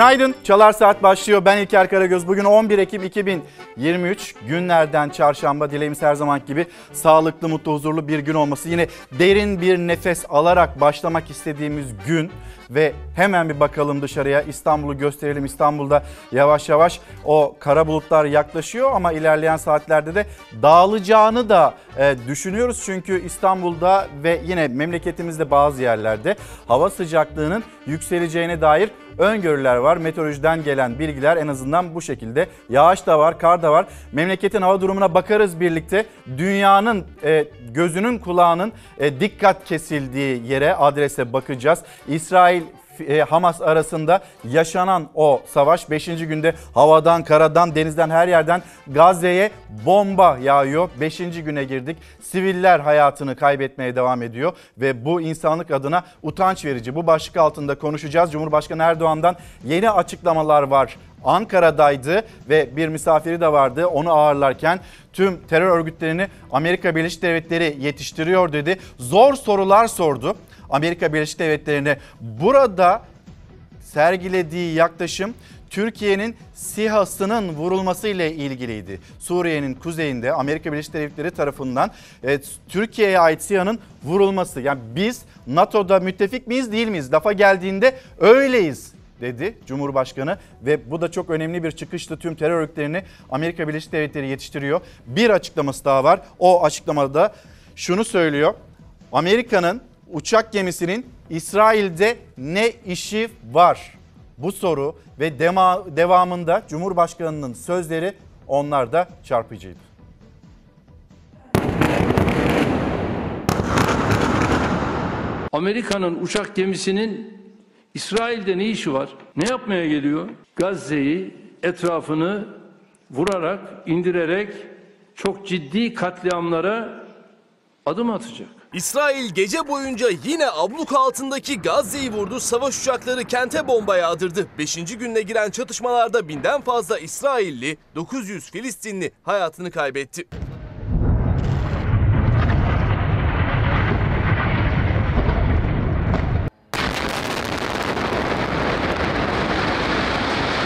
Günaydın. Çalar Saat başlıyor. Ben İlker Karagöz. Bugün 11 Ekim 2023 günlerden çarşamba. Dileğimiz her zaman gibi sağlıklı, mutlu, huzurlu bir gün olması. Yine derin bir nefes alarak başlamak istediğimiz gün ve hemen bir bakalım dışarıya. İstanbul'u gösterelim. İstanbul'da yavaş yavaş o kara bulutlar yaklaşıyor ama ilerleyen saatlerde de dağılacağını da e, düşünüyoruz. Çünkü İstanbul'da ve yine memleketimizde bazı yerlerde hava sıcaklığının yükseleceğine dair öngörüler var. Meteorolojiden gelen bilgiler en azından bu şekilde. Yağış da var, kar da var. Memleketin hava durumuna bakarız birlikte. Dünyanın e, gözünün kulağının e, dikkat kesildiği yere adrese bakacağız. İsrail e, Hamas arasında yaşanan o savaş 5. günde havadan, karadan, denizden her yerden Gazze'ye bomba yağıyor. 5. güne girdik. Siviller hayatını kaybetmeye devam ediyor ve bu insanlık adına utanç verici. Bu başlık altında konuşacağız. Cumhurbaşkanı Erdoğan'dan yeni açıklamalar var. Ankara'daydı ve bir misafiri de vardı. Onu ağırlarken tüm terör örgütlerini Amerika Birleşik Devletleri yetiştiriyor dedi. Zor sorular sordu. Amerika Birleşik Devletleri'ne burada sergilediği yaklaşım Türkiye'nin SİHA'sının vurulması ile ilgiliydi. Suriye'nin kuzeyinde Amerika Birleşik Devletleri tarafından e, Türkiye'ye ait SİHA'nın vurulması. Yani biz NATO'da müttefik miyiz değil miyiz? Lafa geldiğinde öyleyiz dedi Cumhurbaşkanı ve bu da çok önemli bir çıkıştı. Tüm terör örgütlerini Amerika Birleşik Devletleri yetiştiriyor. Bir açıklaması daha var. O açıklamada şunu söylüyor. Amerika'nın uçak gemisinin İsrail'de ne işi var? Bu soru ve dema, devamında Cumhurbaşkanı'nın sözleri onlar da çarpıcıydı. Amerika'nın uçak gemisinin İsrail'de ne işi var? Ne yapmaya geliyor? Gazze'yi etrafını vurarak, indirerek çok ciddi katliamlara adım atacak. İsrail gece boyunca yine abluk altındaki Gazze'yi vurdu. Savaş uçakları kente bomba yağdırdı. Beşinci gününe giren çatışmalarda binden fazla İsrailli, 900 Filistinli hayatını kaybetti.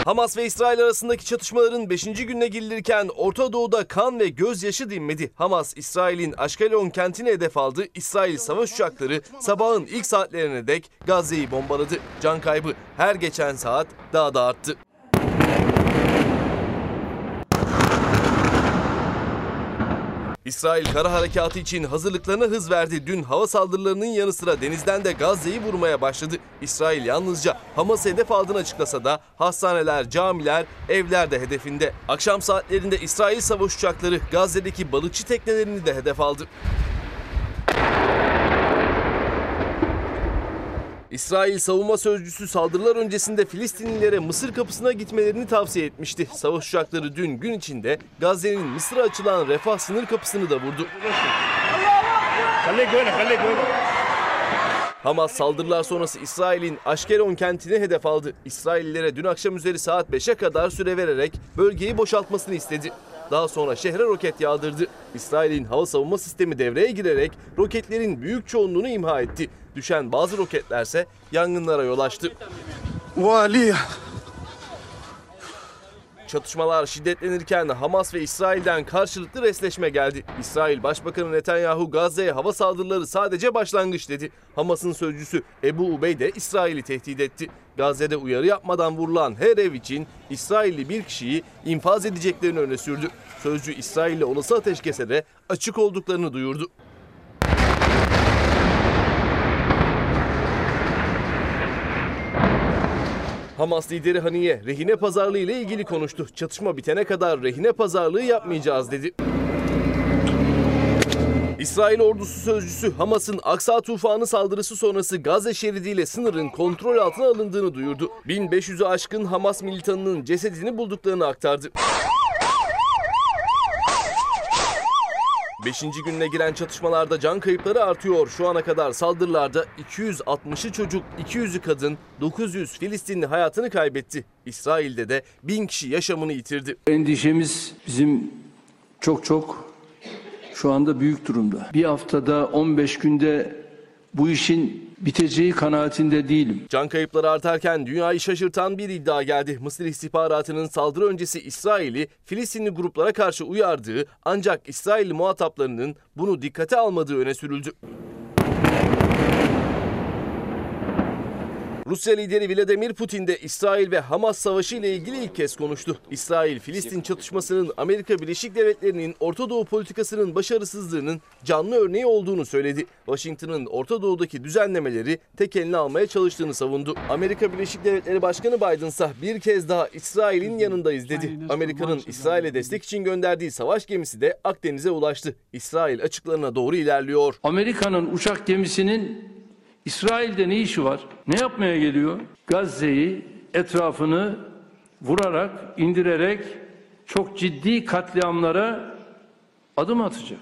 Hamas ve İsrail arasındaki çatışmaların 5. gününe girilirken Orta Doğu'da kan ve gözyaşı dinmedi. Hamas, İsrail'in Aşkelon kentini hedef aldı. İsrail savaş uçakları sabahın ilk saatlerine dek Gazze'yi bombaladı. Can kaybı her geçen saat daha da arttı. İsrail kara harekatı için hazırlıklarına hız verdi. Dün hava saldırılarının yanı sıra denizden de Gazze'yi vurmaya başladı. İsrail yalnızca Hamas'ı hedef aldığını açıklasa da hastaneler, camiler, evler de hedefinde. Akşam saatlerinde İsrail savaş uçakları Gazze'deki balıkçı teknelerini de hedef aldı. İsrail savunma sözcüsü saldırılar öncesinde Filistinlilere Mısır kapısına gitmelerini tavsiye etmişti. Savaş uçakları dün gün içinde Gazze'nin Mısır'a açılan refah sınır kapısını da vurdu. Hamas saldırılar sonrası İsrail'in Aşkelon kentini hedef aldı. İsraillilere dün akşam üzeri saat 5'e kadar süre vererek bölgeyi boşaltmasını istedi. Daha sonra şehre roket yağdırdı. İsrail'in hava savunma sistemi devreye girerek roketlerin büyük çoğunluğunu imha etti. Düşen bazı roketlerse yangınlara yol açtı. Çatışmalar şiddetlenirken Hamas ve İsrail'den karşılıklı resleşme geldi. İsrail Başbakanı Netanyahu Gazze'ye hava saldırıları sadece başlangıç dedi. Hamas'ın sözcüsü Ebu Ubey de İsrail'i tehdit etti. Gazze'de uyarı yapmadan vurulan her ev için İsrailli bir kişiyi infaz edeceklerini öne sürdü. Sözcü İsrail'le olası ateşkese de açık olduklarını duyurdu. Hamas lideri Haniye rehine pazarlığı ile ilgili konuştu. Çatışma bitene kadar rehine pazarlığı yapmayacağız dedi. İsrail ordusu sözcüsü Hamas'ın Aksa tufanı saldırısı sonrası Gazze şeridiyle sınırın kontrol altına alındığını duyurdu. 1500'ü aşkın Hamas militanının cesedini bulduklarını aktardı. Beşinci gününe giren çatışmalarda can kayıpları artıyor. Şu ana kadar saldırılarda 260'ı çocuk, 200'ü kadın, 900 Filistinli hayatını kaybetti. İsrail'de de 1000 kişi yaşamını yitirdi. Endişemiz bizim çok çok şu anda büyük durumda. Bir haftada 15 günde bu işin biteceği kanaatinde değilim. Can kayıpları artarken dünyayı şaşırtan bir iddia geldi. Mısır istihbaratının saldırı öncesi İsrail'i Filistinli gruplara karşı uyardığı ancak İsrailli muhataplarının bunu dikkate almadığı öne sürüldü. Rusya lideri Vladimir Putin de İsrail ve Hamas savaşı ile ilgili ilk kez konuştu. İsrail-Filistin çatışmasının Amerika Birleşik Devletleri'nin Orta Doğu politikasının başarısızlığının canlı örneği olduğunu söyledi. Washington'ın Orta Doğu'daki düzenlemeleri tek eline almaya çalıştığını savundu. Amerika Birleşik Devletleri Başkanı Biden ise bir kez daha İsrail'in yanındayız dedi. Amerika'nın İsrail'e destek için gönderdiği savaş gemisi de Akdeniz'e ulaştı. İsrail açıklarına doğru ilerliyor. Amerika'nın uçak gemisinin İsrail'de ne işi var? Ne yapmaya geliyor? Gazze'yi etrafını vurarak, indirerek çok ciddi katliamlara adım atacak.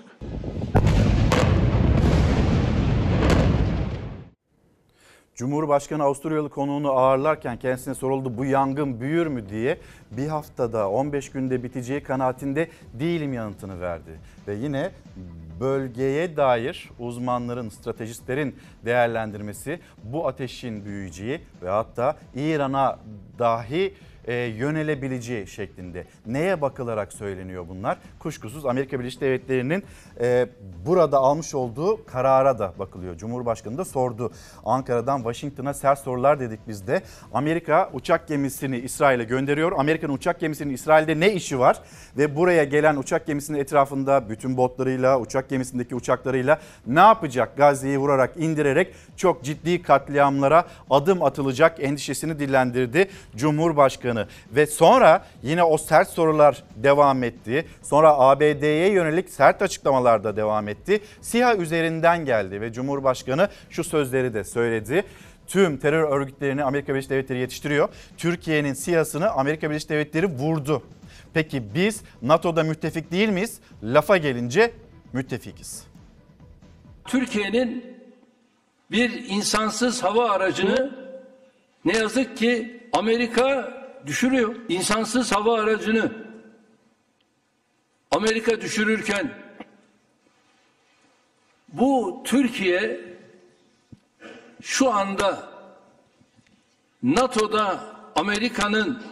Cumhurbaşkanı Avusturyalı konuğunu ağırlarken kendisine soruldu bu yangın büyür mü diye bir haftada 15 günde biteceği kanaatinde değilim yanıtını verdi. Ve yine bölgeye dair uzmanların, stratejistlerin değerlendirmesi bu ateşin büyüyeceği ve hatta İran'a dahi e, yönelebileceği şeklinde. Neye bakılarak söyleniyor bunlar? Kuşkusuz Amerika Birleşik Devletleri'nin e, burada almış olduğu karara da bakılıyor. Cumhurbaşkanı da sordu. Ankara'dan Washington'a sert sorular dedik biz de. Amerika uçak gemisini İsrail'e gönderiyor. Amerika'nın uçak gemisinin İsrail'de ne işi var? Ve buraya gelen uçak gemisinin etrafında bütün botlarıyla, uçak gemisindeki uçaklarıyla ne yapacak? Gazze'yi vurarak, indirerek çok ciddi katliamlara adım atılacak endişesini dillendirdi Cumhurbaşkanı. Ve sonra yine o sert sorular devam etti. Sonra ABD'ye yönelik sert açıklamalar da devam etti. SİHA üzerinden geldi ve Cumhurbaşkanı şu sözleri de söyledi tüm terör örgütlerini Amerika Birleşik Devletleri yetiştiriyor. Türkiye'nin siyasını Amerika Birleşik Devletleri vurdu. Peki biz NATO'da müttefik değil miyiz? Lafa gelince müttefikiz. Türkiye'nin bir insansız hava aracını ne yazık ki Amerika düşürüyor. İnsansız hava aracını Amerika düşürürken bu Türkiye şu anda NATO'da Amerika'nın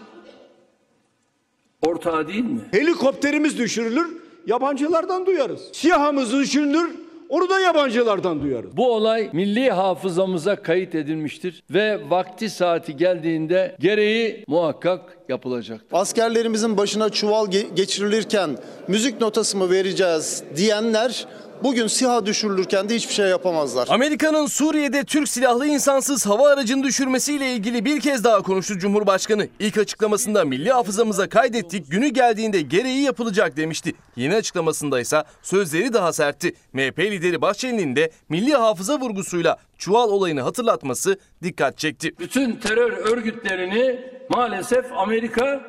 ortağı değil mi? Helikopterimiz düşürülür, yabancılardan duyarız. Siyahımız düşürülür, onu da yabancılardan duyarız. Bu olay milli hafızamıza kayıt edilmiştir ve vakti saati geldiğinde gereği muhakkak yapılacak. askerlerimizin başına çuval ge- geçirilirken müzik notası mı vereceğiz diyenler bugün SİHA düşürülürken de hiçbir şey yapamazlar. Amerika'nın Suriye'de Türk silahlı insansız hava aracını düşürmesiyle ilgili bir kez daha konuştu Cumhurbaşkanı. İlk açıklamasında milli hafızamıza kaydettik, günü geldiğinde gereği yapılacak demişti. Yeni açıklamasında ise sözleri daha sertti. MHP lideri Bahçeli'nin de milli hafıza vurgusuyla çuval olayını hatırlatması dikkat çekti. Bütün terör örgütlerini maalesef Amerika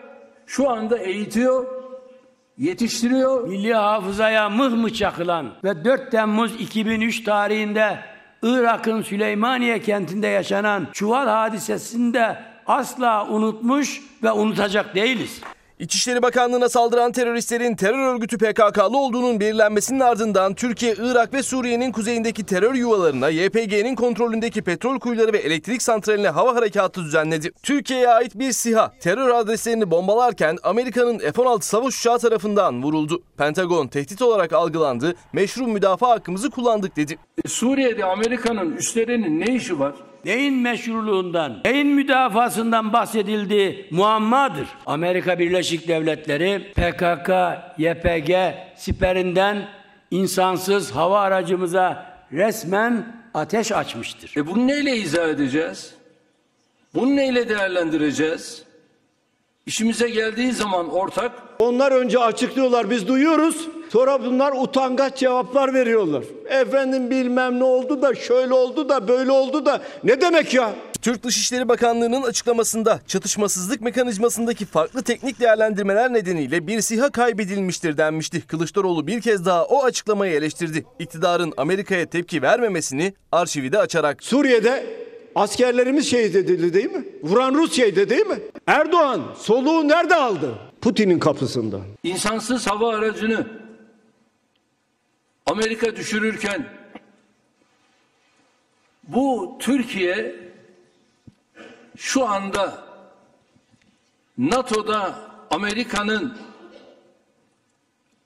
şu anda eğitiyor, yetiştiriyor. Milli hafızaya mıh mı çakılan ve 4 Temmuz 2003 tarihinde Irak'ın Süleymaniye kentinde yaşanan çuval hadisesini de asla unutmuş ve unutacak değiliz. İçişleri Bakanlığı'na saldıran teröristlerin terör örgütü PKK'lı olduğunun belirlenmesinin ardından Türkiye, Irak ve Suriye'nin kuzeyindeki terör yuvalarına YPG'nin kontrolündeki petrol kuyuları ve elektrik santraline hava harekatı düzenledi. Türkiye'ye ait bir SİHA terör adreslerini bombalarken Amerika'nın F-16 savaş uçağı tarafından vuruldu. Pentagon tehdit olarak algılandı, meşru müdafaa hakkımızı kullandık dedi. E, Suriye'de Amerika'nın üslerinin ne işi var? Neyin meşruluğundan, neyin müdafasından bahsedildiği muammadır. Amerika Birleşik Devletleri PKK, YPG siperinden insansız hava aracımıza resmen ateş açmıştır. E bunu neyle izah edeceğiz? Bunu neyle değerlendireceğiz? İşimize geldiği zaman ortak Onlar önce açıklıyorlar, biz duyuyoruz. Sonra bunlar utangaç cevaplar veriyorlar. Efendim bilmem ne oldu da, şöyle oldu da, böyle oldu da. Ne demek ya? Türk Dışişleri Bakanlığı'nın açıklamasında çatışmasızlık mekanizmasındaki farklı teknik değerlendirmeler nedeniyle bir SİHA kaybedilmiştir denmişti. Kılıçdaroğlu bir kez daha o açıklamayı eleştirdi. İktidarın Amerika'ya tepki vermemesini arşivi de açarak. Suriye'de askerlerimiz şehit edildi değil mi? Vuran Rusya'ydı değil mi? Erdoğan soluğu nerede aldı? Putin'in kapısında. insansız hava aracını Amerika düşürürken Bu Türkiye şu anda NATO'da Amerika'nın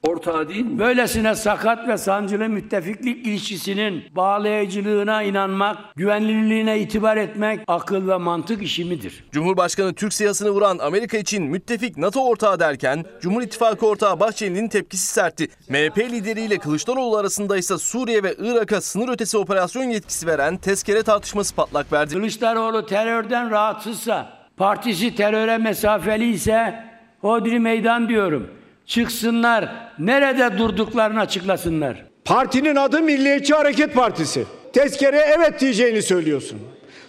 ortağı değil mi? Böylesine sakat ve sancılı müttefiklik ilişkisinin bağlayıcılığına inanmak, güvenilirliğine itibar etmek akıl ve mantık işi midir? Cumhurbaşkanı Türk siyasını vuran Amerika için müttefik NATO ortağı derken Cumhur İttifakı ortağı Bahçeli'nin tepkisi sertti. MHP lideriyle Kılıçdaroğlu arasında ise Suriye ve Irak'a sınır ötesi operasyon yetkisi veren tezkere tartışması patlak verdi. Kılıçdaroğlu terörden rahatsızsa, partisi teröre mesafeli ise hodri meydan diyorum. Çıksınlar, nerede durduklarını açıklasınlar. Partinin adı Milliyetçi Hareket Partisi. Tezkere evet diyeceğini söylüyorsun.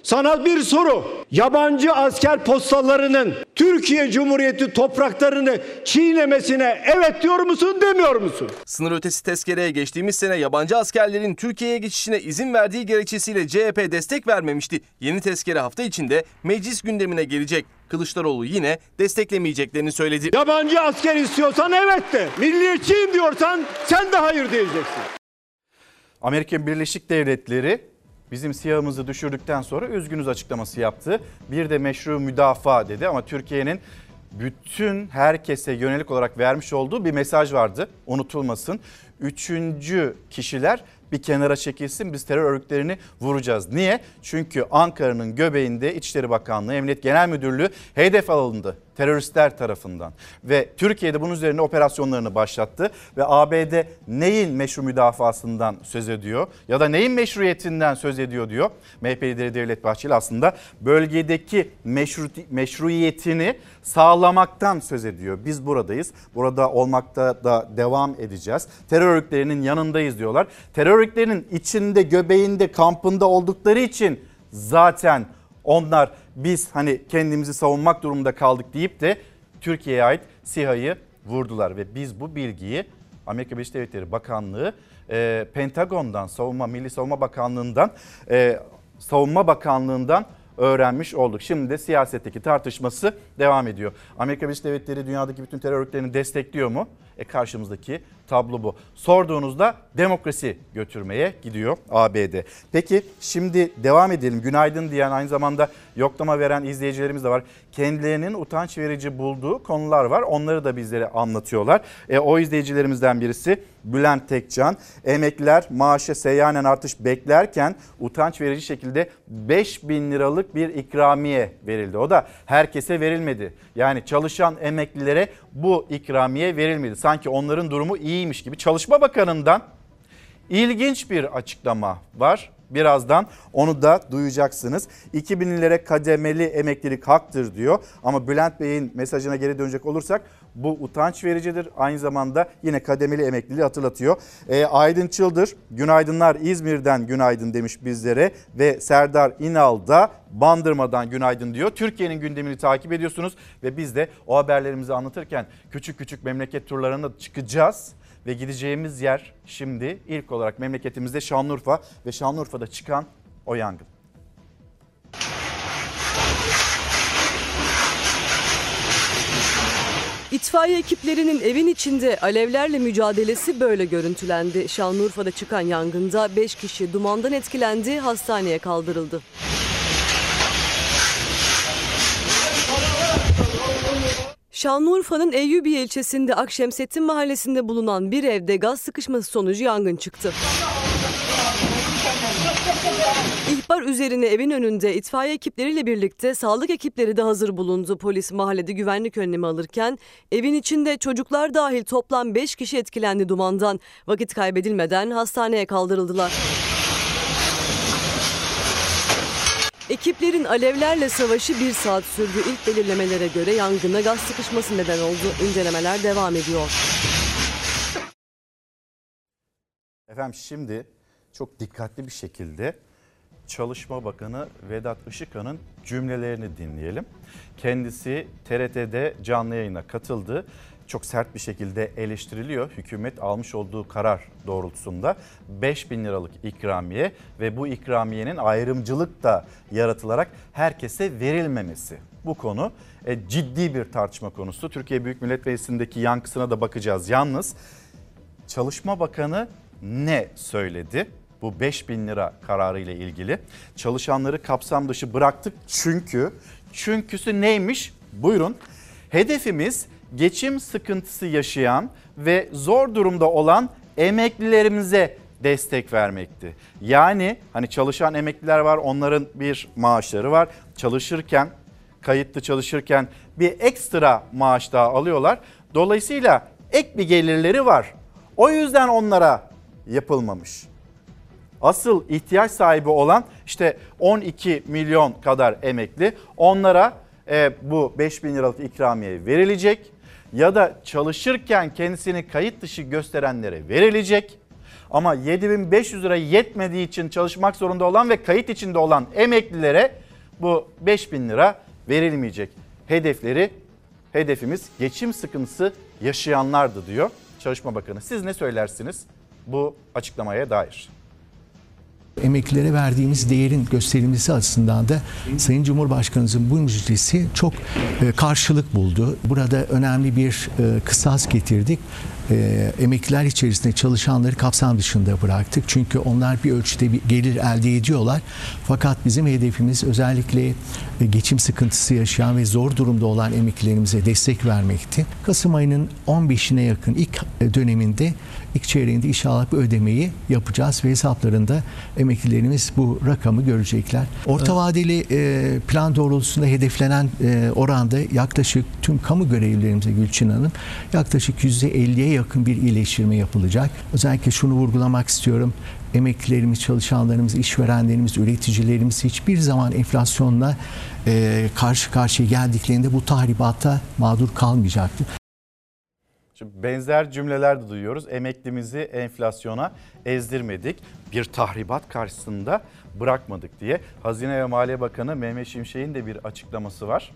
Sana bir soru. Yabancı asker postalarının Türkiye Cumhuriyeti topraklarını çiğnemesine evet diyor musun demiyor musun? Sınır ötesi tezkereye geçtiğimiz sene yabancı askerlerin Türkiye'ye geçişine izin verdiği gerekçesiyle CHP destek vermemişti. Yeni tezkere hafta içinde meclis gündemine gelecek. Kılıçdaroğlu yine desteklemeyeceklerini söyledi. Yabancı asker istiyorsan evet de. Milliyetçiyim diyorsan sen de hayır diyeceksin. Amerika Birleşik Devletleri bizim siyahımızı düşürdükten sonra üzgünüz açıklaması yaptı. Bir de meşru müdafaa dedi ama Türkiye'nin bütün herkese yönelik olarak vermiş olduğu bir mesaj vardı. Unutulmasın. Üçüncü kişiler bir kenara çekilsin biz terör örgütlerini vuracağız. Niye? Çünkü Ankara'nın göbeğinde İçişleri Bakanlığı, Emniyet Genel Müdürlüğü hedef alındı teröristler tarafından. Ve Türkiye'de bunun üzerine operasyonlarını başlattı ve ABD neyin meşru müdafasından söz ediyor ya da neyin meşruiyetinden söz ediyor diyor. MHP lideri Devlet Bahçeli aslında bölgedeki meşru, meşruiyetini sağlamaktan söz ediyor. Biz buradayız. Burada olmakta da devam edeceğiz. Terör örgütlerinin yanındayız diyorlar. Terör örgütlerinin içinde, göbeğinde, kampında oldukları için zaten onlar biz hani kendimizi savunmak durumunda kaldık deyip de Türkiye'ye ait SİHA'yı vurdular ve biz bu bilgiyi Amerika Birleşik Devletleri Bakanlığı e, Pentagon'dan, Savunma Milli Savunma Bakanlığı'ndan, e, Savunma Bakanlığı'ndan öğrenmiş olduk. Şimdi de siyasetteki tartışması devam ediyor. Amerika Birleşik Devletleri dünyadaki bütün terör örgütlerini destekliyor mu? E karşımızdaki tablo bu. Sorduğunuzda demokrasi götürmeye gidiyor ABD. Peki şimdi devam edelim. Günaydın diyen aynı zamanda yoklama veren izleyicilerimiz de var. Kendilerinin utanç verici bulduğu konular var. Onları da bizlere anlatıyorlar. E, o izleyicilerimizden birisi Bülent Tekcan. Emekliler maaşa seyyanen artış beklerken utanç verici şekilde 5 bin liralık bir ikramiye verildi. O da herkese verilmedi. Yani çalışan emeklilere bu ikramiye verilmedi. Sanki onların durumu iyiymiş gibi. Çalışma Bakanı'ndan ilginç bir açıklama var. Birazdan onu da duyacaksınız. 2000'lere kademeli emeklilik haktır diyor. Ama Bülent Bey'in mesajına geri dönecek olursak bu utanç vericidir. Aynı zamanda yine kademeli emekliliği hatırlatıyor. E, Aydın Çıldır, günaydınlar İzmir'den günaydın demiş bizlere. Ve Serdar İnal da Bandırma'dan günaydın diyor. Türkiye'nin gündemini takip ediyorsunuz. Ve biz de o haberlerimizi anlatırken küçük küçük memleket turlarına çıkacağız. Ve gideceğimiz yer şimdi ilk olarak memleketimizde Şanlıurfa ve Şanlıurfa'da çıkan o yangın. İtfaiye ekiplerinin evin içinde alevlerle mücadelesi böyle görüntülendi. Şanlıurfa'da çıkan yangında 5 kişi dumandan etkilendi, hastaneye kaldırıldı. Şanlıurfa'nın Eyyubiye ilçesinde Akşemsettin mahallesinde bulunan bir evde gaz sıkışması sonucu yangın çıktı. İhbar üzerine evin önünde itfaiye ekipleriyle birlikte sağlık ekipleri de hazır bulundu. Polis mahallede güvenlik önlemi alırken evin içinde çocuklar dahil toplam 5 kişi etkilendi dumandan. Vakit kaybedilmeden hastaneye kaldırıldılar. Ekiplerin alevlerle savaşı bir saat sürdü. İlk belirlemelere göre yangına gaz sıkışması neden oldu. İncelemeler devam ediyor. Efendim şimdi çok dikkatli bir şekilde Çalışma Bakanı Vedat Işıkhan'ın cümlelerini dinleyelim. Kendisi TRT'de canlı yayına katıldı. Çok sert bir şekilde eleştiriliyor. Hükümet almış olduğu karar doğrultusunda 5 bin liralık ikramiye ve bu ikramiyenin ayrımcılık da yaratılarak herkese verilmemesi. Bu konu e, ciddi bir tartışma konusu. Türkiye Büyük Millet Meclisi'ndeki yankısına da bakacağız. Yalnız Çalışma Bakanı ne söyledi? bu 5000 lira kararı ile ilgili. Çalışanları kapsam dışı bıraktık çünkü çünküsü neymiş? Buyurun. Hedefimiz geçim sıkıntısı yaşayan ve zor durumda olan emeklilerimize destek vermekti. Yani hani çalışan emekliler var onların bir maaşları var. Çalışırken kayıtlı çalışırken bir ekstra maaş daha alıyorlar. Dolayısıyla ek bir gelirleri var. O yüzden onlara yapılmamış. Asıl ihtiyaç sahibi olan işte 12 milyon kadar emekli onlara e, bu 5 bin liralık ikramiye verilecek ya da çalışırken kendisini kayıt dışı gösterenlere verilecek. Ama 7500 lira yetmediği için çalışmak zorunda olan ve kayıt içinde olan emeklilere bu 5000 lira verilmeyecek. Hedefleri hedefimiz geçim sıkıntısı yaşayanlardı diyor Çalışma Bakanı. Siz ne söylersiniz bu açıklamaya dair? Emeklilere verdiğimiz değerin gösterilmesi açısından da Sayın Cumhurbaşkanımızın bu müjdesi çok e, karşılık buldu. Burada önemli bir e, kısas getirdik. E, emekliler içerisinde çalışanları kapsam dışında bıraktık. Çünkü onlar bir ölçüde bir gelir elde ediyorlar. Fakat bizim hedefimiz özellikle geçim sıkıntısı yaşayan ve zor durumda olan emeklilerimize destek vermekti. Kasım ayının 15'ine yakın ilk döneminde ilk çeyreğinde inşallah bu ödemeyi yapacağız ve hesaplarında emeklilerimiz bu rakamı görecekler. Orta vadeli e, plan doğrultusunda hedeflenen e, oranda yaklaşık tüm kamu görevlilerimize Gülçin Hanım yaklaşık %50'ye yakın bir iyileştirme yapılacak. Özellikle şunu vurgulamak istiyorum. Emeklilerimiz, çalışanlarımız, işverenlerimiz, üreticilerimiz hiçbir zaman enflasyonla e, karşı karşıya geldiklerinde bu tahribata mağdur kalmayacaktır. Şimdi benzer cümleler de duyuyoruz. Emeklimizi enflasyona ezdirmedik. Bir tahribat karşısında bırakmadık diye. Hazine ve Maliye Bakanı Mehmet Şimşek'in de bir açıklaması var.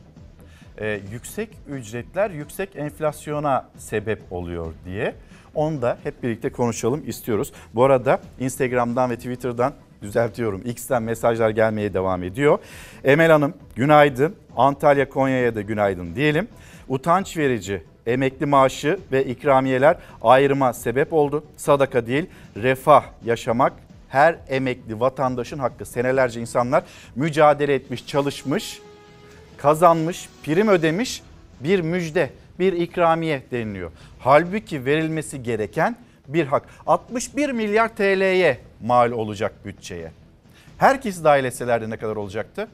Ee, yüksek ücretler yüksek enflasyona sebep oluyor diye. Onu da hep birlikte konuşalım istiyoruz. Bu arada Instagram'dan ve Twitter'dan düzeltiyorum. X'ten mesajlar gelmeye devam ediyor. Emel Hanım günaydın. Antalya Konya'ya da günaydın diyelim. Utanç verici emekli maaşı ve ikramiyeler ayrıma sebep oldu. Sadaka değil, refah yaşamak her emekli vatandaşın hakkı. Senelerce insanlar mücadele etmiş, çalışmış, kazanmış, prim ödemiş bir müjde, bir ikramiye deniliyor. Halbuki verilmesi gereken bir hak. 61 milyar TL'ye mal olacak bütçeye. Herkes dahil etselerdi ne kadar olacaktı?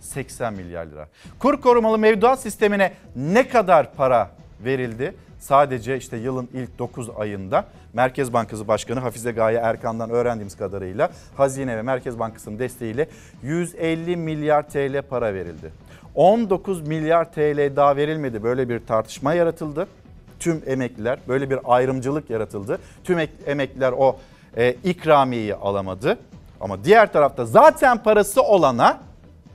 80 milyar lira. Kur korumalı mevduat sistemine ne kadar para verildi? Sadece işte yılın ilk 9 ayında Merkez Bankası Başkanı Hafize Gaye Erkan'dan öğrendiğimiz kadarıyla Hazine ve Merkez Bankası'nın desteğiyle 150 milyar TL para verildi. 19 milyar TL daha verilmedi. Böyle bir tartışma yaratıldı. Tüm emekliler böyle bir ayrımcılık yaratıldı. Tüm ek- emekliler o e, ikramiyeyi alamadı. Ama diğer tarafta zaten parası olana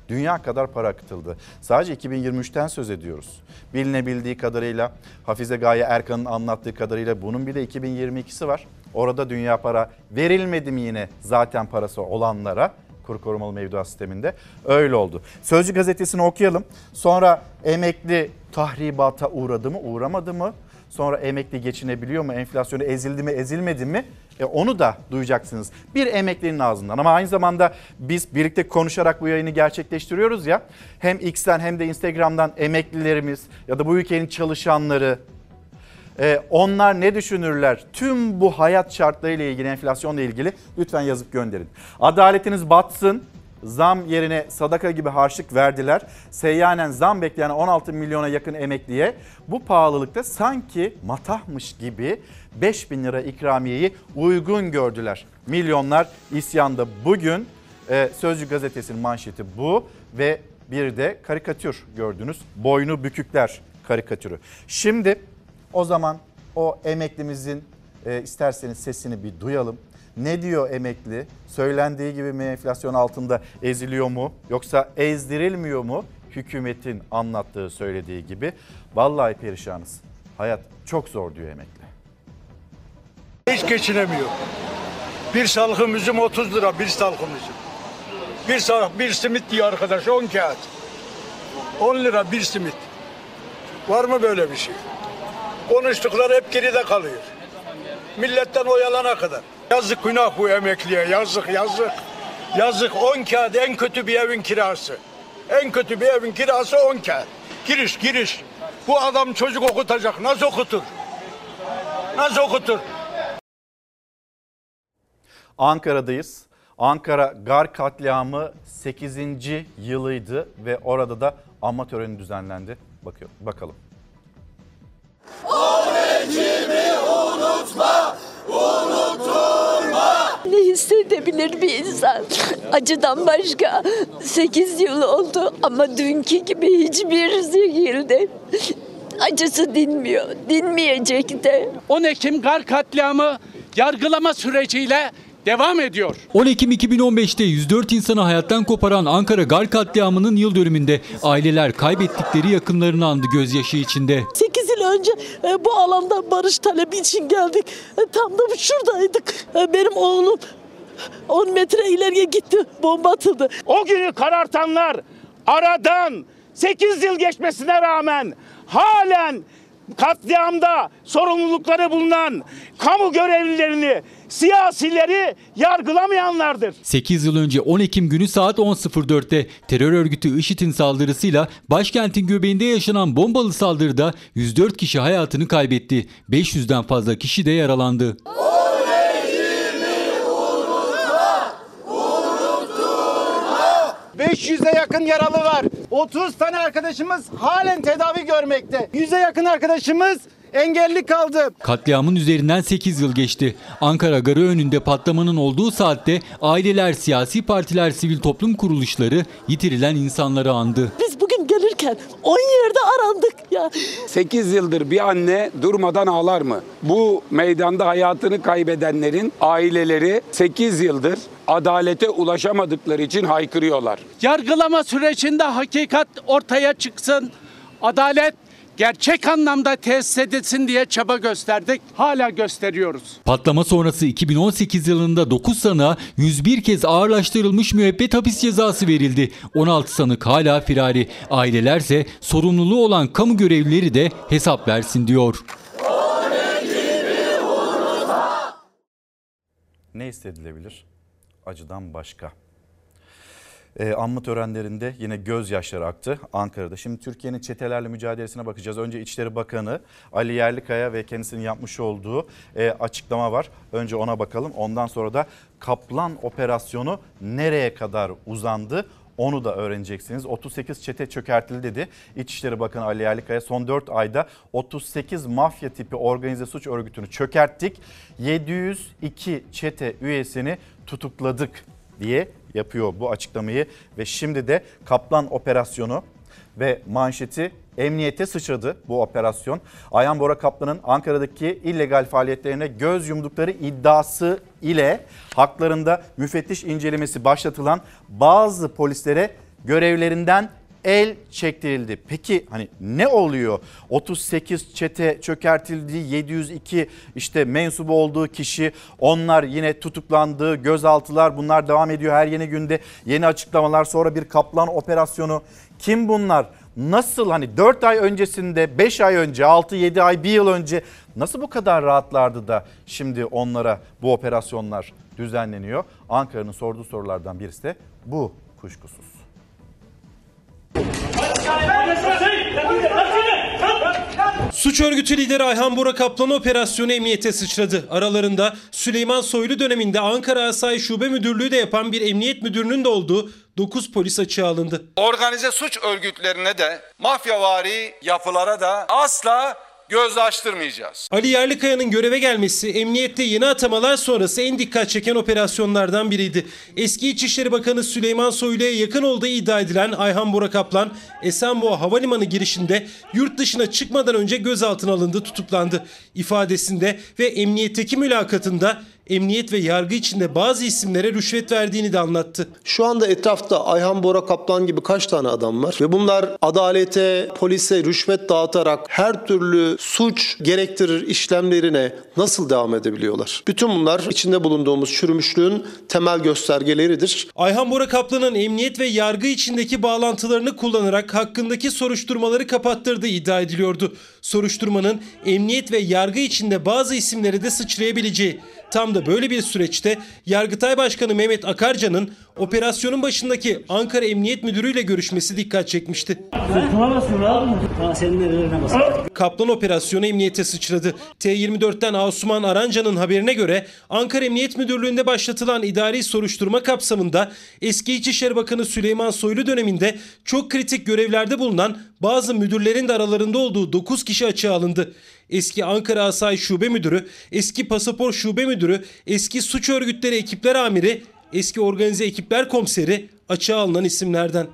dünya kadar para akıtıldı. Sadece 2023'ten söz ediyoruz. Bilinebildiği kadarıyla Hafize Gaye Erkan'ın anlattığı kadarıyla bunun bir de 2022'si var. Orada dünya para verilmedi mi yine zaten parası olanlara? Kur korumalı mevduat sisteminde öyle oldu. Sözcü gazetesini okuyalım. Sonra emekli tahribata uğradı mı uğramadı mı? Sonra emekli geçinebiliyor mu? Enflasyonu ezildi mi ezilmedi mi? E onu da duyacaksınız. Bir emeklinin ağzından ama aynı zamanda biz birlikte konuşarak bu yayını gerçekleştiriyoruz ya. Hem X'ten hem de Instagram'dan emeklilerimiz ya da bu ülkenin çalışanları e, onlar ne düşünürler? Tüm bu hayat şartlarıyla ilgili, enflasyonla ilgili lütfen yazıp gönderin. Adaletiniz batsın. Zam yerine sadaka gibi harçlık verdiler. Seyyanen zam bekleyen 16 milyona yakın emekliye bu pahalılıkta sanki matahmış gibi 5 bin lira ikramiyeyi uygun gördüler. Milyonlar isyanda bugün e, Sözcü gazetesinin manşeti bu ve bir de karikatür gördünüz. Boynu bükükler karikatürü. Şimdi o zaman o emeklimizin e, isterseniz sesini bir duyalım. Ne diyor emekli? Söylendiği gibi mi enflasyon altında eziliyor mu? Yoksa ezdirilmiyor mu? Hükümetin anlattığı söylediği gibi. Vallahi perişanız. Hayat çok zor diyor emekli. Hiç geçinemiyor. Bir salkım üzüm 30 lira bir salkım üzüm. Bir salkım, bir simit diyor arkadaş 10 kağıt. 10 lira bir simit. Var mı böyle bir şey? Konuştukları hep geride kalıyor. Milletten oyalana kadar. Yazık günah bu emekliye yazık yazık. Yazık 10 kağıt en kötü bir evin kirası. En kötü bir evin kirası 10 kağıt. Giriş giriş. Bu adam çocuk okutacak. Nasıl okutur? Nasıl okutur? Ankara'dayız. Ankara Gar katliamı 8. yılıydı ve orada da anma töreni düzenlendi. Bakıyor, bakalım. Ne hissedebilir bir insan? Acıdan başka 8 yıl oldu ama dünkü gibi hiçbir şekilde acısı dinmiyor. Dinmeyecek de. 10 Ekim Gar katliamı yargılama süreciyle devam ediyor. 10 Ekim 2015'te 104 insanı hayattan koparan Ankara Gar katliamının yıl dönümünde aileler kaybettikleri yakınlarını andı gözyaşı içinde. 8 yıl önce e, bu alanda barış talebi için geldik. E, Tam da şuradaydık. E, Benim oğlum 10 metre ileriye gitti. Bomba atıldı. O günü karartanlar aradan 8 yıl geçmesine rağmen halen katliamda sorumlulukları bulunan kamu görevlilerini, siyasileri yargılamayanlardır. 8 yıl önce 10 Ekim günü saat 10.04'te terör örgütü IŞİD'in saldırısıyla başkentin göbeğinde yaşanan bombalı saldırıda 104 kişi hayatını kaybetti. 500'den fazla kişi de yaralandı. 500'e yakın yaralı var. 30 tane arkadaşımız halen tedavi görmekte. 100'e yakın arkadaşımız engelli kaldı. Katliamın üzerinden 8 yıl geçti. Ankara Garı önünde patlamanın olduğu saatte aileler, siyasi partiler, sivil toplum kuruluşları yitirilen insanları andı. Biz bugün gelirken 10 yerde arandık ya. 8 yıldır bir anne durmadan ağlar mı? Bu meydanda hayatını kaybedenlerin aileleri 8 yıldır adalete ulaşamadıkları için haykırıyorlar. Yargılama sürecinde hakikat ortaya çıksın. Adalet gerçek anlamda tesis edilsin diye çaba gösterdik. Hala gösteriyoruz. Patlama sonrası 2018 yılında 9 sanığa 101 kez ağırlaştırılmış müebbet hapis cezası verildi. 16 sanık hala firari. Ailelerse sorumluluğu olan kamu görevlileri de hesap versin diyor. Ne istedilebilir? Acıdan başka. E, anma törenlerinde yine gözyaşları aktı Ankara'da. Şimdi Türkiye'nin çetelerle mücadelesine bakacağız. Önce İçişleri Bakanı Ali Yerlikaya ve kendisinin yapmış olduğu e, açıklama var. Önce ona bakalım. Ondan sonra da Kaplan operasyonu nereye kadar uzandı? Onu da öğreneceksiniz. 38 çete çökertildi dedi. İçişleri Bakanı Ali Yerlikaya son 4 ayda 38 mafya tipi organize suç örgütünü çökerttik. 702 çete üyesini tutukladık diye yapıyor bu açıklamayı ve şimdi de Kaplan operasyonu ve manşeti emniyete sıçradı bu operasyon. Ayhan Bora Kaplan'ın Ankara'daki illegal faaliyetlerine göz yumdukları iddiası ile haklarında müfettiş incelemesi başlatılan bazı polislere görevlerinden el çektirildi. Peki hani ne oluyor? 38 çete çökertildi, 702 işte mensubu olduğu kişi onlar yine tutuklandı, gözaltılar bunlar devam ediyor her yeni günde. Yeni açıklamalar sonra bir kaplan operasyonu. Kim bunlar? Nasıl hani 4 ay öncesinde, 5 ay önce, 6-7 ay, 1 yıl önce nasıl bu kadar rahatlardı da şimdi onlara bu operasyonlar düzenleniyor? Ankara'nın sorduğu sorulardan birisi de bu kuşkusuz. Suç örgütü lideri Ayhan Bora Kaplan operasyonu emniyete sıçradı. Aralarında Süleyman Soylu döneminde Ankara Asayiş Şube Müdürlüğü de yapan bir emniyet müdürünün de olduğu 9 polis açığa alındı. Organize suç örgütlerine de mafyavari yapılara da asla göz açtırmayacağız. Ali Yerlikaya'nın göreve gelmesi emniyette yeni atamalar sonrası en dikkat çeken operasyonlardan biriydi. Eski İçişleri Bakanı Süleyman Soylu'ya yakın olduğu iddia edilen Ayhan Bora Kaplan, Esenboğa Havalimanı girişinde yurt dışına çıkmadan önce gözaltına alındı, tutuklandı. İfadesinde ve emniyetteki mülakatında emniyet ve yargı içinde bazı isimlere rüşvet verdiğini de anlattı. Şu anda etrafta Ayhan Bora Kaplan gibi kaç tane adam var ve bunlar adalete, polise rüşvet dağıtarak her türlü suç gerektirir işlemlerine nasıl devam edebiliyorlar? Bütün bunlar içinde bulunduğumuz çürümüşlüğün temel göstergeleridir. Ayhan Bora Kaplan'ın emniyet ve yargı içindeki bağlantılarını kullanarak hakkındaki soruşturmaları kapattırdığı iddia ediliyordu. Soruşturmanın emniyet ve yargı içinde bazı isimlere de sıçrayabileceği. Tam da böyle bir süreçte Yargıtay Başkanı Mehmet Akarca'nın operasyonun başındaki Ankara Emniyet Müdürü ile görüşmesi dikkat çekmişti. Kaplan operasyonu emniyete sıçradı. T24'ten Asuman Aranca'nın haberine göre Ankara Emniyet Müdürlüğü'nde başlatılan idari soruşturma kapsamında eski İçişleri Bakanı Süleyman Soylu döneminde çok kritik görevlerde bulunan bazı müdürlerin de aralarında olduğu 9 kişi açığa alındı. Eski Ankara Asayiş Şube Müdürü, eski Pasaport Şube Müdürü, eski Suç Örgütleri Ekipler Amiri, eski Organize Ekipler Komiseri açığa alınan isimlerden.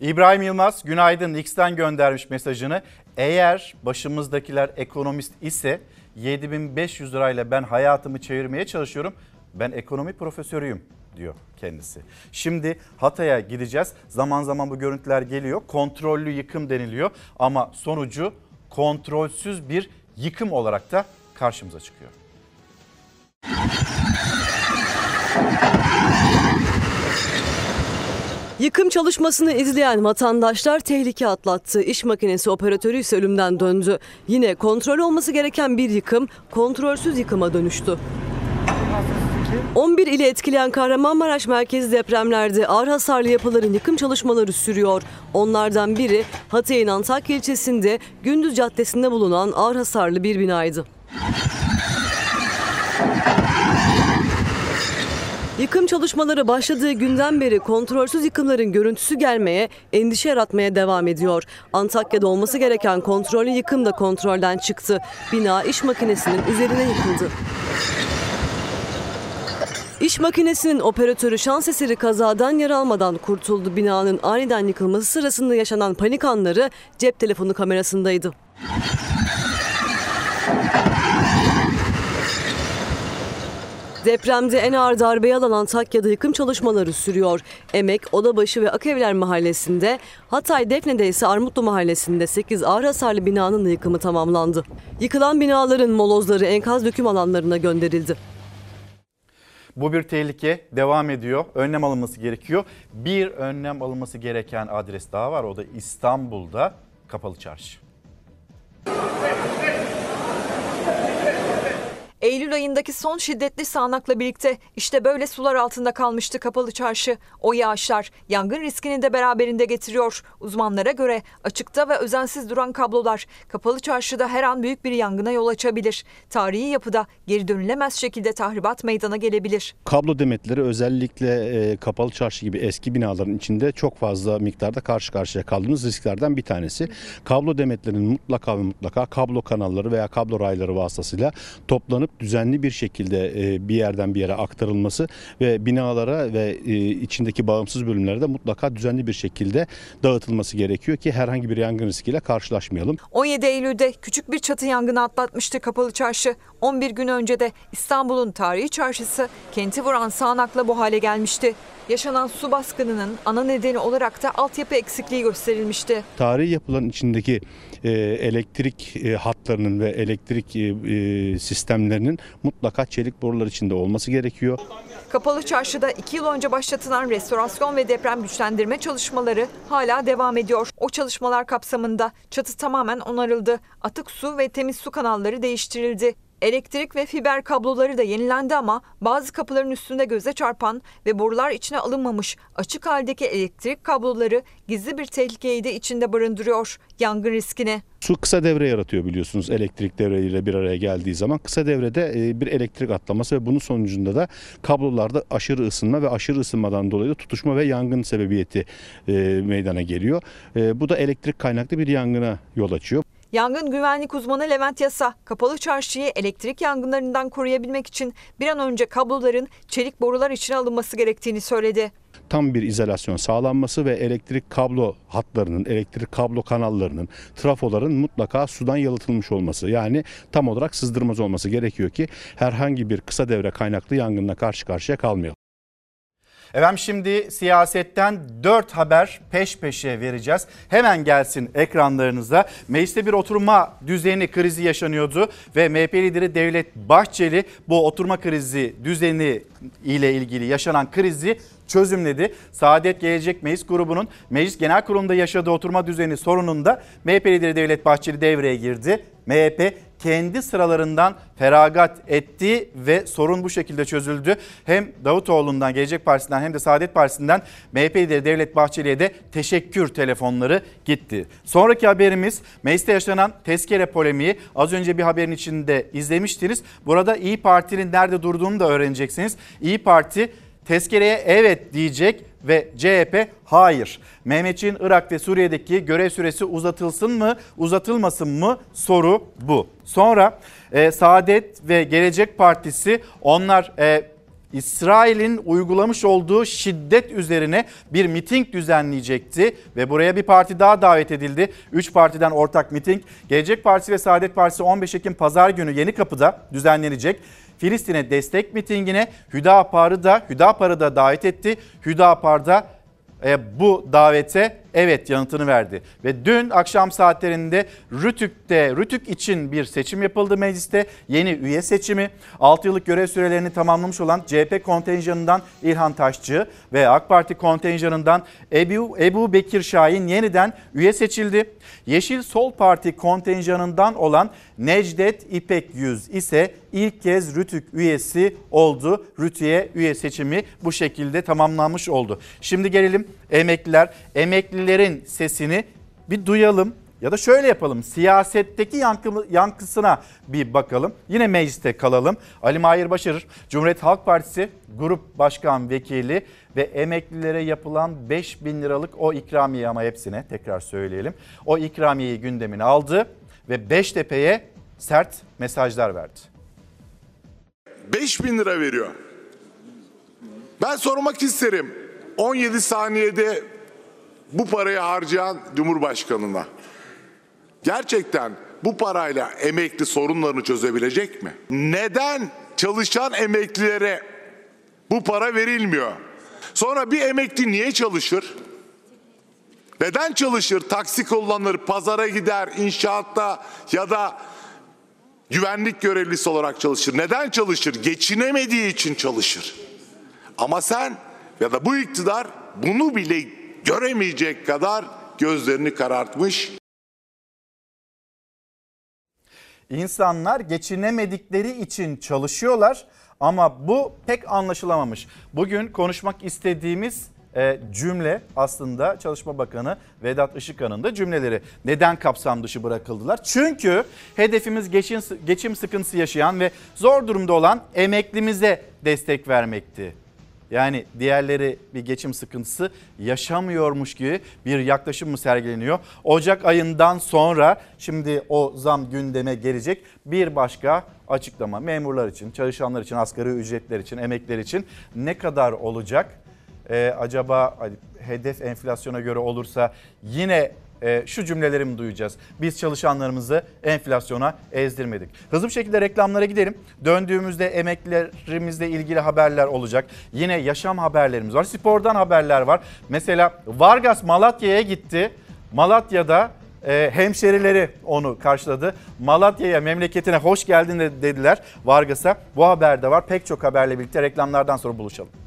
İbrahim Yılmaz günaydın X'ten göndermiş mesajını. Eğer başımızdakiler ekonomist ise 7500 lirayla ben hayatımı çevirmeye çalışıyorum. Ben ekonomi profesörüyüm diyor kendisi. Şimdi Hatay'a gideceğiz. Zaman zaman bu görüntüler geliyor. Kontrollü yıkım deniliyor ama sonucu kontrolsüz bir yıkım olarak da karşımıza çıkıyor. Yıkım çalışmasını izleyen vatandaşlar tehlike atlattı. İş makinesi operatörü ise ölümden döndü. Yine kontrol olması gereken bir yıkım kontrolsüz yıkıma dönüştü. 11 ile etkileyen Kahramanmaraş merkezi depremlerde ağır hasarlı yapıların yıkım çalışmaları sürüyor. Onlardan biri Hatay'ın Antakya ilçesinde Gündüz Caddesi'nde bulunan ağır hasarlı bir binaydı. Yıkım çalışmaları başladığı günden beri kontrolsüz yıkımların görüntüsü gelmeye, endişe yaratmaya devam ediyor. Antakya'da olması gereken kontrollü yıkım da kontrolden çıktı. Bina iş makinesinin üzerine yıkıldı. İş makinesinin operatörü şans eseri kazadan yer almadan kurtuldu. Binanın aniden yıkılması sırasında yaşanan panik anları cep telefonu kamerasındaydı. Depremde en ağır darbeyi alan Antakya'da yıkım çalışmaları sürüyor. Emek, Odabaşı ve Akevler mahallesinde, Hatay Defne'de ise Armutlu mahallesinde 8 ağır hasarlı binanın yıkımı tamamlandı. Yıkılan binaların molozları enkaz döküm alanlarına gönderildi. Bu bir tehlike devam ediyor. Önlem alınması gerekiyor. Bir önlem alınması gereken adres daha var. O da İstanbul'da Kapalı Çarşı. Eylül ayındaki son şiddetli sağanakla birlikte işte böyle sular altında kalmıştı kapalı çarşı. O yağışlar yangın riskini de beraberinde getiriyor. Uzmanlara göre açıkta ve özensiz duran kablolar kapalı çarşıda her an büyük bir yangına yol açabilir. Tarihi yapıda geri dönülemez şekilde tahribat meydana gelebilir. Kablo demetleri özellikle e, kapalı çarşı gibi eski binaların içinde çok fazla miktarda karşı karşıya kaldığımız risklerden bir tanesi. Kablo demetlerinin mutlaka ve mutlaka kablo kanalları veya kablo rayları vasıtasıyla toplanıp düzenli bir şekilde e, bir yerden bir yere aktarılması ve binalara ve e, içindeki bağımsız bölümlere de mutlaka düzenli bir şekilde dağıtılması gerekiyor ki herhangi bir yangın riskiyle karşılaşmayalım. 17 Eylül'de küçük bir çatı yangını atlatmıştı kapalı çarşı. 11 gün önce de İstanbul'un tarihi çarşısı kenti vuran sağanakla bu hale gelmişti. Yaşanan su baskınının ana nedeni olarak da altyapı eksikliği gösterilmişti. Tarihi yapılan içindeki elektrik e, hatlarının ve elektrik e, e, sistemlerinin mutlaka çelik borular içinde olması gerekiyor. Kapalı Çarşı'da 2 yıl önce başlatılan restorasyon ve deprem güçlendirme çalışmaları hala devam ediyor. O çalışmalar kapsamında çatı tamamen onarıldı. Atık su ve temiz su kanalları değiştirildi. Elektrik ve fiber kabloları da yenilendi ama bazı kapıların üstünde göze çarpan ve borular içine alınmamış açık haldeki elektrik kabloları gizli bir tehlikeyi de içinde barındırıyor. Yangın riskini. Su kısa devre yaratıyor biliyorsunuz elektrik devreyle bir araya geldiği zaman. Kısa devrede e, bir elektrik atlaması ve bunun sonucunda da kablolarda aşırı ısınma ve aşırı ısınmadan dolayı da tutuşma ve yangın sebebiyeti e, meydana geliyor. E, Bu da elektrik kaynaklı bir yangına yol açıyor. Yangın güvenlik uzmanı Levent Yasa, kapalı çarşıyı elektrik yangınlarından koruyabilmek için bir an önce kabloların çelik borular içine alınması gerektiğini söyledi. Tam bir izolasyon sağlanması ve elektrik kablo hatlarının, elektrik kablo kanallarının, trafoların mutlaka sudan yalıtılmış olması. Yani tam olarak sızdırmaz olması gerekiyor ki herhangi bir kısa devre kaynaklı yangınla karşı karşıya kalmayalım. Efendim şimdi siyasetten 4 haber peş peşe vereceğiz. Hemen gelsin ekranlarınıza. Mecliste bir oturma düzeni krizi yaşanıyordu ve MHP lideri Devlet Bahçeli bu oturma krizi düzeni ile ilgili yaşanan krizi çözümledi. Saadet Gelecek Meclis grubunun Meclis Genel Kurulu'nda yaşadığı oturma düzeni sorununda MHP lideri Devlet Bahçeli devreye girdi. MHP kendi sıralarından feragat etti ve sorun bu şekilde çözüldü. Hem Davutoğlu'ndan, Gelecek Partisi'nden hem de Saadet Partisi'nden MHP lideri Devlet Bahçeli'ye de teşekkür telefonları gitti. Sonraki haberimiz mecliste yaşanan tezkere polemiği. Az önce bir haberin içinde izlemiştiniz. Burada İyi Parti'nin nerede durduğunu da öğreneceksiniz. İyi Parti tezkereye evet diyecek ve CHP hayır. Mehmetçiğin Irak ve Suriye'deki görev süresi uzatılsın mı uzatılmasın mı soru bu. Sonra e, Saadet ve Gelecek Partisi onlar e, İsrail'in uygulamış olduğu şiddet üzerine bir miting düzenleyecekti ve buraya bir parti daha davet edildi. Üç partiden ortak miting. Gelecek Partisi ve Saadet Partisi 15 Ekim Pazar günü Yeni Kapı'da düzenlenecek. Filistin'e destek mitingine Hüdapar'ı da Hüdapar'ı da davet etti. Hüdapar da e, bu davete evet yanıtını verdi. Ve dün akşam saatlerinde Rütük'te Rütük için bir seçim yapıldı mecliste. Yeni üye seçimi 6 yıllık görev sürelerini tamamlamış olan CHP kontenjanından İlhan Taşçı ve AK Parti kontenjanından Ebu, Ebu Bekir Şahin yeniden üye seçildi. Yeşil Sol Parti kontenjanından olan Necdet İpek Yüz ise ilk kez Rütük üyesi oldu. Rütü'ye üye seçimi bu şekilde tamamlanmış oldu. Şimdi gelelim emekliler. Emeklilerin sesini bir duyalım ya da şöyle yapalım. Siyasetteki yankı, yankısına bir bakalım. Yine mecliste kalalım. Ali Mahir Başarır, Cumhuriyet Halk Partisi Grup Başkan Vekili ve emeklilere yapılan 5 bin liralık o ikramiye ama hepsine tekrar söyleyelim. O ikramiyeyi gündemine aldı ve Beştepe'ye sert mesajlar verdi. 5 bin lira veriyor. Ben sormak isterim. 17 saniyede bu parayı harcayan Cumhurbaşkanı'na. Gerçekten bu parayla emekli sorunlarını çözebilecek mi? Neden çalışan emeklilere bu para verilmiyor? Sonra bir emekli niye çalışır? Neden çalışır? Taksi kullanır, pazara gider, inşaatta ya da güvenlik görevlisi olarak çalışır. Neden çalışır? Geçinemediği için çalışır. Ama sen ya da bu iktidar bunu bile göremeyecek kadar gözlerini karartmış. İnsanlar geçinemedikleri için çalışıyorlar ama bu pek anlaşılamamış. Bugün konuşmak istediğimiz e, cümle aslında Çalışma Bakanı Vedat Işıkhan'ın da cümleleri. Neden kapsam dışı bırakıldılar? Çünkü hedefimiz geçim, sıkıntısı yaşayan ve zor durumda olan emeklimize destek vermekti. Yani diğerleri bir geçim sıkıntısı yaşamıyormuş gibi bir yaklaşım mı sergileniyor? Ocak ayından sonra şimdi o zam gündeme gelecek bir başka açıklama memurlar için, çalışanlar için, asgari ücretler için, emekler için ne kadar olacak? Ee, acaba hedef enflasyona göre olursa yine şu cümleleri mi duyacağız? Biz çalışanlarımızı enflasyona ezdirmedik. Hızlı bir şekilde reklamlara gidelim. Döndüğümüzde emeklilerimizle ilgili haberler olacak. Yine yaşam haberlerimiz var. Spordan haberler var. Mesela Vargas Malatya'ya gitti. Malatya'da e, hemşerileri onu karşıladı. Malatya'ya memleketine hoş geldin dediler Vargas'a. Bu haber de var. Pek çok haberle birlikte reklamlardan sonra buluşalım.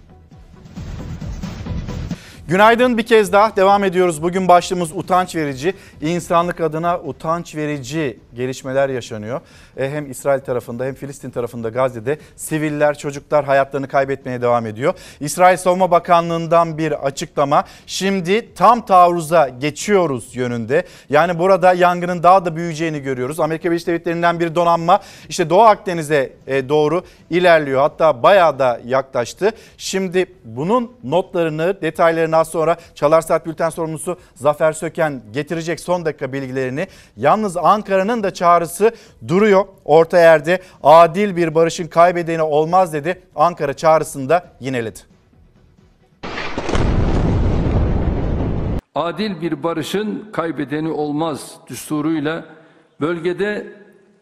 Günaydın bir kez daha devam ediyoruz. Bugün başlığımız utanç verici. İnsanlık adına utanç verici gelişmeler yaşanıyor. E, hem İsrail tarafında hem Filistin tarafında Gazze'de siviller, çocuklar hayatlarını kaybetmeye devam ediyor. İsrail Savunma Bakanlığı'ndan bir açıklama. Şimdi tam taarruza geçiyoruz yönünde. Yani burada yangının daha da büyüyeceğini görüyoruz. Amerika Birleşik Devletleri'nden bir donanma işte Doğu Akdeniz'e e, doğru ilerliyor. Hatta bayağı da yaklaştı. Şimdi bunun notlarını, detaylarını az sonra Çalar Saat Bülten sorumlusu Zafer Söken getirecek son dakika bilgilerini. Yalnız Ankara'nın da çağrısı duruyor. Orta yerde adil bir barışın kaybedeni olmaz dedi. Ankara çağrısını da yineledi. Adil bir barışın kaybedeni olmaz düsturuyla bölgede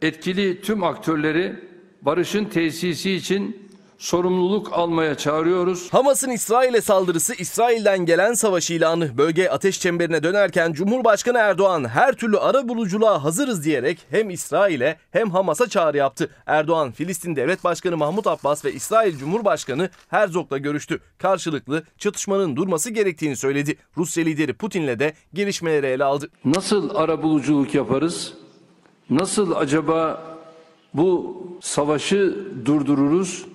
etkili tüm aktörleri barışın tesisi için sorumluluk almaya çağırıyoruz. Hamas'ın İsrail'e saldırısı İsrail'den gelen savaş ilanı. Bölge ateş çemberine dönerken Cumhurbaşkanı Erdoğan her türlü ara buluculuğa hazırız diyerek hem İsrail'e hem Hamas'a çağrı yaptı. Erdoğan, Filistin Devlet Başkanı Mahmut Abbas ve İsrail Cumhurbaşkanı Herzog'la görüştü. Karşılıklı çatışmanın durması gerektiğini söyledi. Rusya lideri Putin'le de gelişmeleri ele aldı. Nasıl ara buluculuk yaparız? Nasıl acaba bu savaşı durdururuz?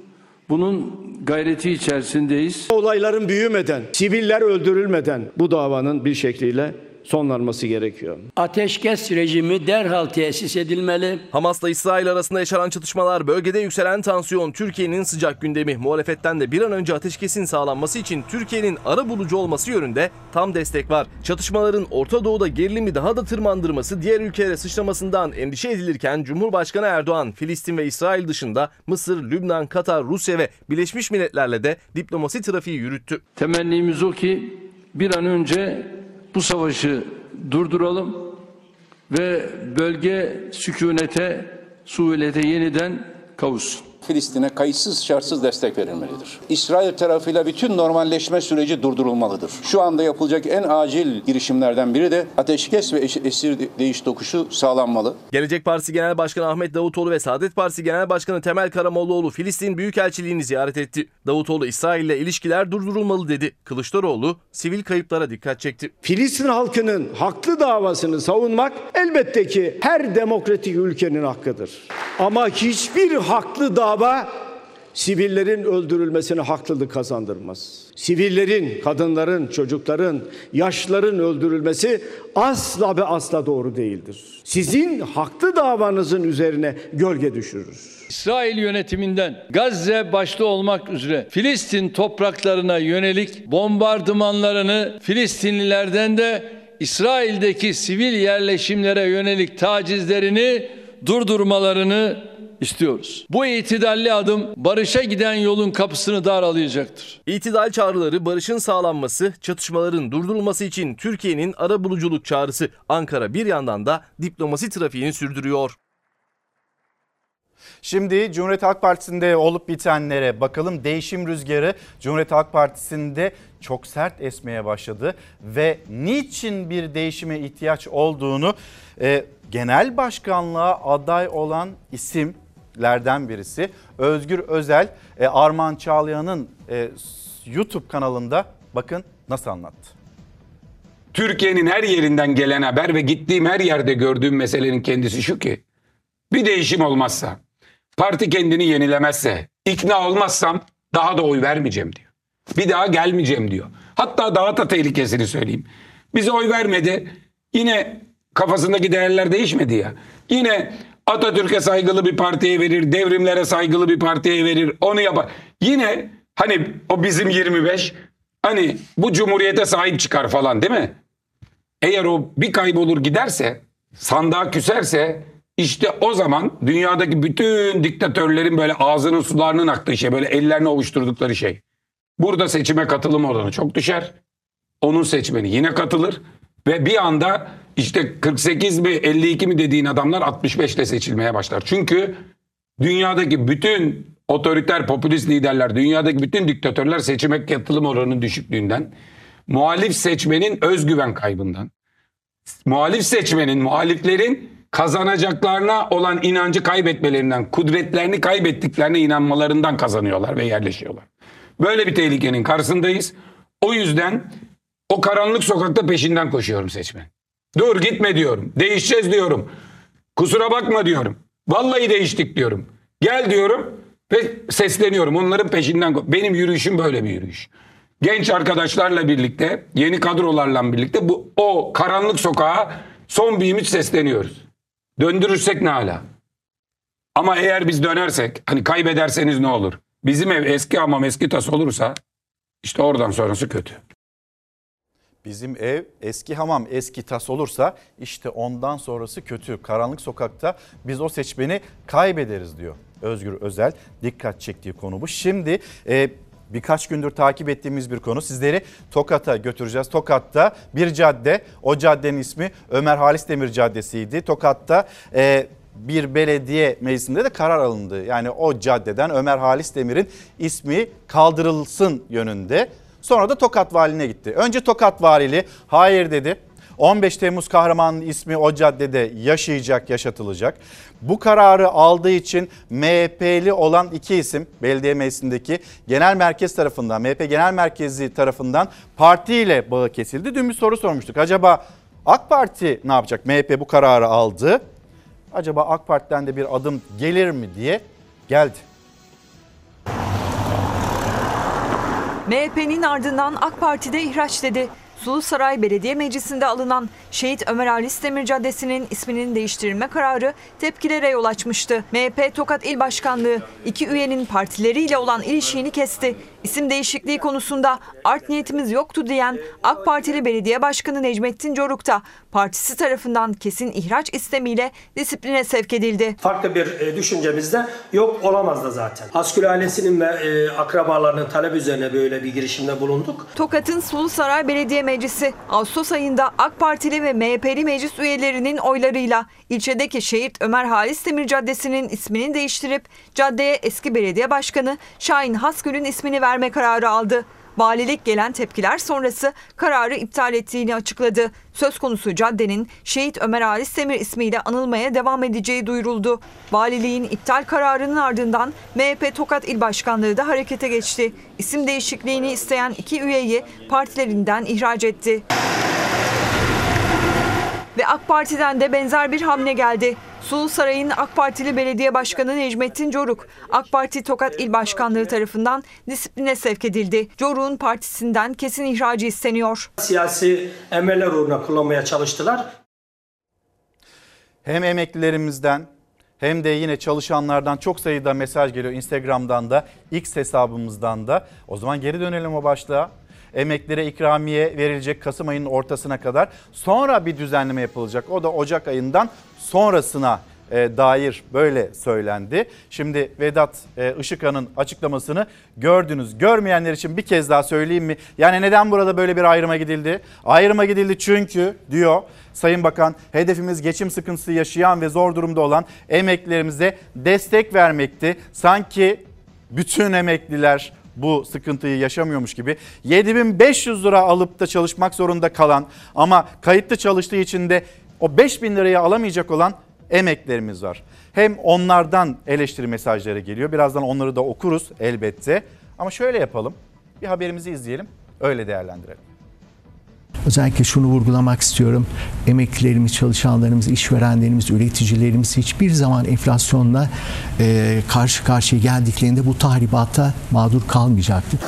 Bunun gayreti içerisindeyiz. Olayların büyümeden, siviller öldürülmeden bu davanın bir şekliyle sonlanması gerekiyor. Ateşkes rejimi derhal tesis edilmeli. Hamas'la İsrail arasında yaşanan çatışmalar, bölgede yükselen tansiyon, Türkiye'nin sıcak gündemi. Muhalefetten de bir an önce ateşkesin sağlanması için Türkiye'nin ara bulucu olması yönünde tam destek var. Çatışmaların Orta Doğu'da gerilimi daha da tırmandırması, diğer ülkelere sıçramasından endişe edilirken Cumhurbaşkanı Erdoğan, Filistin ve İsrail dışında Mısır, Lübnan, Katar, Rusya ve Birleşmiş Milletler'le de diplomasi trafiği yürüttü. Temennimiz o ki bir an önce bu savaşı durduralım ve bölge sükunete, suhulete yeniden kavuşsun. Filistin'e kayıtsız şartsız destek verilmelidir. İsrail tarafıyla bütün normalleşme süreci durdurulmalıdır. Şu anda yapılacak en acil girişimlerden biri de ateşkes ve esir değiş tokuşu sağlanmalı. Gelecek Partisi Genel Başkanı Ahmet Davutoğlu ve Saadet Partisi Genel Başkanı Temel Karamollaoğlu Filistin Büyükelçiliğini ziyaret etti. Davutoğlu İsrail ile ilişkiler durdurulmalı dedi. Kılıçdaroğlu sivil kayıplara dikkat çekti. Filistin halkının haklı davasını savunmak elbette ki her demokratik ülkenin hakkıdır. Ama hiçbir haklı dava sivillerin öldürülmesine haklılık kazandırmaz. Sivillerin, kadınların, çocukların, yaşlıların öldürülmesi asla ve asla doğru değildir. Sizin haklı davanızın üzerine gölge düşürür. İsrail yönetiminden Gazze başta olmak üzere Filistin topraklarına yönelik bombardımanlarını Filistinlilerden de İsrail'deki sivil yerleşimlere yönelik tacizlerini durdurmalarını istiyoruz. Bu itidalli adım barışa giden yolun kapısını daralayacaktır. İtidal çağrıları, barışın sağlanması, çatışmaların durdurulması için Türkiye'nin ara buluculuk çağrısı. Ankara bir yandan da diplomasi trafiğini sürdürüyor. Şimdi Cumhuriyet Halk Partisi'nde olup bitenlere bakalım. Değişim rüzgarı Cumhuriyet Halk Partisi'nde çok sert esmeye başladı ve niçin bir değişime ihtiyaç olduğunu e, genel başkanlığa aday olan isimlerden birisi Özgür Özel e, Arman Çağlayan'ın e, YouTube kanalında bakın nasıl anlattı. Türkiye'nin her yerinden gelen haber ve gittiğim her yerde gördüğüm meselenin kendisi şu ki bir değişim olmazsa, parti kendini yenilemezse, ikna olmazsam daha da oy vermeyeceğim diyor. Bir daha gelmeyeceğim diyor. Hatta daha da tehlikesini söyleyeyim. Bize oy vermedi. Yine kafasındaki değerler değişmedi ya. Yine Atatürk'e saygılı bir partiye verir, devrimlere saygılı bir partiye verir, onu yapar. Yine hani o bizim 25 hani bu cumhuriyete sahip çıkar falan değil mi? Eğer o bir kaybolur giderse, sandığa küserse işte o zaman dünyadaki bütün diktatörlerin böyle ağzının sularının aktığı şey, böyle ellerini ovuşturdukları şey. Burada seçime katılım oranı çok düşer. Onun seçmeni yine katılır ve bir anda işte 48 mi 52 mi dediğin adamlar 65 ile seçilmeye başlar. Çünkü dünyadaki bütün otoriter popülist liderler, dünyadaki bütün diktatörler seçime katılım oranının düşüklüğünden, muhalif seçmenin özgüven kaybından, muhalif seçmenin, muhaliflerin kazanacaklarına olan inancı kaybetmelerinden, kudretlerini kaybettiklerine inanmalarından kazanıyorlar ve yerleşiyorlar. Böyle bir tehlikenin karşısındayız. O yüzden o karanlık sokakta peşinden koşuyorum seçmen. Dur gitme diyorum. Değişeceğiz diyorum. Kusura bakma diyorum. Vallahi değiştik diyorum. Gel diyorum ve sesleniyorum. Onların peşinden. Benim yürüyüşüm böyle bir yürüyüş. Genç arkadaşlarla birlikte, yeni kadrolarla birlikte bu o karanlık sokağa son bir ümit sesleniyoruz. Döndürürsek ne hala? Ama eğer biz dönersek, hani kaybederseniz ne olur? Bizim ev eski hamam eski tas olursa işte oradan sonrası kötü. Bizim ev eski hamam eski tas olursa işte ondan sonrası kötü. Karanlık sokakta biz o seçmeni kaybederiz diyor Özgür Özel. Dikkat çektiği konu bu. Şimdi e, birkaç gündür takip ettiğimiz bir konu. Sizleri Tokat'a götüreceğiz. Tokat'ta bir cadde, o caddenin ismi Ömer Halis Demir Caddesi'ydi. Tokat'ta e, bir belediye meclisinde de karar alındı. Yani o caddeden Ömer Halis Demir'in ismi kaldırılsın yönünde. Sonra da Tokat Valiliğine gitti. Önce Tokat Valiliği hayır dedi. 15 Temmuz kahramanının ismi o caddede yaşayacak, yaşatılacak. Bu kararı aldığı için MHP'li olan iki isim belediye meclisindeki genel merkez tarafından, MHP genel merkezi tarafından partiyle bağı kesildi. Dün bir soru sormuştuk. Acaba AK Parti ne yapacak? MHP bu kararı aldı. Acaba AK Parti'den de bir adım gelir mi diye geldi. MHP'nin ardından AK Parti'de ihraç dedi. Sulusaray Belediye Meclisi'nde alınan Şehit Ömer Halis Demir Caddesi'nin isminin değiştirilme kararı tepkilere yol açmıştı. MHP Tokat İl Başkanlığı iki üyenin partileriyle olan ilişiğini kesti. İsim değişikliği konusunda art niyetimiz yoktu diyen AK Partili Belediye Başkanı Necmettin Coruk da partisi tarafından kesin ihraç istemiyle disipline sevk edildi. Farklı bir e, düşüncemiz de yok olamaz da zaten. Askül ailesinin ve e, akrabalarının talep üzerine böyle bir girişimde bulunduk. Tokat'ın Sulusaray Belediye Meclisi Ağustos ayında AK Partili ve MHP'li meclis üyelerinin oylarıyla ilçedeki şehit Ömer Halis Demir Caddesi'nin ismini değiştirip caddeye eski belediye başkanı Şahin Hasgül'ün ismini verme kararı aldı. Valilik gelen tepkiler sonrası kararı iptal ettiğini açıkladı. Söz konusu caddenin Şehit Ömer Halis Demir ismiyle anılmaya devam edeceği duyuruldu. Valiliğin iptal kararının ardından MHP Tokat İl Başkanlığı da harekete geçti. İsim değişikliğini isteyen iki üyeyi partilerinden ihraç etti. Ve AK Parti'den de benzer bir hamle geldi. Sulu Saray'ın AK Partili Belediye Başkanı Necmettin Coruk, AK Parti Tokat İl Başkanlığı tarafından disipline sevk edildi. Coruk'un partisinden kesin ihracı isteniyor. Siyasi emeller uğruna kullanmaya çalıştılar. Hem emeklilerimizden hem de yine çalışanlardan çok sayıda mesaj geliyor Instagram'dan da X hesabımızdan da. O zaman geri dönelim o başlığa. Emeklilere ikramiye verilecek Kasım ayının ortasına kadar. Sonra bir düzenleme yapılacak. O da Ocak ayından sonrasına e, dair böyle söylendi. Şimdi Vedat e, Işıkhan'ın açıklamasını gördünüz. Görmeyenler için bir kez daha söyleyeyim mi? Yani neden burada böyle bir ayrıma gidildi? Ayrıma gidildi çünkü diyor Sayın Bakan hedefimiz geçim sıkıntısı yaşayan ve zor durumda olan emeklilerimize destek vermekti. Sanki bütün emekliler bu sıkıntıyı yaşamıyormuş gibi 7500 lira alıp da çalışmak zorunda kalan ama kayıtlı çalıştığı için de o 5000 lirayı alamayacak olan emeklerimiz var. Hem onlardan eleştiri mesajları geliyor. Birazdan onları da okuruz elbette. Ama şöyle yapalım. Bir haberimizi izleyelim. Öyle değerlendirelim. Özellikle şunu vurgulamak istiyorum. Emeklilerimiz, çalışanlarımız, işverenlerimiz, üreticilerimiz hiçbir zaman enflasyonla e, karşı karşıya geldiklerinde bu tahribata mağdur kalmayacaktır.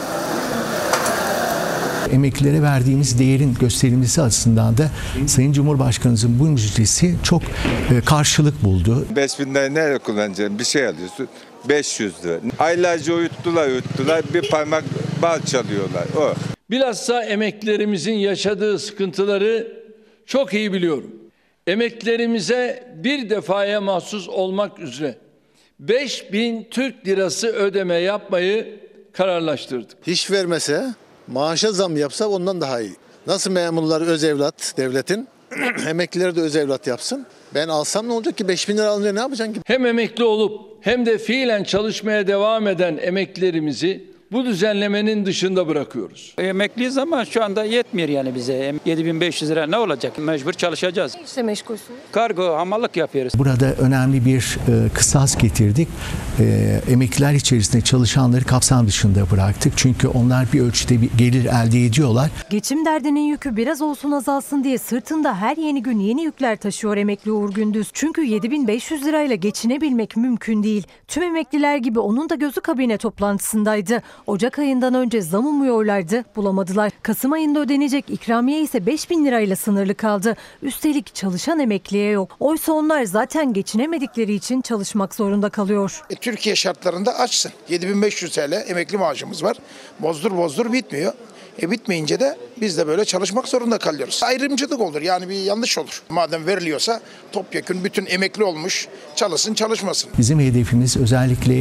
Emeklilere verdiğimiz değerin gösterilmesi açısından da Sayın Cumhurbaşkanımızın bu müjdesi çok e, karşılık buldu. 5000 lira nereye kullanacaksın? Bir şey alıyorsun. 500 lira. Aylarca uyuttular uyuttular. Bir parmak bal çalıyorlar. O. Bilhassa emeklilerimizin yaşadığı sıkıntıları çok iyi biliyorum. Emeklilerimize bir defaya mahsus olmak üzere 5000 Türk lirası ödeme yapmayı kararlaştırdık. Hiç vermese, maaşa zam yapsa ondan daha iyi. Nasıl memurlar öz evlat devletin, emekliler de öz evlat yapsın. Ben alsam ne olacak ki 5000 lira alınca ne yapacaksın ki? Hem emekli olup hem de fiilen çalışmaya devam eden emeklilerimizi bu düzenlemenin dışında bırakıyoruz. Emekliyiz ama şu anda yetmiyor yani bize. 7500 lira ne olacak? Mecbur çalışacağız. İşte meşgulsünüz. Kargo, hamallık yapıyoruz. Burada önemli bir e, kısas getirdik. E, emekliler içerisinde çalışanları kapsam dışında bıraktık. Çünkü onlar bir ölçüde bir gelir elde ediyorlar. Geçim derdinin yükü biraz olsun azalsın diye sırtında her yeni gün yeni yükler taşıyor emekli Uğur Gündüz. Çünkü 7500 lirayla geçinebilmek mümkün değil. Tüm emekliler gibi onun da gözü kabine toplantısındaydı. Ocak ayından önce zam umuyorlardı, bulamadılar. Kasım ayında ödenecek ikramiye ise 5000 lirayla sınırlı kaldı. Üstelik çalışan emekliye yok. Oysa onlar zaten geçinemedikleri için çalışmak zorunda kalıyor. E, Türkiye şartlarında açsın. 7500 TL emekli maaşımız var. Bozdur bozdur bitmiyor. E bitmeyince de biz de böyle çalışmak zorunda kalıyoruz. Ayrımcılık olur yani bir yanlış olur. Madem veriliyorsa topyekun bütün emekli olmuş çalışsın çalışmasın. Bizim hedefimiz özellikle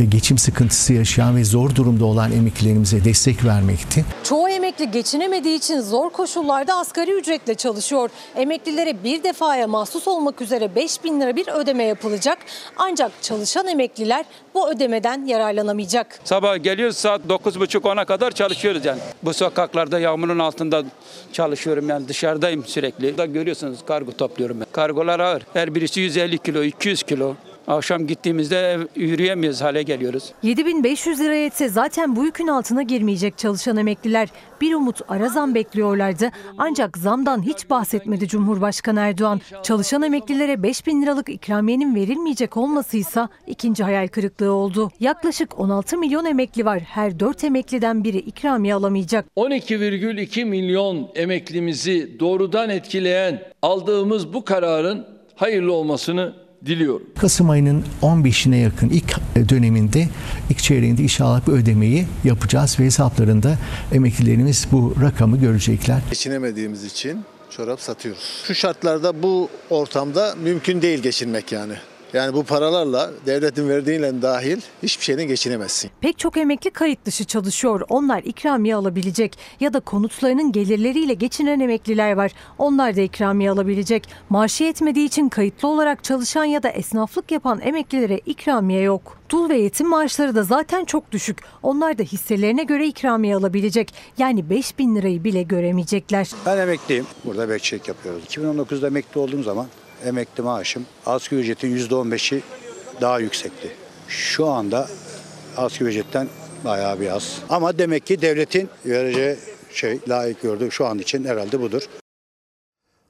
e, geçim sıkıntısı yaşayan ve zor durumda olan emeklilerimize destek vermekti. Çoğu emekli geçinemediği için zor koşullarda asgari ücretle çalışıyor. Emeklilere bir defaya mahsus olmak üzere 5 bin lira bir ödeme yapılacak. Ancak çalışan emekliler bu ödemeden yararlanamayacak. Sabah geliyoruz saat 9.30-10'a kadar çalışıyoruz yani. Bu sokaklarda yağmurun altında çalışıyorum yani dışarıdayım sürekli. Da görüyorsunuz kargo topluyorum ben. Kargolar ağır. Her birisi 150 kilo, 200 kilo. Akşam gittiğimizde yürüyemiyoruz hale geliyoruz. 7500 lira yetse zaten bu yükün altına girmeyecek çalışan emekliler. Bir umut ara zam bekliyorlardı. Ancak zamdan hiç bahsetmedi Cumhurbaşkanı Erdoğan. Çalışan emeklilere 5000 liralık ikramiyenin verilmeyecek olmasıysa ikinci hayal kırıklığı oldu. Yaklaşık 16 milyon emekli var. Her 4 emekliden biri ikramiye alamayacak. 12,2 milyon emeklimizi doğrudan etkileyen aldığımız bu kararın hayırlı olmasını diliyorum. Kasım ayının 15'ine yakın ilk döneminde, ilk çeyreğinde inşallah bu ödemeyi yapacağız ve hesaplarında emeklilerimiz bu rakamı görecekler. Geçinemediğimiz için çorap satıyoruz. Şu şartlarda bu ortamda mümkün değil geçinmek yani. Yani bu paralarla devletin verdiğiyle dahil hiçbir şeyden geçinemezsin. Pek çok emekli kayıt dışı çalışıyor. Onlar ikramiye alabilecek ya da konutlarının gelirleriyle geçinen emekliler var. Onlar da ikramiye alabilecek. Maaşı yetmediği için kayıtlı olarak çalışan ya da esnaflık yapan emeklilere ikramiye yok. Dul ve yetim maaşları da zaten çok düşük. Onlar da hisselerine göre ikramiye alabilecek. Yani 5 bin lirayı bile göremeyecekler. Ben emekliyim. Burada bekçilik yapıyoruz. 2019'da emekli olduğum zaman emekli maaşım asgari ücretin %15'i daha yüksekti. Şu anda asgari ücretten bayağı bir az. Ama demek ki devletin vereceği şey layık gördüğü şu an için herhalde budur.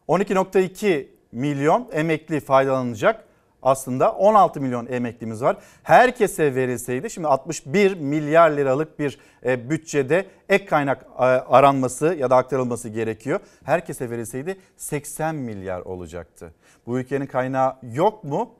12.2 milyon emekli faydalanacak. Aslında 16 milyon emeklimiz var. Herkese verilseydi şimdi 61 milyar liralık bir e, bütçede ek kaynak e, aranması ya da aktarılması gerekiyor. Herkese verilseydi 80 milyar olacaktı. Bu ülkenin kaynağı yok mu?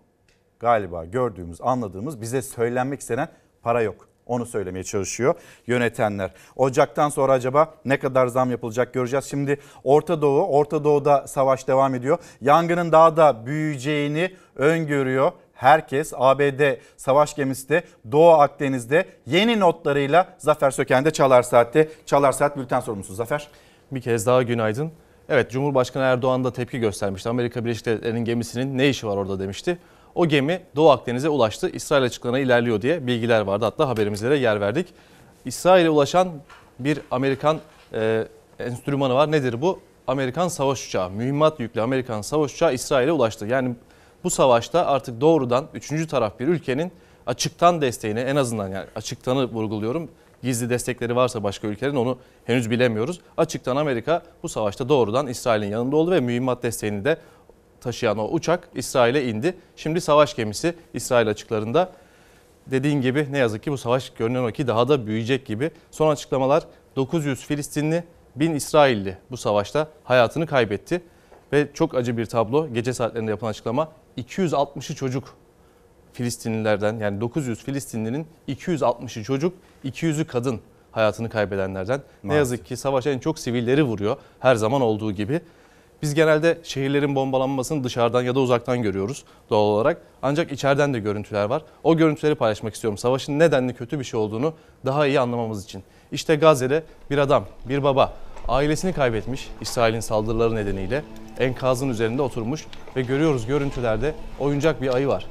Galiba gördüğümüz, anladığımız bize söylenmek istenen para yok. Onu söylemeye çalışıyor yönetenler. Ocaktan sonra acaba ne kadar zam yapılacak göreceğiz. Şimdi Orta Doğu, Orta Doğu'da savaş devam ediyor. Yangının daha da büyüyeceğini öngörüyor. Herkes ABD savaş gemisi de Doğu Akdeniz'de yeni notlarıyla Zafer Söken'de Çalar Saat'te. Çalar Saat bülten sorumlusu Zafer. Bir kez daha günaydın. Evet Cumhurbaşkanı Erdoğan da tepki göstermişti. Amerika Birleşik Devletleri'nin gemisinin ne işi var orada demişti. O gemi Doğu Akdeniz'e ulaştı. İsrail açıklarına ilerliyor diye bilgiler vardı. Hatta haberimizlere yer verdik. İsrail'e ulaşan bir Amerikan e, enstrümanı var. Nedir bu? Amerikan savaş uçağı. Mühimmat yüklü Amerikan savaş uçağı İsrail'e ulaştı. Yani bu savaşta artık doğrudan üçüncü taraf bir ülkenin açıktan desteğini en azından yani açıktanı vurguluyorum. Gizli destekleri varsa başka ülkelerin onu henüz bilemiyoruz. Açıktan Amerika bu savaşta doğrudan İsrail'in yanında oldu ve mühimmat desteğini de taşıyan o uçak İsrail'e indi. Şimdi savaş gemisi İsrail açıklarında. Dediğin gibi ne yazık ki bu savaş görünen o ki daha da büyüyecek gibi. Son açıklamalar 900 Filistinli, 1000 İsrailli bu savaşta hayatını kaybetti. Ve çok acı bir tablo. Gece saatlerinde yapılan açıklama 260'ı çocuk Filistinlilerden yani 900 Filistinlinin 260'ı çocuk, 200'ü kadın hayatını kaybedenlerden. Ne yazık ki savaş en çok sivilleri vuruyor her zaman olduğu gibi. Biz genelde şehirlerin bombalanmasını dışarıdan ya da uzaktan görüyoruz doğal olarak. Ancak içeriden de görüntüler var. O görüntüleri paylaşmak istiyorum. Savaşın nedenli kötü bir şey olduğunu daha iyi anlamamız için. İşte Gazze'de bir adam, bir baba ailesini kaybetmiş İsrail'in saldırıları nedeniyle. Enkazın üzerinde oturmuş ve görüyoruz görüntülerde oyuncak bir ayı var.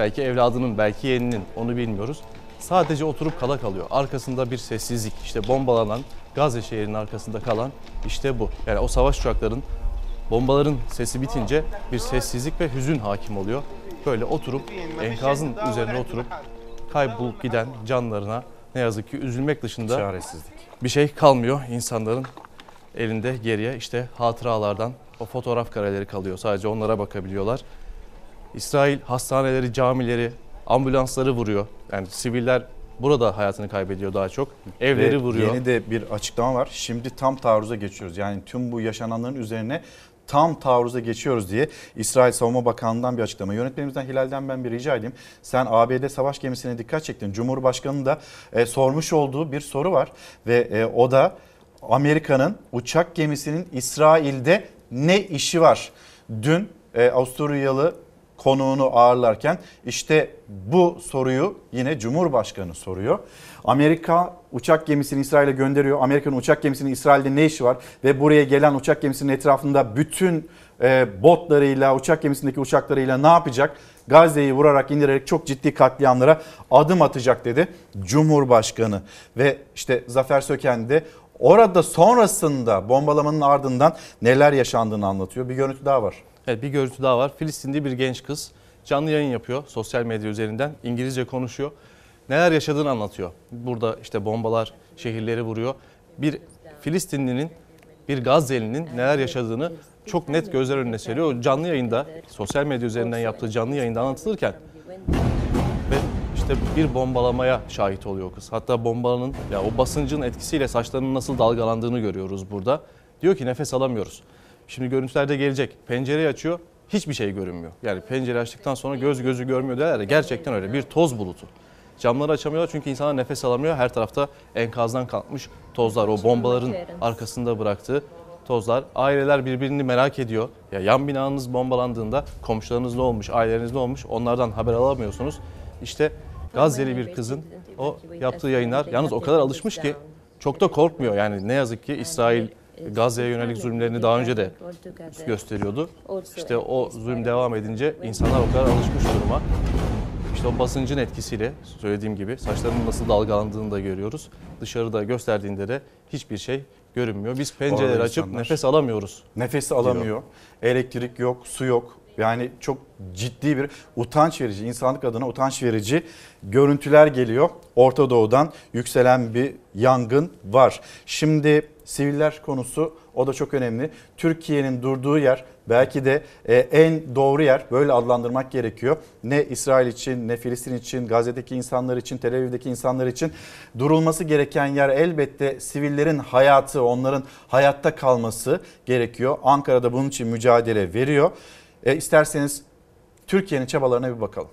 Belki evladının, belki yeğeninin onu bilmiyoruz. Sadece oturup kala kalıyor. Arkasında bir sessizlik. İşte bombalanan Gazze şehrinin arkasında kalan işte bu. Yani o savaş uçakların bombaların sesi bitince bir sessizlik ve hüzün hakim oluyor. Böyle oturup enkazın üzerine oturup kaybolup giden canlarına ne yazık ki üzülmek dışında Çaresizlik. bir şey kalmıyor insanların elinde geriye işte hatıralardan o fotoğraf kareleri kalıyor. Sadece onlara bakabiliyorlar. İsrail hastaneleri, camileri, ambulansları vuruyor. Yani siviller burada hayatını kaybediyor daha çok. Evleri Ve vuruyor. Yeni de bir açıklama var. Şimdi tam taarruza geçiyoruz. Yani tüm bu yaşananların üzerine tam taarruza geçiyoruz diye İsrail Savunma Bakanlığı'ndan bir açıklama. Yönetmenimizden Hilal'den ben bir rica edeyim. Sen ABD savaş gemisine dikkat çektin. Cumhurbaşkanı da e, sormuş olduğu bir soru var ve e, o da Amerika'nın uçak gemisinin İsrail'de ne işi var? Dün e, Avusturyalı konuğunu ağırlarken işte bu soruyu yine Cumhurbaşkanı soruyor. Amerika uçak gemisini İsrail'e gönderiyor. Amerika'nın uçak gemisinin İsrail'de ne işi var? Ve buraya gelen uçak gemisinin etrafında bütün e, botlarıyla, uçak gemisindeki uçaklarıyla ne yapacak? Gazze'yi vurarak indirerek çok ciddi katliamlara adım atacak dedi Cumhurbaşkanı. Ve işte Zafer Söken de orada sonrasında bombalamanın ardından neler yaşandığını anlatıyor. Bir görüntü daha var. Evet bir görüntü daha var. Filistinli bir genç kız canlı yayın yapıyor sosyal medya üzerinden. İngilizce konuşuyor. Neler yaşadığını anlatıyor. Burada işte bombalar şehirleri vuruyor. Bir Filistinlinin, bir Gazze'linin neler yaşadığını çok net gözler önüne seriyor. Canlı yayında, sosyal medya üzerinden yaptığı canlı yayında anlatılırken ve işte bir bombalamaya şahit oluyor kız. Hatta bombanın ya o basıncın etkisiyle saçlarının nasıl dalgalandığını görüyoruz burada. Diyor ki nefes alamıyoruz. Şimdi görüntülerde gelecek. Pencereyi açıyor. Hiçbir şey görünmüyor. Yani pencere açtıktan sonra göz gözü görmüyor derler ya gerçekten öyle. Bir toz bulutu. Camları açamıyorlar çünkü insanlar nefes alamıyor. Her tarafta enkazdan kalkmış tozlar. O bombaların arkasında bıraktığı tozlar. Aileler birbirini merak ediyor. Ya yan binanız bombalandığında komşularınız ne olmuş, aileniz ne olmuş onlardan haber alamıyorsunuz. İşte Gazze'li bir kızın o yaptığı yayınlar yalnız o kadar alışmış ki çok da korkmuyor. Yani ne yazık ki İsrail Gazze'ye yönelik zulümlerini daha önce de gösteriyordu. İşte o zulüm devam edince insanlar o kadar alışmış duruma. İşte o basıncın etkisiyle söylediğim gibi saçlarının nasıl dalgalandığını da görüyoruz. Dışarıda gösterdiğinde de hiçbir şey görünmüyor. Biz pencereleri açıp insanlar- nefes alamıyoruz. Nefesi alamıyor. Elektrik yok, su yok. Yani çok ciddi bir utanç verici, insanlık adına utanç verici görüntüler geliyor. Orta Doğu'dan yükselen bir yangın var. Şimdi siviller konusu o da çok önemli. Türkiye'nin durduğu yer belki de e, en doğru yer böyle adlandırmak gerekiyor. Ne İsrail için ne Filistin için, Gazze'deki insanlar için, Tel Aviv'deki insanlar için durulması gereken yer elbette sivillerin hayatı, onların hayatta kalması gerekiyor. Ankara'da bunun için mücadele veriyor. E, isterseniz Türkiye'nin çabalarına bir bakalım.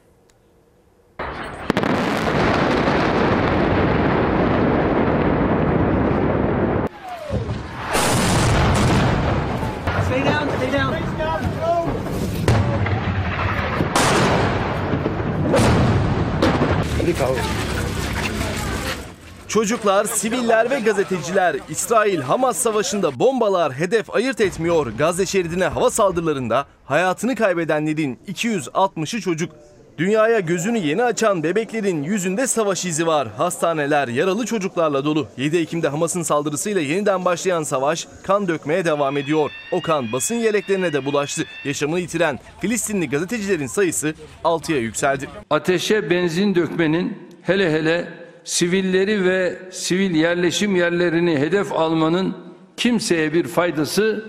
Çocuklar, siviller ve gazeteciler İsrail-Hamas savaşında bombalar hedef ayırt etmiyor. Gazze şeridine hava saldırılarında hayatını kaybedenlerin 260'ı çocuk. Dünyaya gözünü yeni açan bebeklerin yüzünde savaş izi var. Hastaneler yaralı çocuklarla dolu. 7 Ekim'de Hamas'ın saldırısıyla yeniden başlayan savaş kan dökmeye devam ediyor. O kan basın yeleklerine de bulaştı. Yaşamını yitiren Filistinli gazetecilerin sayısı 6'ya yükseldi. Ateşe benzin dökmenin hele hele sivilleri ve sivil yerleşim yerlerini hedef almanın kimseye bir faydası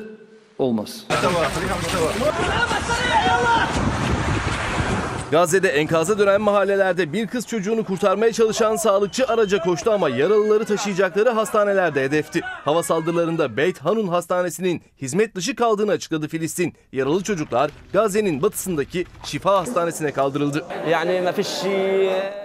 olmaz. Gazze'de enkaza dönen mahallelerde bir kız çocuğunu kurtarmaya çalışan sağlıkçı araca koştu ama yaralıları taşıyacakları hastanelerde hedefti. Hava saldırılarında Beyt Hanun Hastanesi'nin hizmet dışı kaldığını açıkladı Filistin. Yaralı çocuklar Gazze'nin batısındaki Şifa Hastanesi'ne kaldırıldı.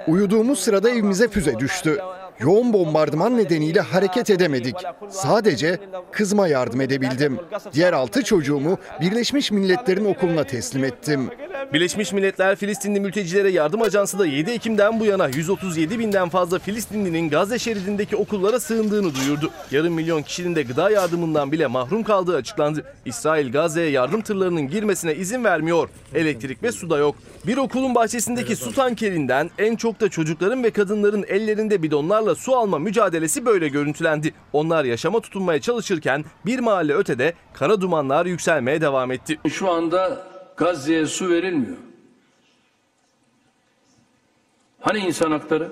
Uyuduğumuz sırada evimize füze düştü. Yoğun bombardıman nedeniyle hareket edemedik. Sadece kızıma yardım edebildim. Diğer altı çocuğumu Birleşmiş Milletler'in okuluna teslim ettim. Birleşmiş Milletler Filistinli Mültecilere Yardım Ajansı da 7 Ekim'den bu yana 137 binden fazla Filistinlinin Gazze şeridindeki okullara sığındığını duyurdu. Yarım milyon kişinin de gıda yardımından bile mahrum kaldığı açıklandı. İsrail Gazze'ye yardım tırlarının girmesine izin vermiyor. Elektrik ve su da yok. Bir okulun bahçesindeki su tankerinden en çok da çocukların ve kadınların ellerinde bidonlarla su alma mücadelesi böyle görüntülendi. Onlar yaşama tutunmaya çalışırken bir mahalle ötede kara dumanlar yükselmeye devam etti. Şu anda Gazze'ye su verilmiyor. Hani insan hakları?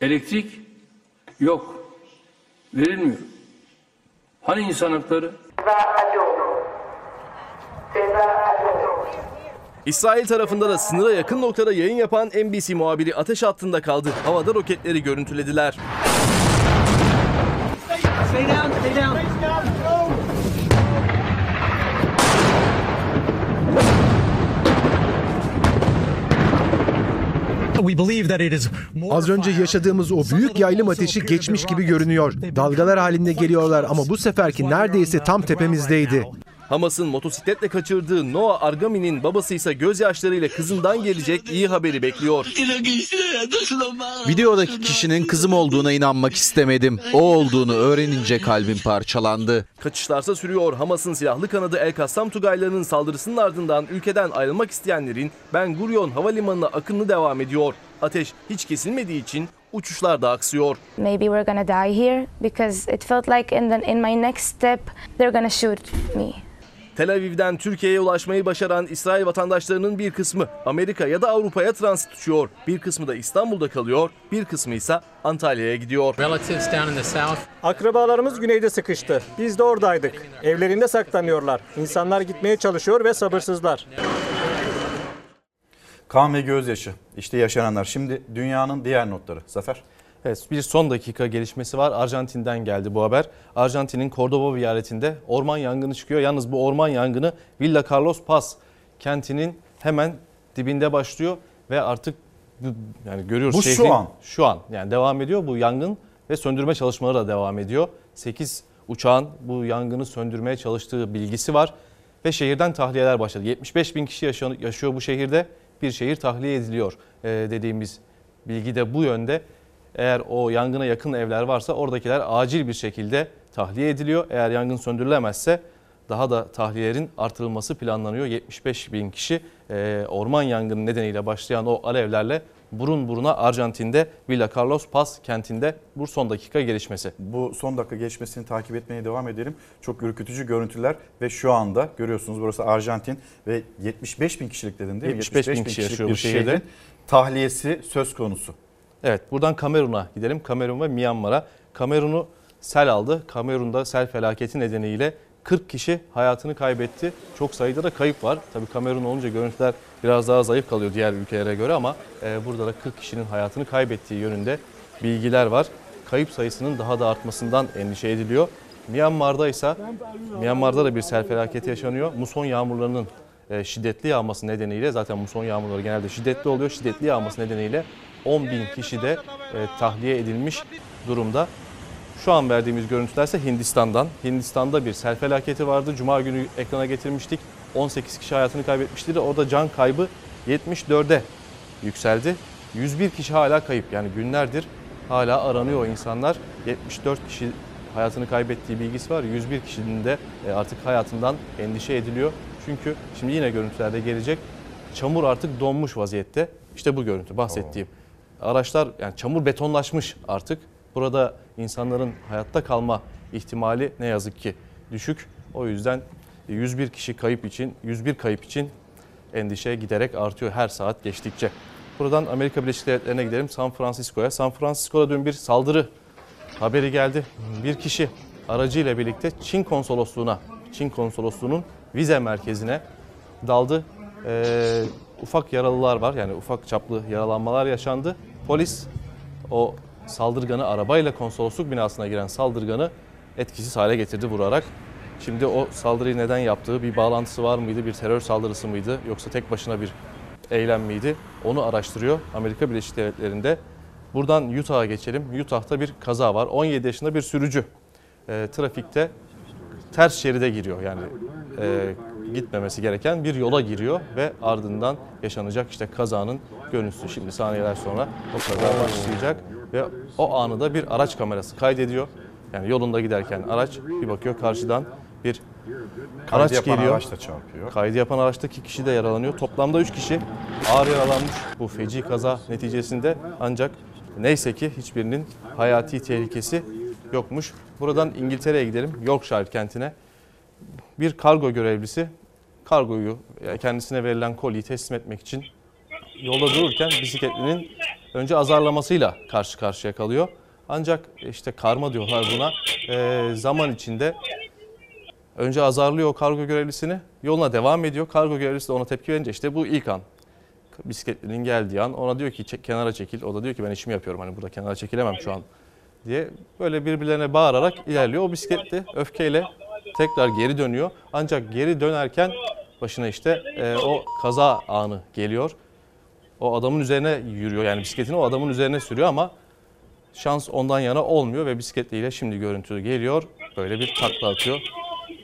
Elektrik yok. Verilmiyor. Hani insan hakları? İsrail tarafında da sınıra yakın noktada yayın yapan NBC muhabiri ateş hattında kaldı. Havada roketleri görüntülediler. Stay down, stay down. Az önce yaşadığımız o büyük yaylım ateşi geçmiş gibi görünüyor. Dalgalar halinde geliyorlar ama bu seferki neredeyse tam tepemizdeydi. Hamas'ın motosikletle kaçırdığı Noah Argami'nin babası ise gözyaşlarıyla kızından gelecek iyi haberi bekliyor. Videodaki kişinin kızım olduğuna inanmak istemedim. O olduğunu öğrenince kalbim parçalandı. Kaçışlarsa sürüyor. Hamas'ın silahlı kanadı El Kassam Tugaylarının saldırısının ardından ülkeden ayrılmak isteyenlerin Ben Gurion Havalimanı'na akını devam ediyor. Ateş hiç kesilmediği için uçuşlar da aksıyor. Maybe we're gonna die here because it felt like in the in my next step they're gonna shoot me. Tel Aviv'den Türkiye'ye ulaşmayı başaran İsrail vatandaşlarının bir kısmı Amerika ya da Avrupa'ya transit uçuyor. Bir kısmı da İstanbul'da kalıyor, bir kısmı ise Antalya'ya gidiyor. Akrabalarımız güneyde sıkıştı. Biz de oradaydık. Evlerinde saklanıyorlar. İnsanlar gitmeye çalışıyor ve sabırsızlar. Kan ve gözyaşı. İşte yaşananlar. Şimdi dünyanın diğer notları. Zafer. Evet bir son dakika gelişmesi var. Arjantin'den geldi bu haber. Arjantin'in Cordoba vilayetinde orman yangını çıkıyor. Yalnız bu orman yangını Villa Carlos Paz kentinin hemen dibinde başlıyor ve artık yani görüyoruz Bu şu şehrin- an. şu an yani devam ediyor bu yangın ve söndürme çalışmaları da devam ediyor. 8 uçağın bu yangını söndürmeye çalıştığı bilgisi var ve şehirden tahliyeler başladı. 75 bin kişi yaşıyor, yaşıyor bu şehirde. Bir şehir tahliye ediliyor ee, dediğimiz bilgi de bu yönde. Eğer o yangına yakın evler varsa oradakiler acil bir şekilde tahliye ediliyor. Eğer yangın söndürülemezse daha da tahliyelerin artırılması planlanıyor. 75 bin kişi e, orman yangını nedeniyle başlayan o alevlerle burun buruna Arjantin'de Villa Carlos Paz kentinde bu son dakika gelişmesi. Bu son dakika gelişmesini takip etmeye devam edelim. Çok ürkütücü görüntüler ve şu anda görüyorsunuz burası Arjantin ve 75 bin kişilik dedin değil mi? 75 bin kişi yaşıyor bu şehirde. şehrin Tahliyesi söz konusu. Evet buradan Kamerun'a gidelim. Kamerun ve Myanmar'a. Kamerun'u sel aldı. Kamerun'da sel felaketi nedeniyle 40 kişi hayatını kaybetti. Çok sayıda da kayıp var. Tabii Kamerun olunca görüntüler biraz daha zayıf kalıyor diğer ülkelere göre ama e, burada da 40 kişinin hayatını kaybettiği yönünde bilgiler var. Kayıp sayısının daha da artmasından endişe ediliyor. Myanmar'da ise Myanmar'da da bir sel felaketi yaşanıyor. Muson yağmurlarının e, şiddetli yağması nedeniyle zaten muson yağmurları genelde şiddetli oluyor. Şiddetli yağması nedeniyle 10 bin kişi de e, tahliye edilmiş durumda. Şu an verdiğimiz görüntüler ise Hindistan'dan. Hindistan'da bir sel felaketi vardı. Cuma günü ekrana getirmiştik. 18 kişi hayatını kaybetmişti. Orada can kaybı 74'e yükseldi. 101 kişi hala kayıp. Yani günlerdir hala aranıyor insanlar. 74 kişi hayatını kaybettiği bilgisi var. 101 kişinin de e, artık hayatından endişe ediliyor. Çünkü şimdi yine görüntülerde gelecek. Çamur artık donmuş vaziyette. İşte bu görüntü bahsettiğim. Araçlar yani çamur betonlaşmış artık. Burada insanların hayatta kalma ihtimali ne yazık ki düşük. O yüzden 101 kişi kayıp için, 101 kayıp için endişe giderek artıyor her saat geçtikçe. Buradan Amerika Birleşik Devletleri'ne gidelim San Francisco'ya. San Francisco'da dün bir saldırı haberi geldi. Bir kişi aracıyla birlikte Çin konsolosluğuna, Çin konsolosluğunun vize merkezine daldı. Ee, ufak yaralılar var yani ufak çaplı yaralanmalar yaşandı. Polis o saldırganı arabayla konsolosluk binasına giren saldırganı etkisiz hale getirdi vurarak. Şimdi o saldırıyı neden yaptığı, bir bağlantısı var mıydı, bir terör saldırısı mıydı yoksa tek başına bir eylem miydi? Onu araştırıyor Amerika Birleşik Devletleri'nde. Buradan Utah'a geçelim. Utah'ta bir kaza var. 17 yaşında bir sürücü e, trafikte ters şeride giriyor. Yani e, gitmemesi gereken bir yola giriyor ve ardından yaşanacak işte kazanın görüntüsü. Şimdi saniyeler sonra o kaza başlayacak ve o anı da bir araç kamerası kaydediyor. Yani yolunda giderken araç bir bakıyor karşıdan bir Kaydı araç yapan geliyor. araç da çarpıyor. Kaydı yapan araçtaki kişi de yaralanıyor. Toplamda 3 kişi ağır yaralanmış bu feci kaza neticesinde ancak neyse ki hiçbirinin hayati tehlikesi yokmuş. Buradan İngiltere'ye gidelim. Yorkshire kentine. Bir kargo görevlisi kargoyu e, kendisine verilen kolyeyi teslim etmek için yolda dururken bisikletlinin önce azarlamasıyla karşı karşıya kalıyor. Ancak işte karma diyorlar buna. E, zaman içinde önce azarlıyor o kargo görevlisini. Yoluna devam ediyor. Kargo görevlisi de ona tepki verince işte bu ilk an. Bisikletlinin geldiği an ona diyor ki "Çek- kenara çekil. O da diyor ki ben işimi yapıyorum hani burada kenara çekilemem şu an diye böyle birbirlerine bağırarak ilerliyor. O bisikletli öfkeyle tekrar geri dönüyor. Ancak geri dönerken başına işte e, o kaza anı geliyor. o adamın üzerine yürüyor. Yani bisikletini o adamın üzerine sürüyor ama şans ondan yana olmuyor ve bisikletle şimdi görüntü geliyor. Böyle bir takla atıyor.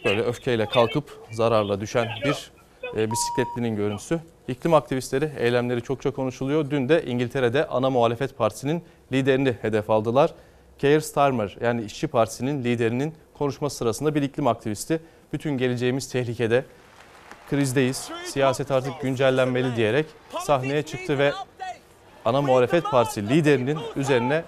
Böyle öfkeyle kalkıp zararla düşen bir e, bisikletlinin görüntüsü. İklim aktivistleri eylemleri çokça konuşuluyor. Dün de İngiltere'de ana muhalefet partisinin liderini hedef aldılar. Keir Starmer yani İşçi Partisi'nin liderinin konuşması sırasında bir iklim aktivisti bütün geleceğimiz tehlikede, krizdeyiz, siyaset artık güncellenmeli diyerek sahneye çıktı ve ana muhalefet partisi liderinin üzerine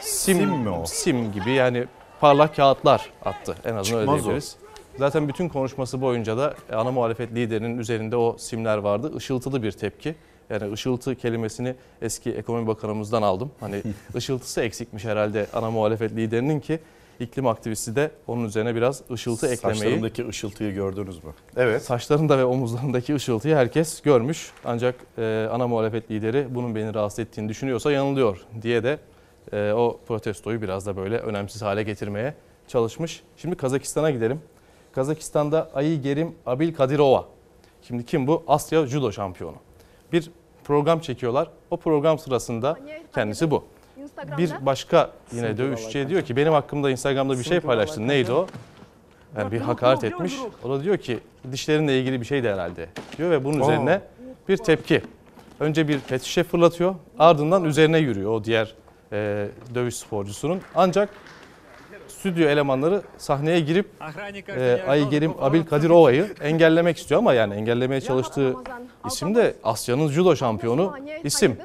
sim, Sim mi o? sim gibi yani parlak kağıtlar attı en azından öyle Çıkmaz o. diyebiliriz. Zaten bütün konuşması boyunca da ana muhalefet liderinin üzerinde o simler vardı. Işıltılı bir tepki. Yani ışıltı kelimesini eski ekonomi bakanımızdan aldım. Hani ışıltısı eksikmiş herhalde ana muhalefet liderinin ki iklim aktivisti de onun üzerine biraz ışıltı eklemeyi. Saçlarındaki ışıltıyı gördünüz mü? Evet. Saçlarında ve omuzlarındaki ışıltıyı herkes görmüş. Ancak e, ana muhalefet lideri bunun beni rahatsız ettiğini düşünüyorsa yanılıyor diye de e, o protestoyu biraz da böyle önemsiz hale getirmeye çalışmış. Şimdi Kazakistan'a gidelim. Kazakistan'da Ayi Gerim Abil Kadirova. Şimdi kim bu? Asya Judo şampiyonu. Bir program çekiyorlar. O program sırasında kendisi bu. Bir başka yine dövüşçüye diyor ki benim hakkımda Instagram'da bir şey paylaştın. Neydi o? Yani bir hakaret etmiş. O da diyor ki dişlerinle ilgili bir şey de herhalde diyor ve bunun üzerine bir tepki. Önce bir pet şişe fırlatıyor ardından üzerine yürüyor o diğer e, dövüş sporcusunun. Ancak stüdyo elemanları sahneye girip e, Aygerim Abil Kadirova'yı engellemek istiyor ama yani engellemeye çalıştığı isim de Asya'nın judo şampiyonu isim.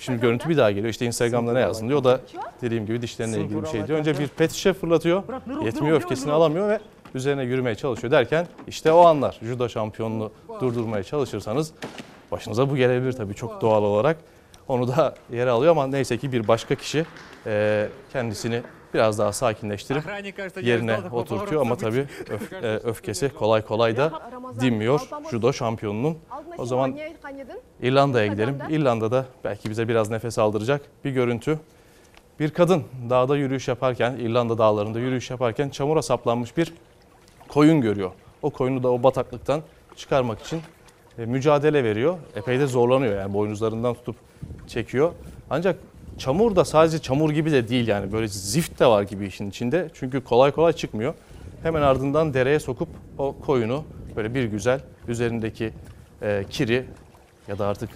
Şimdi görüntü bir daha geliyor. İşte Instagram'da ne yazdın diyor. O da dediğim gibi dişlerine ilgili bir şey diyor. Önce bir pet şişe fırlatıyor. Yetmiyor öfkesini alamıyor ve üzerine yürümeye çalışıyor derken işte o anlar judo şampiyonunu durdurmaya çalışırsanız başınıza bu gelebilir tabii çok doğal olarak. Onu da yere alıyor ama neyse ki bir başka kişi kendisini biraz daha sakinleştirip yerine oturtuyor ama tabii öf- e, öfkesi kolay kolay da dinmiyor judo şampiyonunun. O zaman İrlanda'ya gidelim. İrlanda'da belki bize biraz nefes aldıracak bir görüntü. Bir kadın dağda yürüyüş yaparken, İrlanda dağlarında yürüyüş yaparken çamura saplanmış bir koyun görüyor. O koyunu da o bataklıktan çıkarmak için e, mücadele veriyor. Epey de zorlanıyor yani boynuzlarından tutup çekiyor. Ancak çamur da sadece çamur gibi de değil yani böyle zift de var gibi işin içinde. Çünkü kolay kolay çıkmıyor. Hemen ardından dereye sokup o koyunu böyle bir güzel üzerindeki e, kiri ya da artık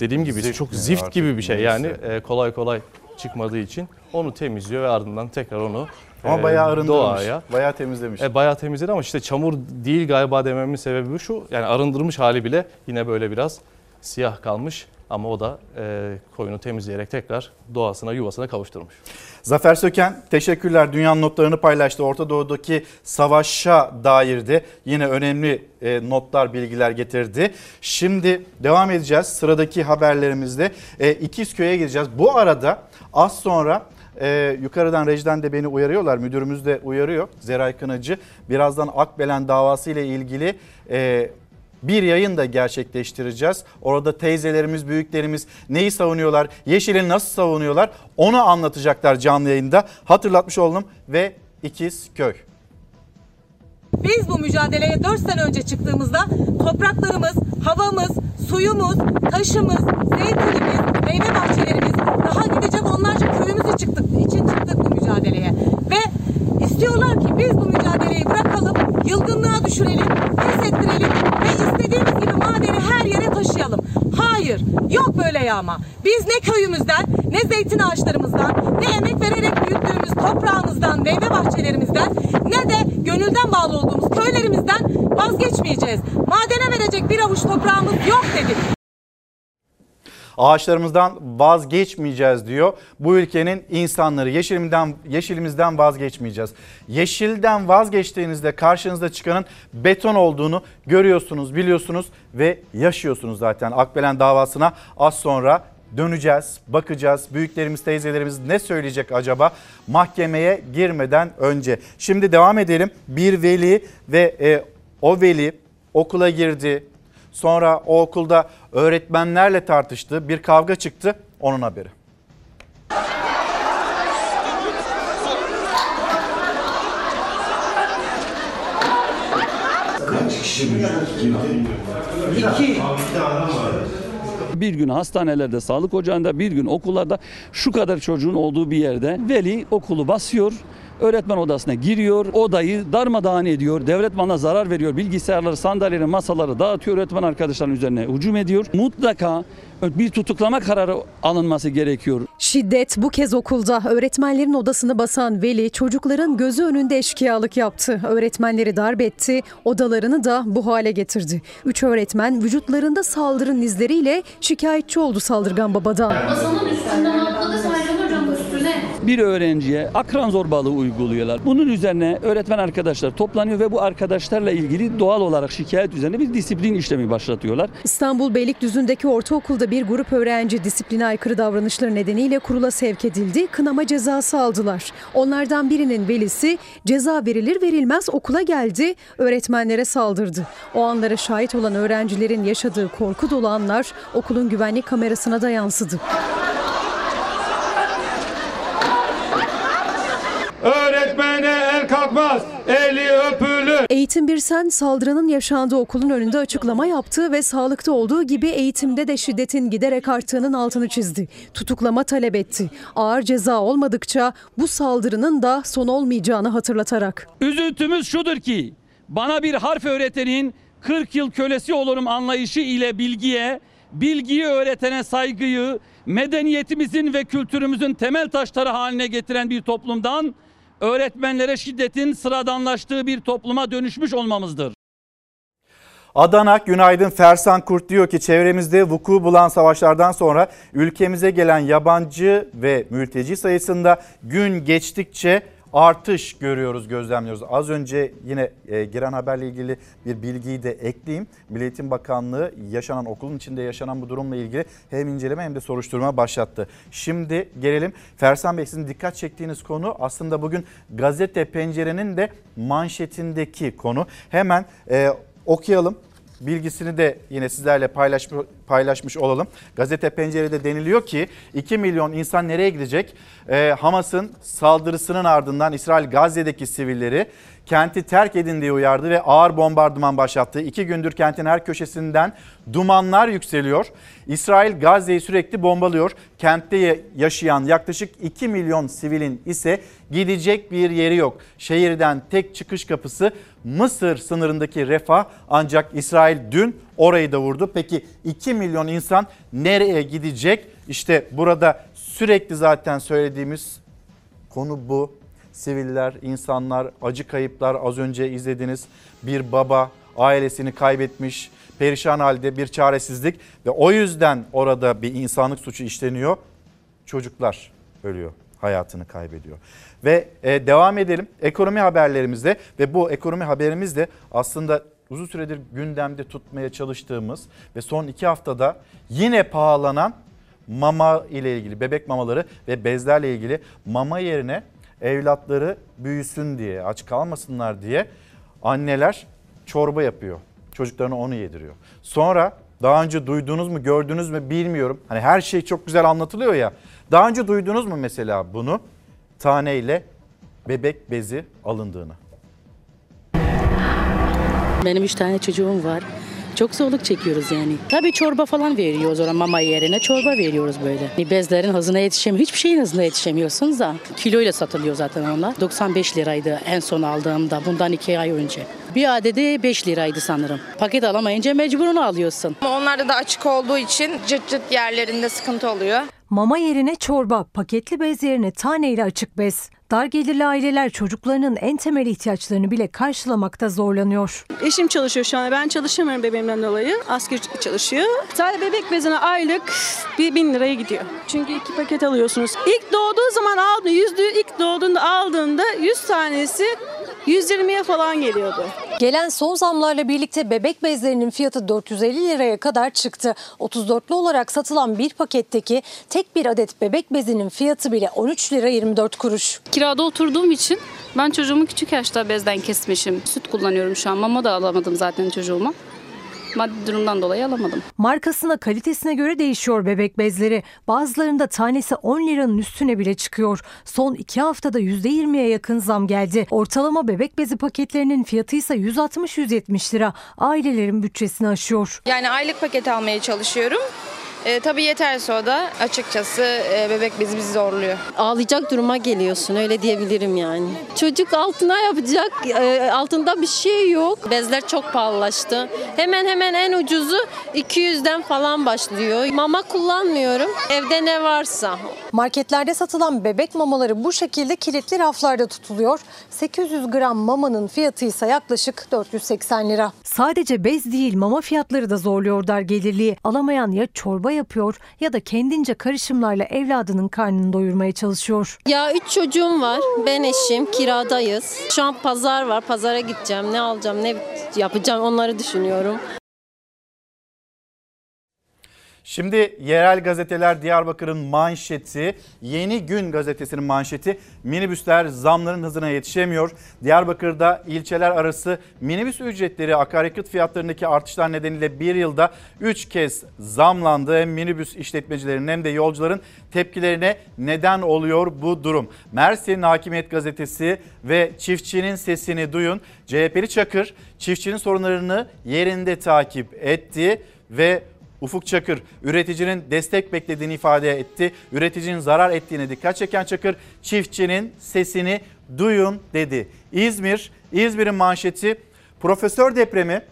dediğim gibi Zift çok zift gibi bir şey yani e, kolay kolay çıkmadığı için onu temizliyor ve ardından tekrar onu Ama e, bayağı arındırmış. doğaya Bayağı temizlemiş. e, bayağı temizledi ama işte çamur değil galiba dememin sebebi şu. Yani arındırmış hali bile yine böyle biraz siyah kalmış. Ama o da e, koyunu temizleyerek tekrar doğasına yuvasına kavuşturmuş. Zafer Söken teşekkürler. Dünyanın notlarını paylaştı. Orta Doğu'daki savaşa dair de yine önemli e, notlar, bilgiler getirdi. Şimdi devam edeceğiz. Sıradaki haberlerimizde e, İkizköy'e gideceğiz. Bu arada az sonra e, yukarıdan rejiden de beni uyarıyorlar. Müdürümüz de uyarıyor. Zeray Kınacı. Birazdan Akbelen davası ile ilgili e, bir yayın da gerçekleştireceğiz. Orada teyzelerimiz, büyüklerimiz neyi savunuyorlar, Yeşil'i nasıl savunuyorlar onu anlatacaklar canlı yayında. Hatırlatmış oldum ve İkizköy. Biz bu mücadeleye 4 sene önce çıktığımızda topraklarımız, havamız, suyumuz, taşımız, zeytinimiz, meyve bahçelerimiz, daha gidecek onlarca köyümüzü çıktık, için çıktık bu mücadeleye. Ve istiyorlar ki biz bu mücadeleyi bırakalım, yılgınlığa düşürelim, pes ettirelim ve istediğimiz gibi madeni her yere taşıyalım. Hayır, yok böyle yağma. Biz ne köyümüzden, ne zeytin ağaçlarımızdan, ne emek vererek büyüttüğümüz toprağımızdan, meyve bahçelerimizden, ne de gönülden bağlı olduğumuz köylerimizden vazgeçmeyeceğiz. Madene verecek bir avuç toprağımız yok dedik. Ağaçlarımızdan vazgeçmeyeceğiz diyor. Bu ülkenin insanları yeşilimizden, yeşilimizden vazgeçmeyeceğiz. Yeşilden vazgeçtiğinizde karşınızda çıkanın beton olduğunu görüyorsunuz, biliyorsunuz ve yaşıyorsunuz zaten. Akbelen davasına az sonra döneceğiz, bakacağız. Büyüklerimiz, teyzelerimiz ne söyleyecek acaba mahkemeye girmeden önce. Şimdi devam edelim. Bir veli ve e, o veli okula girdi. Sonra o okulda öğretmenlerle tartıştı. Bir kavga çıktı. Onun haberi. Kaç kişi girdi? İki. bir gün hastanelerde, sağlık ocağında, bir gün okullarda şu kadar çocuğun olduğu bir yerde veli okulu basıyor. Öğretmen odasına giriyor, odayı darmadağın ediyor, devlet malına zarar veriyor, bilgisayarları, sandalyeleri, masaları dağıtıyor, öğretmen arkadaşların üzerine hücum ediyor. Mutlaka bir tutuklama kararı alınması gerekiyor. Şiddet bu kez okulda. Öğretmenlerin odasını basan veli çocukların gözü önünde eşkıyalık yaptı. Öğretmenleri darp etti, odalarını da bu hale getirdi. Üç öğretmen vücutlarında saldırın izleriyle şikayetçi oldu saldırgan babadan. Masanın üstünden Bir öğrenciye akran zorbalığı uyguluyorlar. Bunun üzerine öğretmen arkadaşlar toplanıyor ve bu arkadaşlarla ilgili doğal olarak şikayet üzerine bir disiplin işlemi başlatıyorlar. İstanbul Beylikdüzü'ndeki ortaokulda bir grup öğrenci disipline aykırı davranışları nedeniyle kurula sevk edildi. Kınama cezası aldılar. Onlardan birinin velisi ceza verilir verilmez okula geldi, öğretmenlere saldırdı. O anlara şahit olan öğrencilerin yaşadığı korku dolu anlar okulun güvenlik kamerasına da yansıdı. Kalkmaz, eli öpülür. Eğitim Birsen saldırının yaşandığı okulun önünde açıklama yaptı ve sağlıkta olduğu gibi eğitimde de şiddetin giderek arttığının altını çizdi. Tutuklama talep etti. Ağır ceza olmadıkça bu saldırının da son olmayacağını hatırlatarak. Üzüntümüz şudur ki bana bir harf öğretenin 40 yıl kölesi olurum anlayışı ile bilgiye, bilgiyi öğretene saygıyı, medeniyetimizin ve kültürümüzün temel taşları haline getiren bir toplumdan öğretmenlere şiddetin sıradanlaştığı bir topluma dönüşmüş olmamızdır. Adana Günaydın Fersan Kurt diyor ki çevremizde vuku bulan savaşlardan sonra ülkemize gelen yabancı ve mülteci sayısında gün geçtikçe artış görüyoruz, gözlemliyoruz. Az önce yine e, giren haberle ilgili bir bilgiyi de ekleyeyim. Milli Eğitim Bakanlığı yaşanan okulun içinde yaşanan bu durumla ilgili hem inceleme hem de soruşturma başlattı. Şimdi gelelim Fersan Bey sizin dikkat çektiğiniz konu aslında bugün gazete pencerenin de manşetindeki konu. Hemen e, okuyalım bilgisini de yine sizlerle paylaş, paylaşmış olalım. Gazete Pencere'de deniliyor ki 2 milyon insan nereye gidecek? Ee, Hamas'ın saldırısının ardından İsrail Gazze'deki sivilleri kenti terk edin diye uyardı ve ağır bombardıman başlattı. İki gündür kentin her köşesinden dumanlar yükseliyor. İsrail Gazze'yi sürekli bombalıyor. Kentte yaşayan yaklaşık 2 milyon sivilin ise gidecek bir yeri yok. Şehirden tek çıkış kapısı Mısır sınırındaki refah ancak İsrail dün orayı da vurdu. Peki 2 milyon insan nereye gidecek? İşte burada sürekli zaten söylediğimiz konu bu. Siviller, insanlar, acı kayıplar az önce izlediniz. Bir baba ailesini kaybetmiş, perişan halde bir çaresizlik ve o yüzden orada bir insanlık suçu işleniyor. Çocuklar ölüyor, hayatını kaybediyor. Ve e, devam edelim ekonomi haberlerimizde ve bu ekonomi haberimizde aslında uzun süredir gündemde tutmaya çalıştığımız ve son iki haftada yine pahalanan mama ile ilgili bebek mamaları ve bezlerle ilgili mama yerine evlatları büyüsün diye aç kalmasınlar diye anneler çorba yapıyor. Çocuklarına onu yediriyor. Sonra daha önce duydunuz mu gördünüz mü bilmiyorum. Hani her şey çok güzel anlatılıyor ya. Daha önce duydunuz mu mesela bunu? Taneyle bebek bezi alındığını. Benim üç tane çocuğum var. Çok zorluk çekiyoruz yani. Tabii çorba falan veriyoruz ona mama yerine çorba veriyoruz böyle. Bezlerin hızına yetişemiyor. Hiçbir şeyin hızına yetişemiyorsunuz da. Kiloyla satılıyor zaten onlar. 95 liraydı en son aldığımda bundan iki ay önce. Bir adedi 5 liraydı sanırım. Paket alamayınca mecburunu alıyorsun. Onlarda da açık olduğu için cırt cırt yerlerinde sıkıntı oluyor. Mama yerine çorba, paketli bez yerine taneyle açık bez. Dar gelirli aileler çocuklarının en temel ihtiyaçlarını bile karşılamakta zorlanıyor. Eşim çalışıyor şu an. Ben çalışamıyorum bebeğimden dolayı. Asgari çalışıyor. Sadece bebek bezine aylık bir bin liraya gidiyor. Çünkü iki paket alıyorsunuz. İlk doğduğu zaman aldığında, yüzlüğü ilk doğduğunda aldığında 100 tanesi 120'ye falan geliyordu. Gelen son zamlarla birlikte bebek bezlerinin fiyatı 450 liraya kadar çıktı. 34'lü olarak satılan bir paketteki tek bir adet bebek bezinin fiyatı bile 13 lira 24 kuruş. Kirada oturduğum için ben çocuğumu küçük yaşta bezden kesmişim. Süt kullanıyorum şu an. Mama da alamadım zaten çocuğuma. Maddi durumdan dolayı alamadım. Markasına kalitesine göre değişiyor bebek bezleri. Bazılarında tanesi 10 liranın üstüne bile çıkıyor. Son 2 haftada %20'ye yakın zam geldi. Ortalama bebek bezi paketlerinin fiyatı ise 160-170 lira. Ailelerin bütçesini aşıyor. Yani aylık paket almaya çalışıyorum. E, tabii yeterse o da açıkçası e, bebek bizi bizi zorluyor. Ağlayacak duruma geliyorsun öyle diyebilirim yani. Çocuk altına yapacak e, altında bir şey yok. Bezler çok pahalılaştı. Hemen hemen en ucuzu 200'den falan başlıyor. Mama kullanmıyorum. Evde ne varsa. Marketlerde satılan bebek mamaları bu şekilde kilitli raflarda tutuluyor. 800 gram mamanın fiyatı ise yaklaşık 480 lira. Sadece bez değil mama fiyatları da zorluyor dar gelirliği. Alamayan ya çorba yapıyor ya da kendince karışımlarla evladının karnını doyurmaya çalışıyor. Ya üç çocuğum var. Ben eşim kiradayız. Şu an pazar var. Pazara gideceğim. Ne alacağım ne yapacağım onları düşünüyorum. Şimdi yerel gazeteler Diyarbakır'ın manşeti, Yeni Gün gazetesinin manşeti minibüsler zamların hızına yetişemiyor. Diyarbakır'da ilçeler arası minibüs ücretleri akaryakıt fiyatlarındaki artışlar nedeniyle bir yılda 3 kez zamlandı. Hem minibüs işletmecilerinin hem de yolcuların tepkilerine neden oluyor bu durum. Mersin Hakimiyet Gazetesi ve çiftçinin sesini duyun. CHP'li Çakır çiftçinin sorunlarını yerinde takip etti ve Ufuk Çakır üreticinin destek beklediğini ifade etti. Üreticinin zarar ettiğine dikkat çeken Çakır çiftçinin sesini duyun dedi. İzmir, İzmir'in manşeti profesör depremi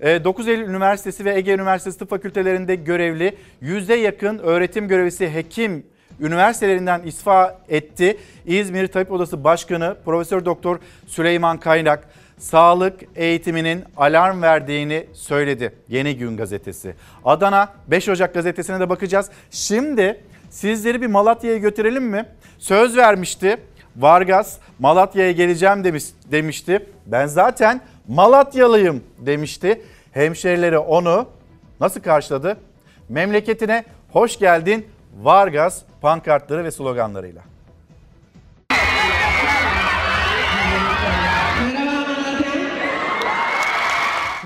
9 Eylül Üniversitesi ve Ege Üniversitesi Tıp Fakültelerinde görevli yüzde yakın öğretim görevlisi hekim üniversitelerinden istifa etti. İzmir Tabip Odası Başkanı Profesör Doktor Süleyman Kaynak sağlık eğitiminin alarm verdiğini söyledi Yeni Gün gazetesi. Adana 5 Ocak gazetesine de bakacağız. Şimdi sizleri bir Malatya'ya götürelim mi? Söz vermişti. Vargas Malatya'ya geleceğim demiş, demişti. Ben zaten Malatyalıyım demişti. Hemşerileri onu nasıl karşıladı? Memleketine hoş geldin Vargas pankartları ve sloganlarıyla.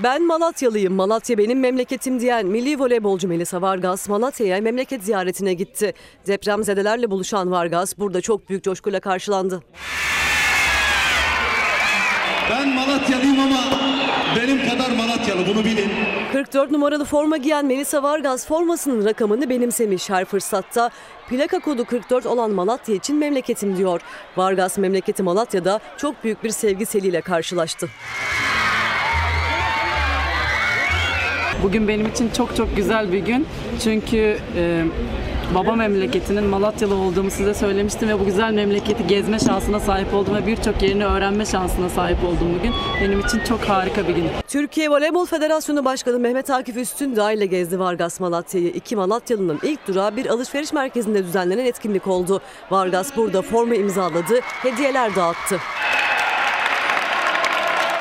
Ben Malatyalıyım, Malatya benim memleketim diyen milli voleybolcu Melisa Vargas Malatya'ya memleket ziyaretine gitti. Depremzedelerle buluşan Vargas burada çok büyük coşkuyla karşılandı. Ben Malatyalıyım ama benim kadar Malatyalı bunu bilin. 44 numaralı forma giyen Melisa Vargas formasının rakamını benimsemiş her fırsatta. Plaka kodu 44 olan Malatya için memleketim diyor. Vargas memleketi Malatya'da çok büyük bir sevgi seliyle karşılaştı. Bugün benim için çok çok güzel bir gün. Çünkü e, baba memleketinin Malatyalı olduğumu size söylemiştim ve bu güzel memleketi gezme şansına sahip oldum ve birçok yerini öğrenme şansına sahip oldum bugün. Benim için çok harika bir gün. Türkiye Voleybol Federasyonu Başkanı Mehmet Akif Üstündağ ile gezdi Vargas Malatya'yı. İki Malatyalı'nın ilk durağı bir alışveriş merkezinde düzenlenen etkinlik oldu. Vargas burada forma imzaladı, hediyeler dağıttı.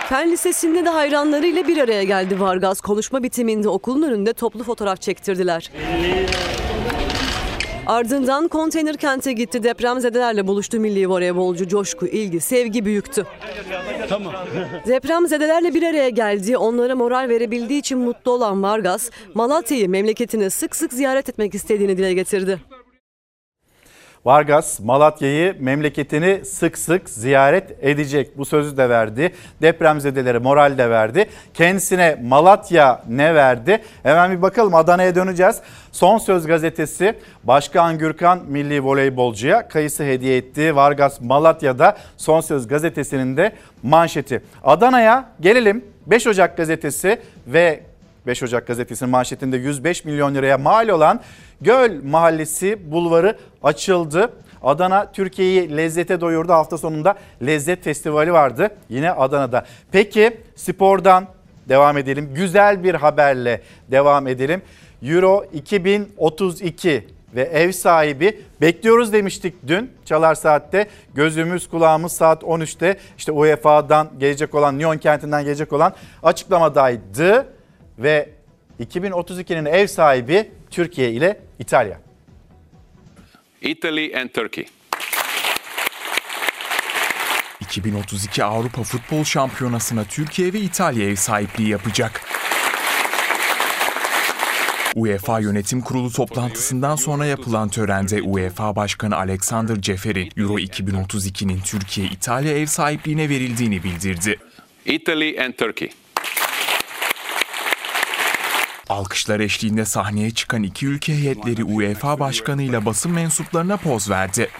Fen Lisesi'nde de hayranlarıyla bir araya geldi Vargas. Konuşma bitiminde okulun önünde toplu fotoğraf çektirdiler. Ardından konteyner kente gitti. Depremzedelerle buluştu milli voleybolcu. Coşku, ilgi, sevgi büyüktü. Tamam. Depremzedelerle bir araya geldi. Onlara moral verebildiği için mutlu olan Vargas, Malatya'yı memleketine sık sık ziyaret etmek istediğini dile getirdi. Vargas Malatya'yı memleketini sık sık ziyaret edecek. Bu sözü de verdi. Depremzedelere moral de verdi. Kendisine Malatya ne verdi? Hemen bir bakalım Adana'ya döneceğiz. Son Söz gazetesi Başkan Gürkan milli voleybolcuya kayısı hediye etti. Vargas Malatya'da Son Söz gazetesinin de manşeti. Adana'ya gelelim. 5 Ocak gazetesi ve 5 Ocak gazetesinin manşetinde 105 milyon liraya mal olan Göl Mahallesi bulvarı açıldı. Adana Türkiye'yi lezzete doyurdu. Hafta sonunda lezzet festivali vardı yine Adana'da. Peki spordan devam edelim. Güzel bir haberle devam edelim. Euro 2032 ve ev sahibi bekliyoruz demiştik dün Çalar Saat'te. Gözümüz kulağımız saat 13'te işte UEFA'dan gelecek olan Lyon kentinden gelecek olan açıklamadaydı ve 2032'nin ev sahibi Türkiye ile İtalya. Italy and Turkey. 2032 Avrupa Futbol Şampiyonası'na Türkiye ve İtalya ev sahipliği yapacak. UEFA Yönetim Kurulu toplantısından sonra yapılan törende UEFA Başkanı Alexander Ceferi, Euro 2032'nin Türkiye-İtalya ev sahipliğine verildiğini bildirdi. Italy and Turkey. Alkışlar eşliğinde sahneye çıkan iki ülke heyetleri UEFA Başkanı ile basın mensuplarına poz verdi.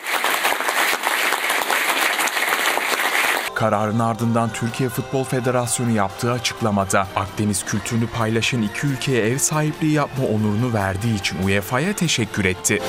Kararın ardından Türkiye Futbol Federasyonu yaptığı açıklamada Akdeniz kültürünü paylaşan iki ülkeye ev sahipliği yapma onurunu verdiği için UEFA'ya teşekkür etti.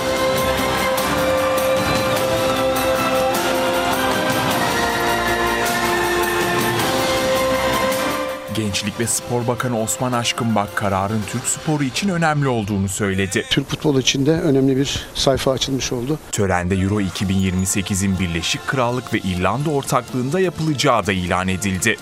Gençlik ve Spor Bakanı Osman Aşkınbak kararın Türk sporu için önemli olduğunu söyledi. Türk futbolu için de önemli bir sayfa açılmış oldu. Törende Euro 2028'in Birleşik Krallık ve İrlanda ortaklığında yapılacağı da ilan edildi.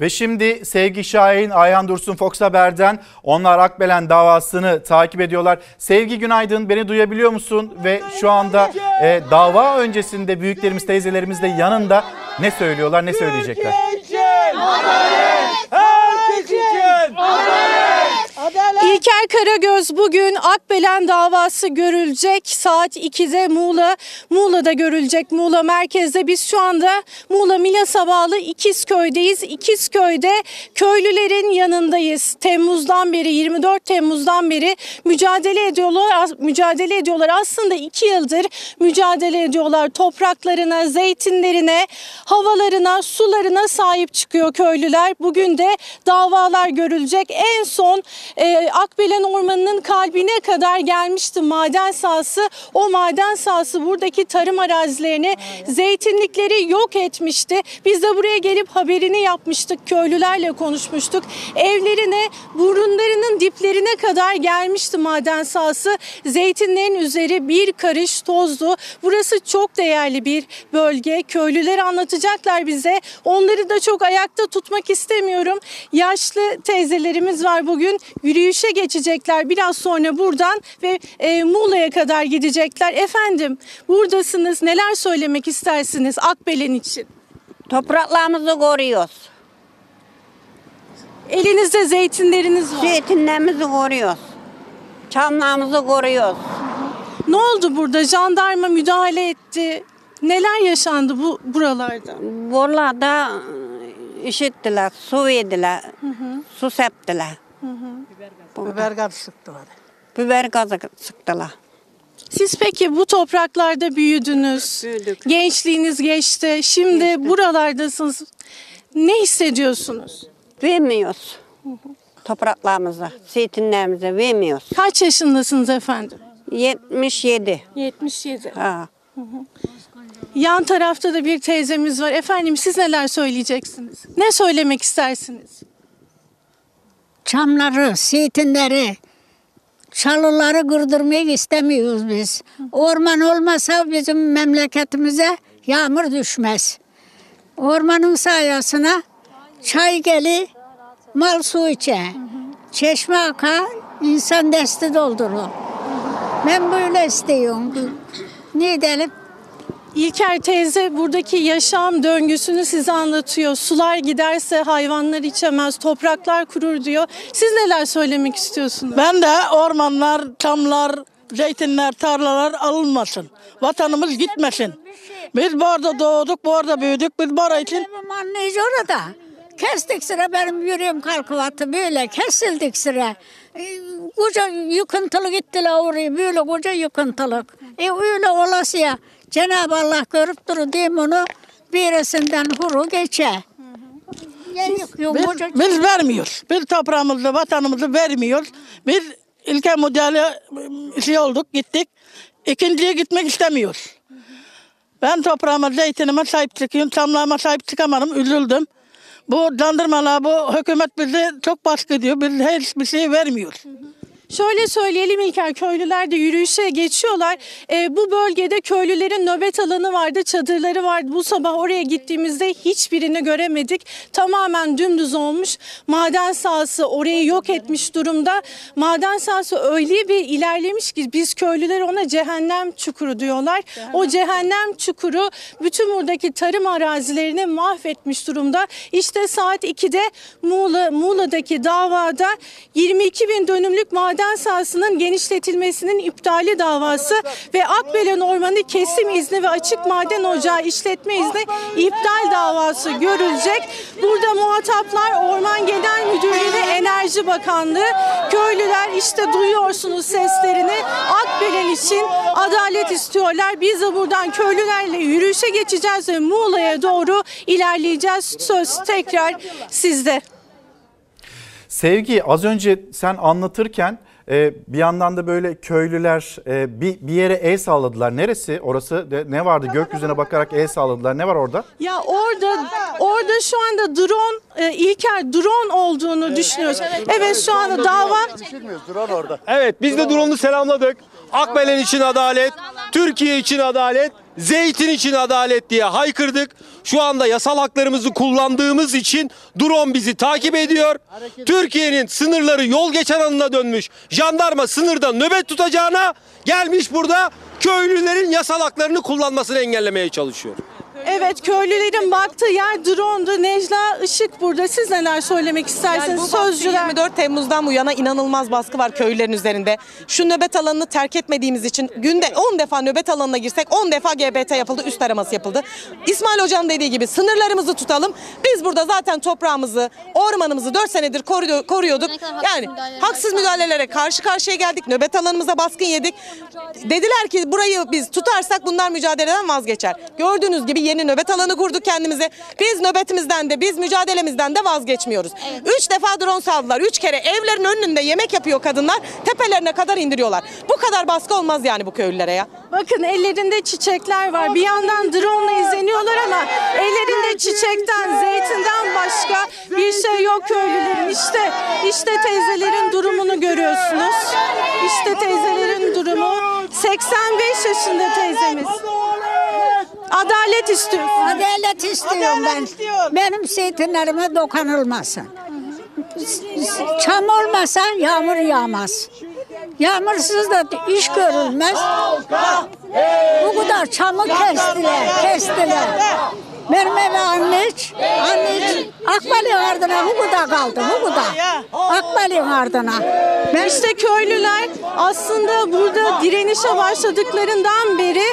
Ve şimdi Sevgi Şahin, Ayhan Dursun Fox Haber'den onlar Akbelen davasını takip ediyorlar. Sevgi günaydın beni duyabiliyor musun? Ve şu anda e, dava öncesinde büyüklerimiz teyzelerimiz de yanında ne söylüyorlar ne söyleyecekler? Herkes için! İlker Karagöz bugün Akbelen davası görülecek. Saat 2'de Muğla, Muğla'da görülecek. Muğla merkezde biz şu anda Muğla Milas'a bağlı İkizköy'deyiz. İkizköy'de köylülerin yanındayız. Temmuz'dan beri 24 Temmuz'dan beri mücadele ediyorlar. Mücadele ediyorlar. Aslında 2 yıldır mücadele ediyorlar. Topraklarına, zeytinlerine, havalarına, sularına sahip çıkıyor köylüler. Bugün de davalar görülecek. En son e, Akbelen Ormanı'nın kalbine kadar gelmişti maden sahası. O maden sahası buradaki tarım arazilerini, zeytinlikleri yok etmişti. Biz de buraya gelip haberini yapmıştık. Köylülerle konuşmuştuk. Evlerine, burunlarının diplerine kadar gelmişti maden sahası. Zeytinlerin üzeri bir karış tozdu. Burası çok değerli bir bölge. Köylüler anlatacaklar bize. Onları da çok ayakta tutmak istemiyorum. Yaşlı teyzelerimiz var bugün. Yürüyüşe geçecekler biraz sonra buradan ve e, Muğla'ya kadar gidecekler. Efendim buradasınız. Neler söylemek istersiniz Akbelen için? Topraklarımızı koruyoruz. Elinizde zeytinleriniz var. Zeytinlerimizi koruyoruz. Çamlarımızı koruyoruz. Ne oldu burada? Jandarma müdahale etti. Neler yaşandı bu buralarda? Buralarda işittiler, su verdiler, su septiler. Biber gazı sıktılar. Biber gazı sıktılar. Siz peki bu topraklarda büyüdünüz. Gençliğiniz geçti. Şimdi buralardasınız. Ne hissediyorsunuz? Vermiyoruz. Topraklarımızı, zeytinlerimizi vermiyoruz. Kaç yaşındasınız efendim? 77. 77. Ha. Yan tarafta da bir teyzemiz var. Efendim siz neler söyleyeceksiniz? Ne söylemek istersiniz? Çamları, zeytinleri, çalıları kırdırmayı istemiyoruz biz. Orman olmasa bizim memleketimize yağmur düşmez. Ormanın sayesinde çay geli, mal su içe. Çeşme akar, insan desti doldurur. Ben böyle istiyorum. Ne edelim? İlker teyze buradaki yaşam döngüsünü size anlatıyor. Sular giderse hayvanlar içemez, topraklar kurur diyor. Siz neler söylemek istiyorsunuz? Ben de ormanlar, çamlar, zeytinler, tarlalar alınmasın. Vatanımız gitmesin. Biz burada doğduk, burada büyüdük. Biz burada için... Anlayıcı orada. Kestik sıra benim yüreğim kalkıvattı böyle kesildik sıra. E, Koca yıkıntılı gittiler oraya böyle koca yıkıntılık. E öyle olasıya Cenab-ı Allah görüp durur diyeyim onu birisinden huru geçe. Biz, biz vermiyoruz. Biz toprağımızı, vatanımızı vermiyoruz. Biz ilke modeli şey olduk, gittik. İkinciye gitmek istemiyoruz. Ben toprağıma, zeytinime sahip çıkıyorum. Çamlarıma sahip çıkamadım, üzüldüm. Bu dandırmalar, bu hükümet bizi çok baskı ediyor. Biz hiçbir şey vermiyoruz. Şöyle söyleyelim İlker, köylüler de yürüyüşe geçiyorlar. Ee, bu bölgede köylülerin nöbet alanı vardı, çadırları vardı. Bu sabah oraya gittiğimizde hiçbirini göremedik. Tamamen dümdüz olmuş. Maden sahası orayı yok etmiş durumda. Maden sahası öyle bir ilerlemiş ki biz köylüler ona cehennem çukuru diyorlar. O cehennem çukuru bütün buradaki tarım arazilerini mahvetmiş durumda. İşte saat 2'de Muğla, Muğla'daki davada 22 bin dönümlük maden maden sahasının genişletilmesinin iptali davası ve Akbelen Ormanı kesim izni ve açık maden ocağı işletme izni iptal davası görülecek. Burada muhataplar Orman Genel Müdürlüğü ve Enerji Bakanlığı. Köylüler işte duyuyorsunuz seslerini. Akbelen için adalet istiyorlar. Biz de buradan köylülerle yürüyüşe geçeceğiz ve Muğla'ya doğru ilerleyeceğiz. Söz tekrar sizde. Sevgi az önce sen anlatırken e, bir yandan da böyle köylüler e, bir, bir yere el salladılar. Neresi orası de, ne vardı gökyüzüne bakarak el salladılar. Ne var orada? Ya orada orada şu anda drone e, İlker drone olduğunu düşünüyoruz. Evet şu anda dava Evet biz de drone'u selamladık. Akbelen için adalet, Türkiye için adalet, zeytin için adalet diye haykırdık. Şu anda yasal haklarımızı kullandığımız için drone bizi takip ediyor. Türkiye'nin sınırları yol geçen anına dönmüş. Jandarma sınırda nöbet tutacağına gelmiş burada köylülerin yasal haklarını kullanmasını engellemeye çalışıyor. Evet köylülerin baktığı yer drone'du. Necla Işık burada. Siz neler söylemek istersiniz? Yani Sözcüler 24 Temmuz'dan bu yana inanılmaz baskı var köylülerin üzerinde. Şu nöbet alanını terk etmediğimiz için günde 10 defa nöbet alanına girsek 10 defa GBT yapıldı, üst araması yapıldı. İsmail Hocam dediği gibi sınırlarımızı tutalım. Biz burada zaten toprağımızı, ormanımızı 4 senedir koruyor- koruyorduk. Yani haksız müdahalelere karşı karşıya geldik. Nöbet alanımıza baskın yedik. Dediler ki burayı biz tutarsak bunlar mücadeleden vazgeçer. Gördüğünüz gibi yeni nöbet alanı kurduk kendimize. Biz nöbetimizden de biz mücadelemizden de vazgeçmiyoruz. Üç defa drone saldılar. Üç kere evlerin önünde yemek yapıyor kadınlar. Tepelerine kadar indiriyorlar. Bu kadar baskı olmaz yani bu köylülere ya. bakın ellerinde çiçekler var. Bir yandan drone ile izleniyorlar ama ellerinde çiçekten, zeytinden başka bir şey yok köylülerin. İşte işte teyzelerin durumunu görüyorsunuz. İşte teyzelerin durumu. 85 yaşında teyzemiz. Adalet istiyorsun. Adalet istiyorum ben. Benim zeytinlerime dokunulmasın. Çam olmasa yağmur yağmaz. Yağmursuz da iş görülmez. Bu kadar çamı kestiler, kestiler. Benim eve anneç, anneç Akbal'in ardına bu kadar kaldı, bu kadar. Akbal'in ardına. Ben köylüler aslında burada direnişe başladıklarından beri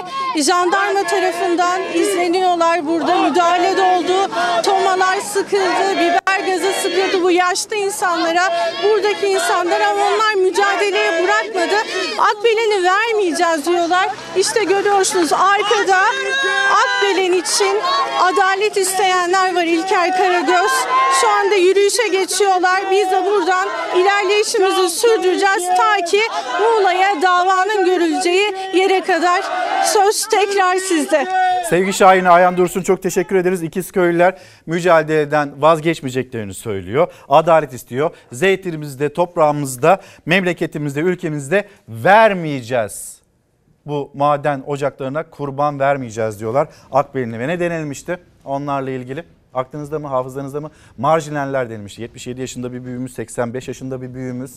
jandarma tarafından izleniyorlar. Burada müdahale de oldu. Tomalar sıkıldı, biber gazı yaşlı insanlara. Buradaki insanlar ama onlar mücadeleye bırakmadı. Akbelen'i vermeyeceğiz diyorlar. İşte görüyorsunuz arkada Akbelen için adalet isteyenler var İlker Karagöz. Şu anda yürüyüşe geçiyorlar. Biz de buradan ilerleyişimizi sürdüreceğiz ta ki Muğla'ya davanın görüleceği yere kadar. Söz tekrar sizde. Sevgi Şahin'e Ayhan Dursun çok teşekkür ederiz. İkiz köylüler mücadeleden vazgeçmeyeceklerini söylüyor. Adalet istiyor. Zeytinimizde, toprağımızda, memleketimizde, ülkemizde vermeyeceğiz. Bu maden ocaklarına kurban vermeyeceğiz diyorlar. Akbel'in ve ne denilmişti onlarla ilgili? Aklınızda mı, hafızanızda mı? Marjinaller denilmişti. 77 yaşında bir büyüğümüz, 85 yaşında bir büyüğümüz.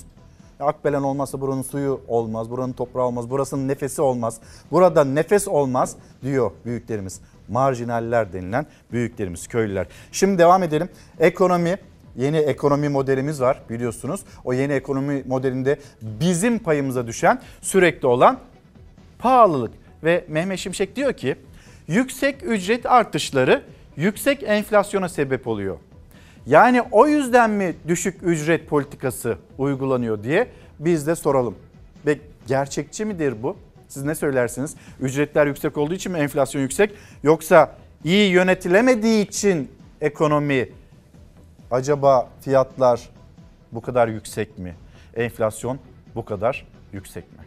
Akbelen olmazsa buranın suyu olmaz, buranın toprağı olmaz, burasının nefesi olmaz. Burada nefes olmaz diyor büyüklerimiz. Marjinaller denilen büyüklerimiz, köylüler. Şimdi devam edelim. Ekonomi, yeni ekonomi modelimiz var biliyorsunuz. O yeni ekonomi modelinde bizim payımıza düşen sürekli olan pahalılık. Ve Mehmet Şimşek diyor ki yüksek ücret artışları yüksek enflasyona sebep oluyor. Yani o yüzden mi düşük ücret politikası uygulanıyor diye biz de soralım. Ve gerçekçi midir bu? Siz ne söylersiniz? Ücretler yüksek olduğu için mi enflasyon yüksek? Yoksa iyi yönetilemediği için ekonomi acaba fiyatlar bu kadar yüksek mi? Enflasyon bu kadar yüksek mi?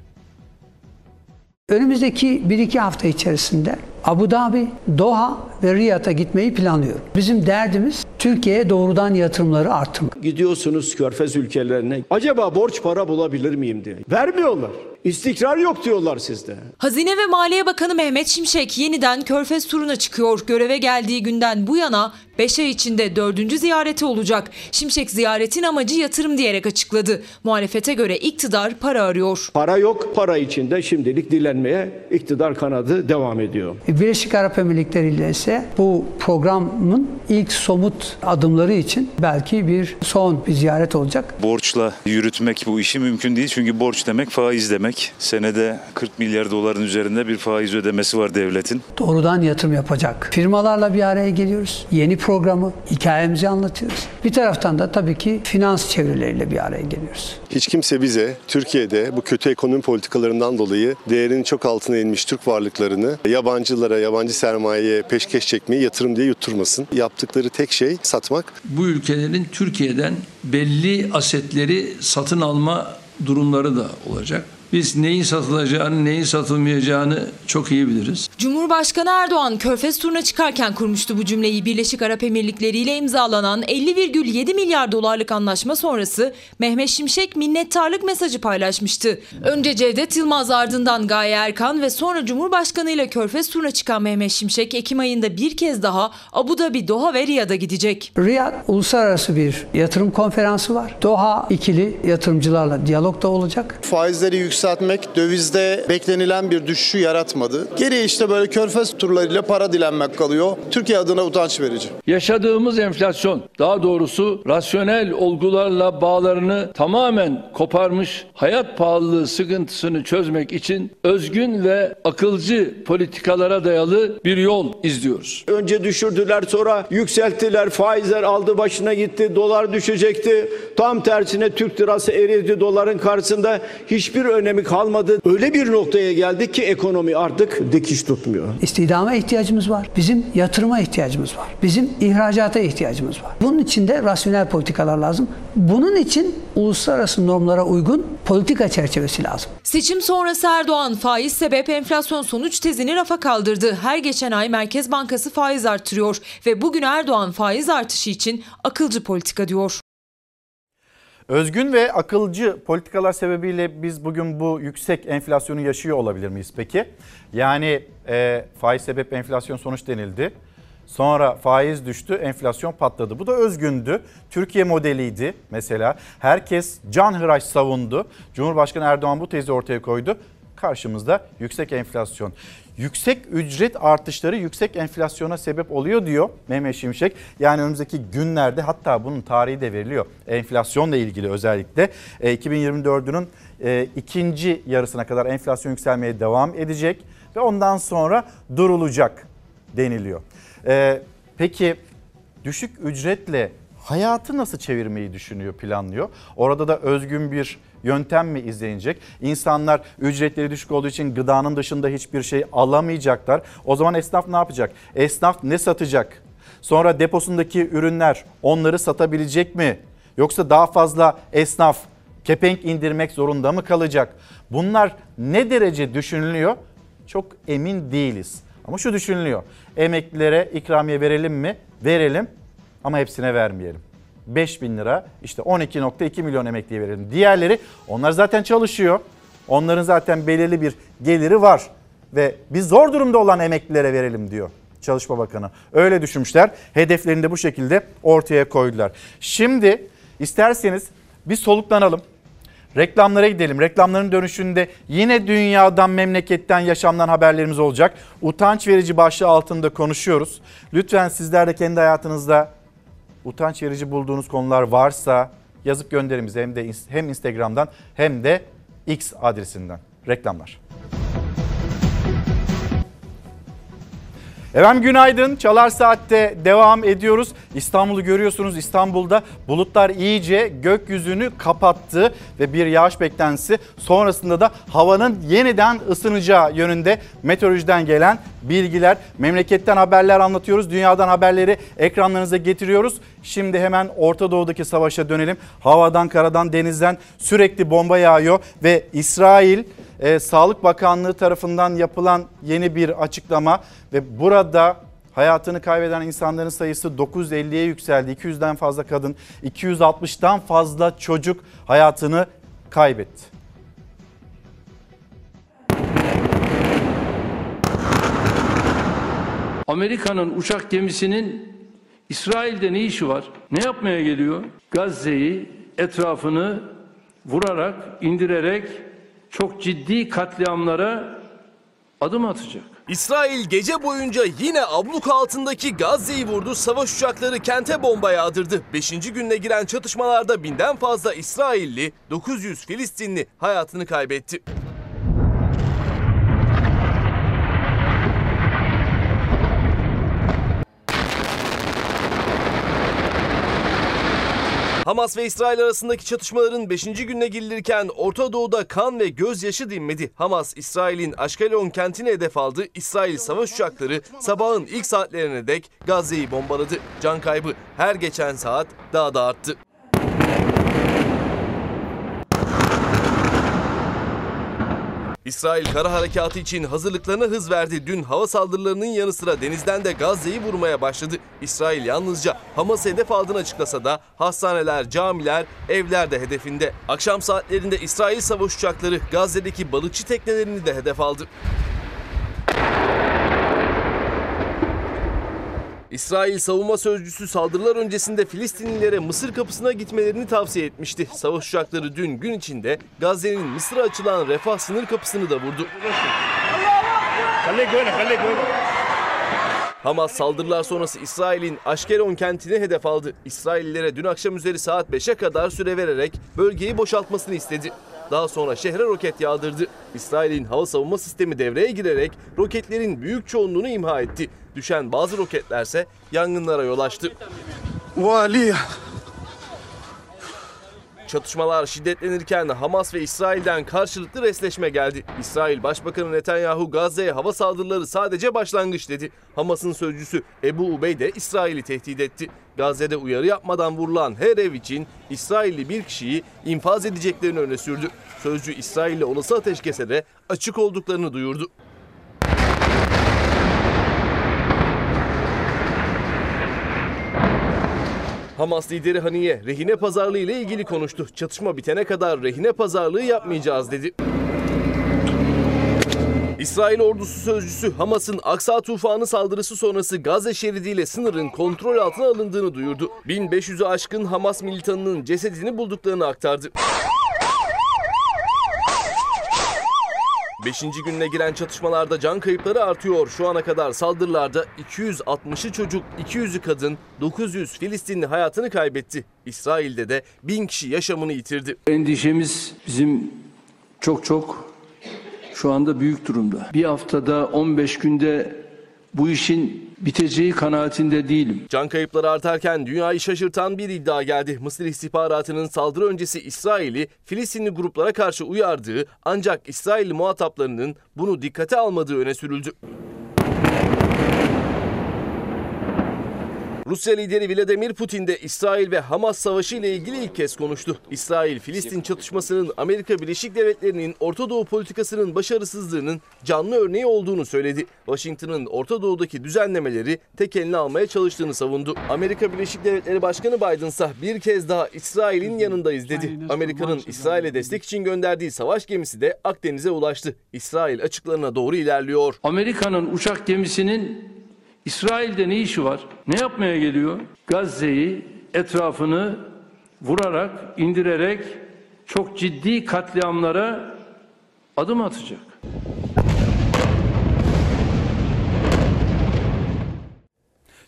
Önümüzdeki 1-2 hafta içerisinde Abu Dhabi, Doha ve Riyad'a gitmeyi planlıyorum. Bizim derdimiz Türkiye'ye doğrudan yatırımları arttırmak. Gidiyorsunuz körfez ülkelerine. Acaba borç para bulabilir miyim diye. Vermiyorlar. İstikrar yok diyorlar sizde. Hazine ve Maliye Bakanı Mehmet Şimşek yeniden Körfez turuna çıkıyor. Göreve geldiği günden bu yana 5 ay içinde 4. ziyareti olacak. Şimşek ziyaretin amacı yatırım diyerek açıkladı. Muhalefete göre iktidar para arıyor. Para yok, para içinde şimdilik dilenmeye iktidar kanadı devam ediyor. Birleşik Arap Emirlikleri ile ise bu programın ilk somut adımları için belki bir son bir ziyaret olacak. Borçla yürütmek bu işi mümkün değil. Çünkü borç demek faiz demek. Senede 40 milyar doların üzerinde bir faiz ödemesi var devletin. Doğrudan yatırım yapacak. Firmalarla bir araya geliyoruz. Yeni programı, hikayemizi anlatıyoruz. Bir taraftan da tabii ki finans çevreleriyle bir araya geliyoruz. Hiç kimse bize Türkiye'de bu kötü ekonomi politikalarından dolayı değerinin çok altına inmiş Türk varlıklarını yabancılara, yabancı sermayeye peşkeş çekmeyi yatırım diye yutturmasın. Yaptıkları tek şey satmak. Bu ülkelerin Türkiye'den belli asetleri satın alma durumları da olacak. Biz neyin satılacağını, neyin satılmayacağını çok iyi biliriz. Cumhurbaşkanı Erdoğan Körfez turuna çıkarken kurmuştu bu cümleyi. Birleşik Arap Emirlikleri ile imzalanan 50,7 milyar dolarlık anlaşma sonrası Mehmet Şimşek minnettarlık mesajı paylaşmıştı. Önce Cevdet Yılmaz ardından Gaye Erkan ve sonra Cumhurbaşkanı ile Körfez turuna çıkan Mehmet Şimşek Ekim ayında bir kez daha Abu Dhabi, Doha ve Riyad'a gidecek. Riyad uluslararası bir yatırım konferansı var. Doha ikili yatırımcılarla diyalog da olacak. Faizleri yükseltmek dövizde beklenilen bir düşüşü yaratmadı. Geriye işte böyle körfez turlarıyla para dilenmek kalıyor. Türkiye adına utanç verici. Yaşadığımız enflasyon, daha doğrusu rasyonel olgularla bağlarını tamamen koparmış, hayat pahalılığı sıkıntısını çözmek için özgün ve akılcı politikalara dayalı bir yol izliyoruz. Önce düşürdüler sonra yükselttiler. Faizler aldı başına gitti. Dolar düşecekti. Tam tersine Türk lirası eridi doların karşısında hiçbir önemi kalmadı. Öyle bir noktaya geldik ki ekonomi artık dikiş tutmuyor. İstihdama ihtiyacımız var. Bizim yatırıma ihtiyacımız var. Bizim ihracata ihtiyacımız var. Bunun için de rasyonel politikalar lazım. Bunun için uluslararası normlara uygun politika çerçevesi lazım. Seçim sonrası Erdoğan faiz sebep enflasyon sonuç tezini rafa kaldırdı. Her geçen ay Merkez Bankası faiz artırıyor ve bugün Erdoğan faiz artışı için akılcı politika diyor. Özgün ve akılcı politikalar sebebiyle biz bugün bu yüksek enflasyonu yaşıyor olabilir miyiz peki? Yani e, faiz sebep enflasyon sonuç denildi. Sonra faiz düştü, enflasyon patladı. Bu da özgündü. Türkiye modeliydi mesela. Herkes can hıraş savundu. Cumhurbaşkanı Erdoğan bu tezi ortaya koydu. Karşımızda yüksek enflasyon. Yüksek ücret artışları yüksek enflasyona sebep oluyor diyor Mehmet Şimşek. Yani önümüzdeki günlerde hatta bunun tarihi de veriliyor. Enflasyonla ilgili özellikle e, 2024'ün e, ikinci yarısına kadar enflasyon yükselmeye devam edecek ve ondan sonra durulacak deniliyor. E, peki düşük ücretle hayatı nasıl çevirmeyi düşünüyor, planlıyor? Orada da özgün bir yöntem mi izlenecek? İnsanlar ücretleri düşük olduğu için gıdanın dışında hiçbir şey alamayacaklar. O zaman esnaf ne yapacak? Esnaf ne satacak? Sonra deposundaki ürünler onları satabilecek mi? Yoksa daha fazla esnaf kepenk indirmek zorunda mı kalacak? Bunlar ne derece düşünülüyor? Çok emin değiliz. Ama şu düşünülüyor. Emeklilere ikramiye verelim mi? Verelim ama hepsine vermeyelim. 5 bin lira işte 12.2 milyon emekliye verelim. Diğerleri onlar zaten çalışıyor. Onların zaten belirli bir geliri var. Ve biz zor durumda olan emeklilere verelim diyor Çalışma Bakanı. Öyle düşünmüşler. Hedeflerini de bu şekilde ortaya koydular. Şimdi isterseniz bir soluklanalım. Reklamlara gidelim. Reklamların dönüşünde yine dünyadan, memleketten, yaşamdan haberlerimiz olacak. Utanç verici başlığı altında konuşuyoruz. Lütfen sizler de kendi hayatınızda utanç verici bulduğunuz konular varsa yazıp gönderin bize hem de hem Instagram'dan hem de X adresinden. Reklamlar. Efendim günaydın. Çalar Saat'te devam ediyoruz. İstanbul'u görüyorsunuz. İstanbul'da bulutlar iyice gökyüzünü kapattı ve bir yağış beklentisi sonrasında da havanın yeniden ısınacağı yönünde meteorolojiden gelen bilgiler. Memleketten haberler anlatıyoruz. Dünyadan haberleri ekranlarınıza getiriyoruz. Şimdi hemen Orta Doğu'daki savaşa dönelim. Havadan, karadan, denizden sürekli bomba yağıyor ve İsrail e, Sağlık Bakanlığı tarafından yapılan yeni bir açıklama ve burada Hayatını kaybeden insanların sayısı 950'ye yükseldi. 200'den fazla kadın, 260'tan fazla çocuk hayatını kaybetti. Amerika'nın uçak gemisinin İsrail'de ne işi var? Ne yapmaya geliyor? Gazze'yi etrafını vurarak, indirerek çok ciddi katliamlara adım atacak. İsrail gece boyunca yine abluk altındaki Gazze'yi vurdu, savaş uçakları kente bomba yağdırdı. Beşinci gününe giren çatışmalarda binden fazla İsrailli, 900 Filistinli hayatını kaybetti. Hamas ve İsrail arasındaki çatışmaların 5. gününe girilirken Orta Doğu'da kan ve gözyaşı dinmedi. Hamas, İsrail'in Aşkelon kentini hedef aldı. İsrail savaş uçakları sabahın ilk saatlerine dek Gazze'yi bombaladı. Can kaybı her geçen saat daha da arttı. İsrail kara harekatı için hazırlıklarına hız verdi. Dün hava saldırılarının yanı sıra denizden de Gazze'yi vurmaya başladı. İsrail yalnızca Hamas hedef aldığını açıklasa da hastaneler, camiler, evler de hedefinde. Akşam saatlerinde İsrail savaş uçakları Gazze'deki balıkçı teknelerini de hedef aldı. İsrail savunma sözcüsü saldırılar öncesinde Filistinlilere Mısır kapısına gitmelerini tavsiye etmişti. Savaş uçakları dün gün içinde Gazze'nin Mısır'a açılan refah sınır kapısını da vurdu. Hamas saldırılar sonrası İsrail'in Aşkelon kentini hedef aldı. İsraillilere dün akşam üzeri saat 5'e kadar süre vererek bölgeyi boşaltmasını istedi. Daha sonra şehre roket yağdırdı. İsrail'in hava savunma sistemi devreye girerek roketlerin büyük çoğunluğunu imha etti. Düşen bazı roketlerse yangınlara yol açtı. Çatışmalar şiddetlenirken Hamas ve İsrail'den karşılıklı resleşme geldi. İsrail Başbakanı Netanyahu Gazze'ye hava saldırıları sadece başlangıç dedi. Hamas'ın sözcüsü Ebu Ubey de İsrail'i tehdit etti. Gazze'de uyarı yapmadan vurulan her ev için İsrailli bir kişiyi infaz edeceklerini öne sürdü. Sözcü İsrail'le olası ateşkese de açık olduklarını duyurdu. Hamas lideri Haniye rehine pazarlığı ile ilgili konuştu. Çatışma bitene kadar rehine pazarlığı yapmayacağız dedi. İsrail ordusu sözcüsü Hamas'ın Aksa tufanı saldırısı sonrası Gazze şeridiyle sınırın kontrol altına alındığını duyurdu. 1500'ü aşkın Hamas militanının cesedini bulduklarını aktardı. Beşinci gününe giren çatışmalarda can kayıpları artıyor. Şu ana kadar saldırılarda 260'ı çocuk, 200'ü kadın, 900 Filistinli hayatını kaybetti. İsrail'de de 1000 kişi yaşamını yitirdi. Endişemiz bizim çok çok şu anda büyük durumda. Bir haftada 15 günde bu işin biteceği kanaatinde değilim. Can kayıpları artarken dünyayı şaşırtan bir iddia geldi. Mısır istihbaratının saldırı öncesi İsrail'i Filistinli gruplara karşı uyardığı ancak İsrailli muhataplarının bunu dikkate almadığı öne sürüldü. Rusya lideri Vladimir Putin de İsrail ve Hamas savaşı ile ilgili ilk kez konuştu. İsrail-Filistin çatışmasının Amerika Birleşik Devletleri'nin Orta Doğu politikasının başarısızlığının canlı örneği olduğunu söyledi. Washington'ın Orta Doğu'daki düzenlemeleri tek eline almaya çalıştığını savundu. Amerika Birleşik Devletleri Başkanı Biden ise bir kez daha İsrail'in yanındayız dedi. Amerika'nın İsrail'e destek için gönderdiği savaş gemisi de Akdeniz'e ulaştı. İsrail açıklarına doğru ilerliyor. Amerika'nın uçak gemisinin İsrail'de ne işi var? Ne yapmaya geliyor? Gazze'yi etrafını vurarak, indirerek çok ciddi katliamlara adım atacak.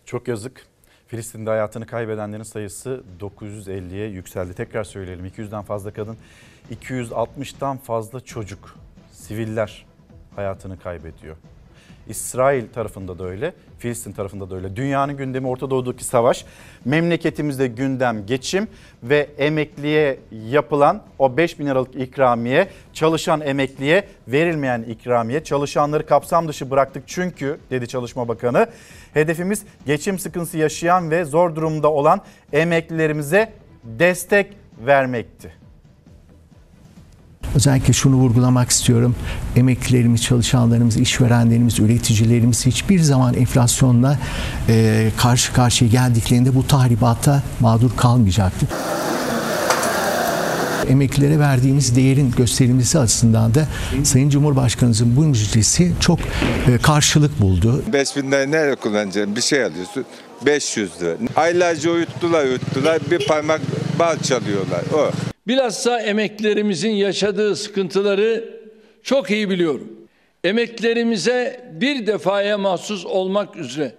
Çok yazık. Filistin'de hayatını kaybedenlerin sayısı 950'ye yükseldi. Tekrar söyleyelim 200'den fazla kadın, 260'tan fazla çocuk, siviller hayatını kaybediyor. İsrail tarafında da öyle, Filistin tarafında da öyle. Dünyanın gündemi Orta Doğu'daki savaş, memleketimizde gündem geçim ve emekliye yapılan o 5 bin liralık ikramiye, çalışan emekliye verilmeyen ikramiye, çalışanları kapsam dışı bıraktık çünkü dedi Çalışma Bakanı. Hedefimiz geçim sıkıntısı yaşayan ve zor durumda olan emeklilerimize destek vermekti. Özellikle şunu vurgulamak istiyorum. Emeklilerimiz, çalışanlarımız, işverenlerimiz, üreticilerimiz hiçbir zaman enflasyonla e, karşı karşıya geldiklerinde bu tahribata mağdur kalmayacaktır. Emeklilere verdiğimiz değerin gösterilmesi açısından da Sayın Cumhurbaşkanımızın bu müjdesi çok e, karşılık buldu. 5000 lira nerede kullanacaksın? Bir şey alıyorsun. 500 lira. Aylarca uyuttular uyuttular. Bir parmak bal çalıyorlar. O. Bilhassa emeklilerimizin yaşadığı sıkıntıları çok iyi biliyorum. Emeklilerimize bir defaya mahsus olmak üzere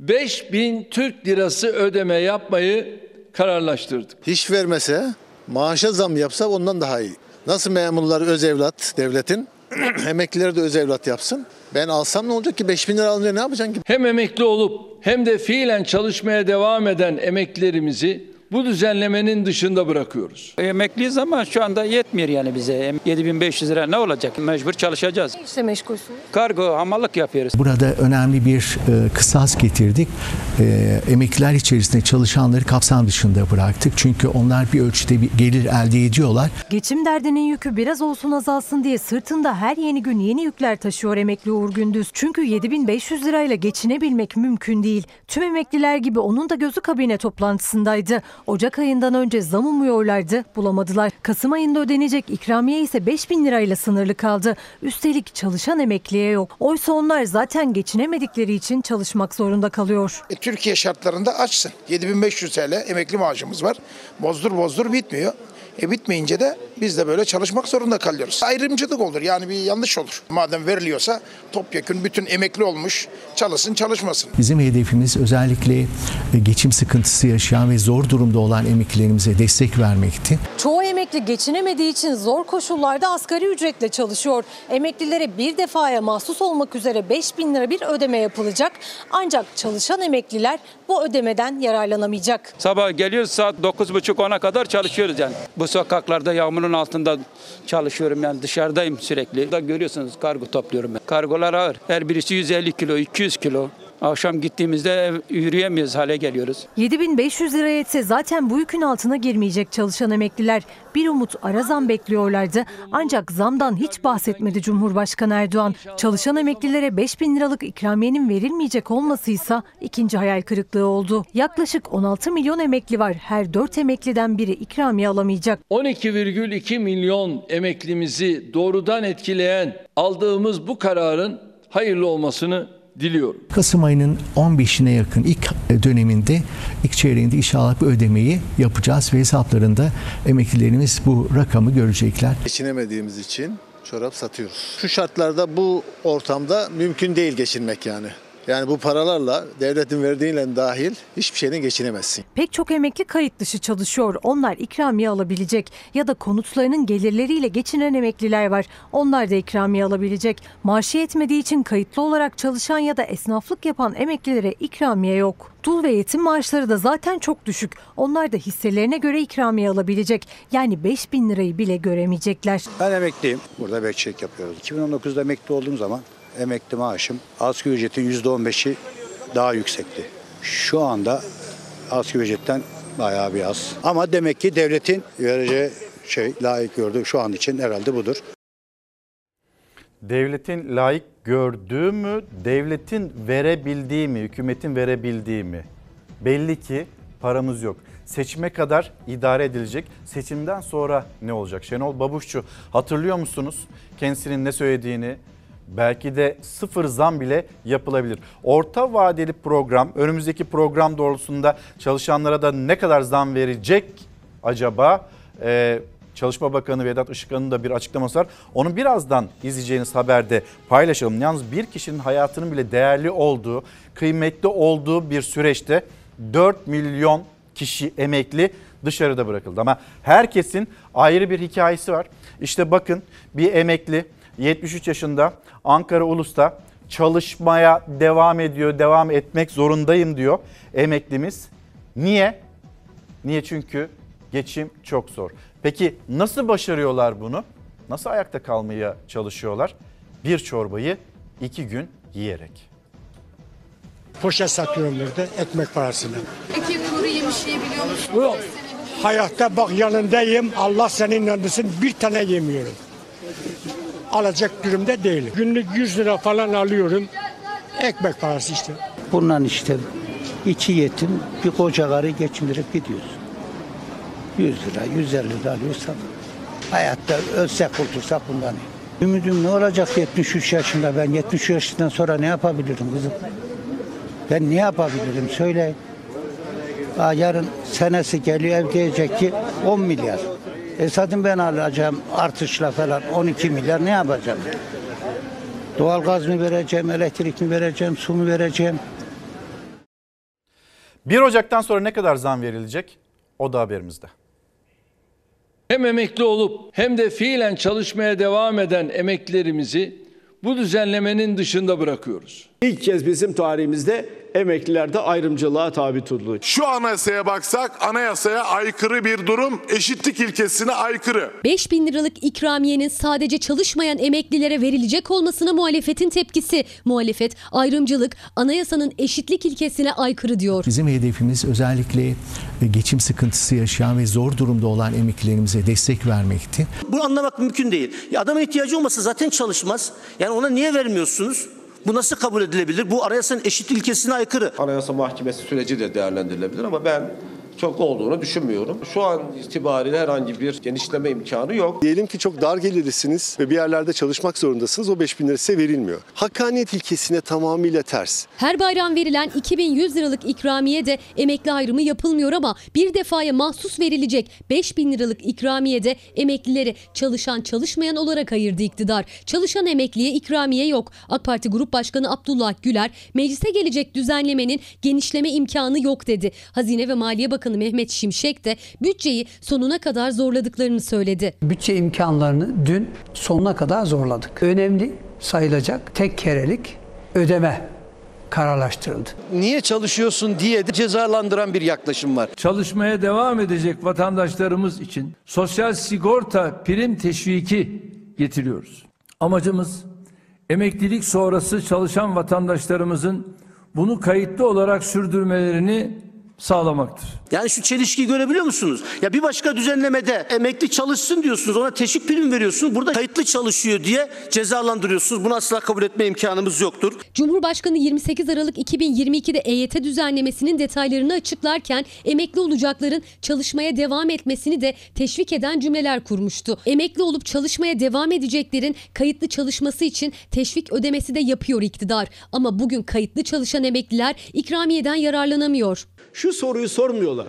5000 Türk lirası ödeme yapmayı kararlaştırdık. Hiç vermese maaşa zam yapsa ondan daha iyi. Nasıl memurlar öz evlat devletin emekliler de öz evlat yapsın. Ben alsam ne olacak ki 5000 lira alınca ne yapacaksın ki? Hem emekli olup hem de fiilen çalışmaya devam eden emeklilerimizi bu düzenlemenin dışında bırakıyoruz. Emekliyiz ama şu anda yetmiyor yani bize. 7500 lira ne olacak? Mecbur çalışacağız. İşte meşgulsünüz. Kargo, hamallık yapıyoruz. Burada önemli bir e, kısas getirdik. E, emekliler içerisinde çalışanları kapsam dışında bıraktık. Çünkü onlar bir ölçüde bir gelir elde ediyorlar. Geçim derdinin yükü biraz olsun azalsın diye sırtında her yeni gün yeni yükler taşıyor emekli Uğur Gündüz. Çünkü 7500 lirayla geçinebilmek mümkün değil. Tüm emekliler gibi onun da gözü kabine toplantısındaydı. Ocak ayından önce zam umuyorlardı, bulamadılar. Kasım ayında ödenecek ikramiye ise 5000 lirayla sınırlı kaldı. Üstelik çalışan emekliye yok. Oysa onlar zaten geçinemedikleri için çalışmak zorunda kalıyor. E, Türkiye şartlarında açsın. 7500 TL emekli maaşımız var. Bozdur bozdur bitmiyor. E bitmeyince de biz de böyle çalışmak zorunda kalıyoruz. Ayrımcılık olur yani bir yanlış olur. Madem veriliyorsa topyekun bütün emekli olmuş çalışsın çalışmasın. Bizim hedefimiz özellikle e, geçim sıkıntısı yaşayan ve zor durumda olan emeklilerimize destek vermekti. Çoğu emekli geçinemediği için zor koşullarda asgari ücretle çalışıyor. Emeklilere bir defaya mahsus olmak üzere 5 bin lira bir ödeme yapılacak. Ancak çalışan emekliler bu ödemeden yararlanamayacak. Sabah geliyoruz saat 9.30-10'a kadar çalışıyoruz yani. Bu sokaklarda yağmurun altında çalışıyorum yani dışarıdayım sürekli. Da görüyorsunuz kargo topluyorum ben. Kargolar ağır. Her birisi 150 kilo, 200 kilo. Akşam gittiğimizde yürüyemiyoruz hale geliyoruz. 7500 lira yetse zaten bu yükün altına girmeyecek çalışan emekliler. Bir umut ara zam bekliyorlardı. Ancak zamdan hiç bahsetmedi Cumhurbaşkanı Erdoğan. Çalışan emeklilere 5000 liralık ikramiyenin verilmeyecek olmasıysa ikinci hayal kırıklığı oldu. Yaklaşık 16 milyon emekli var. Her 4 emekliden biri ikramiye alamayacak. 12,2 milyon emeklimizi doğrudan etkileyen aldığımız bu kararın hayırlı olmasını diliyorum. Kasım ayının 15'ine yakın ilk döneminde, ilk çeyreğinde inşallah bu ödemeyi yapacağız ve hesaplarında emeklilerimiz bu rakamı görecekler. Geçinemediğimiz için çorap satıyoruz. Şu şartlarda bu ortamda mümkün değil geçinmek yani. Yani bu paralarla devletin verdiğiyle dahil hiçbir şeyden geçinemezsin. Pek çok emekli kayıt dışı çalışıyor. Onlar ikramiye alabilecek ya da konutlarının gelirleriyle geçinen emekliler var. Onlar da ikramiye alabilecek. Maaşı yetmediği için kayıtlı olarak çalışan ya da esnaflık yapan emeklilere ikramiye yok. Dul ve yetim maaşları da zaten çok düşük. Onlar da hisselerine göre ikramiye alabilecek. Yani 5 bin lirayı bile göremeyecekler. Ben emekliyim. Burada bekçilik yapıyoruz. 2019'da emekli olduğum zaman emekli maaşım asgari ücretin %15'i daha yüksekti. Şu anda asgari ücretten bayağı bir az. Ama demek ki devletin vereceği şey layık gördüğü şu an için herhalde budur. Devletin layık gördüğü mü, devletin verebildiği mi, hükümetin verebildiği mi? Belli ki paramız yok. Seçime kadar idare edilecek. Seçimden sonra ne olacak? Şenol Babuşçu hatırlıyor musunuz kendisinin ne söylediğini? Belki de sıfır zam bile yapılabilir. Orta vadeli program, önümüzdeki program doğrultusunda çalışanlara da ne kadar zam verecek acaba? Ee, Çalışma Bakanı Vedat Işıkhan'ın da bir açıklaması var. Onu birazdan izleyeceğiniz haberde paylaşalım. Yalnız bir kişinin hayatının bile değerli olduğu, kıymetli olduğu bir süreçte 4 milyon kişi emekli dışarıda bırakıldı. Ama herkesin ayrı bir hikayesi var. İşte bakın bir emekli 73 yaşında Ankara Ulus'ta çalışmaya devam ediyor, devam etmek zorundayım diyor emeklimiz. Niye? Niye? Çünkü geçim çok zor. Peki nasıl başarıyorlar bunu? Nasıl ayakta kalmaya çalışıyorlar? Bir çorbayı iki gün yiyerek. Poşet satıyorum burada ekmek parasına. Peki kuru yemiş yiyebiliyor musun? Yok. Hayatta bak yanındayım. Allah senin yanındasın. Bir tane yemiyorum. Alacak durumda değilim. Günlük 100 lira falan alıyorum. Ekmek parası işte. Bundan işte iki yetim bir koca karı geçindirip gidiyoruz. 100 lira, 150 lira alıyorsak Hayatta ölsek kurtulsak bundan iyi. Ümidim ne olacak 73 yaşında ben 73 yaşından sonra ne yapabilirim kızım? Ben ne yapabilirim söyleyin. Aa, yarın senesi geliyor ev diyecek ki 10 milyar. E zaten ben alacağım artışla falan 12 milyar ne yapacağım? Doğalgaz mı vereceğim, elektrik mi vereceğim, su mu vereceğim? 1 Ocak'tan sonra ne kadar zam verilecek? O da haberimizde. Hem emekli olup hem de fiilen çalışmaya devam eden emeklilerimizi bu düzenlemenin dışında bırakıyoruz. İlk kez bizim tarihimizde emeklilerde ayrımcılığa tabi tutuldu. Şu anayasaya baksak anayasaya aykırı bir durum, eşitlik ilkesine aykırı. 5 bin liralık ikramiyenin sadece çalışmayan emeklilere verilecek olmasına muhalefetin tepkisi. Muhalefet ayrımcılık anayasanın eşitlik ilkesine aykırı diyor. Bizim hedefimiz özellikle e, geçim sıkıntısı yaşayan ve zor durumda olan emeklilerimize destek vermekti. Bunu anlamak mümkün değil. Ya adamın ihtiyacı olmasa zaten çalışmaz. Yani ona niye vermiyorsunuz? Bu nasıl kabul edilebilir? Bu anayasanın eşit ilkesine aykırı. Anayasa Mahkemesi süreci de değerlendirilebilir ama ben çok olduğunu düşünmüyorum. Şu an itibariyle herhangi bir genişleme imkanı yok. Diyelim ki çok dar gelirlisiniz ve bir yerlerde çalışmak zorundasınız. O 5000 lira size verilmiyor. Hakkaniyet ilkesine tamamıyla ters. Her bayram verilen 2100 liralık ikramiye de emekli ayrımı yapılmıyor ama bir defaya mahsus verilecek 5000 liralık ikramiye de emeklileri çalışan çalışmayan olarak ayırdı iktidar. Çalışan emekliye ikramiye yok. AK Parti Grup Başkanı Abdullah Güler meclise gelecek düzenlemenin genişleme imkanı yok dedi. Hazine ve Maliye Bakanı Mehmet Şimşek de bütçeyi sonuna kadar zorladıklarını söyledi. Bütçe imkanlarını dün sonuna kadar zorladık. Önemli sayılacak tek kerelik ödeme kararlaştırıldı. Niye çalışıyorsun diye de cezalandıran bir yaklaşım var. Çalışmaya devam edecek vatandaşlarımız için sosyal sigorta prim teşviki getiriyoruz. Amacımız emeklilik sonrası çalışan vatandaşlarımızın bunu kayıtlı olarak sürdürmelerini sağlamaktır. Yani şu çelişkiyi görebiliyor musunuz? Ya bir başka düzenlemede emekli çalışsın diyorsunuz, ona teşvik prim veriyorsunuz. Burada kayıtlı çalışıyor diye cezalandırıyorsunuz. Bunu asla kabul etme imkanımız yoktur. Cumhurbaşkanı 28 Aralık 2022'de EYT düzenlemesinin detaylarını açıklarken emekli olacakların çalışmaya devam etmesini de teşvik eden cümleler kurmuştu. Emekli olup çalışmaya devam edeceklerin kayıtlı çalışması için teşvik ödemesi de yapıyor iktidar. Ama bugün kayıtlı çalışan emekliler ikramiyeden yararlanamıyor. Şu soruyu sormuyorlar.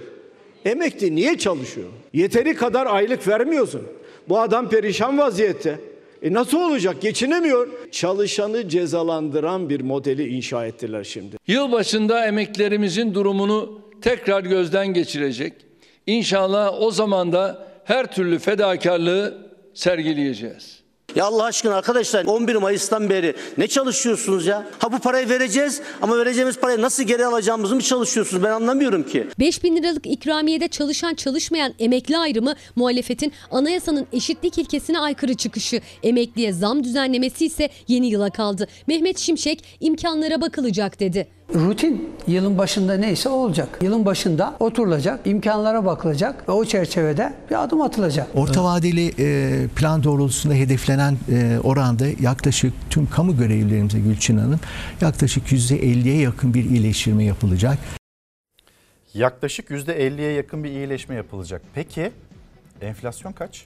Emekli niye çalışıyor? Yeteri kadar aylık vermiyorsun. Bu adam perişan vaziyette. E nasıl olacak? Geçinemiyor. Çalışanı cezalandıran bir modeli inşa ettiler şimdi. Yılbaşında emeklilerimizin durumunu tekrar gözden geçirecek. İnşallah o zaman da her türlü fedakarlığı sergileyeceğiz. Ya Allah aşkına arkadaşlar 11 Mayıs'tan beri ne çalışıyorsunuz ya? Ha bu parayı vereceğiz ama vereceğimiz parayı nasıl geri alacağımızı mı çalışıyorsunuz? Ben anlamıyorum ki. 5 bin liralık ikramiyede çalışan çalışmayan emekli ayrımı muhalefetin anayasanın eşitlik ilkesine aykırı çıkışı. Emekliye zam düzenlemesi ise yeni yıla kaldı. Mehmet Şimşek imkanlara bakılacak dedi. Rutin yılın başında neyse o olacak. Yılın başında oturulacak, imkanlara bakılacak ve o çerçevede bir adım atılacak. Orta vadeli e, plan doğrultusunda hedeflenen e, oranda yaklaşık tüm kamu görevlilerimize Gülçin Hanım yaklaşık %50'ye yakın bir iyileştirme yapılacak. Yaklaşık %50'ye yakın bir iyileşme yapılacak. Peki enflasyon kaç?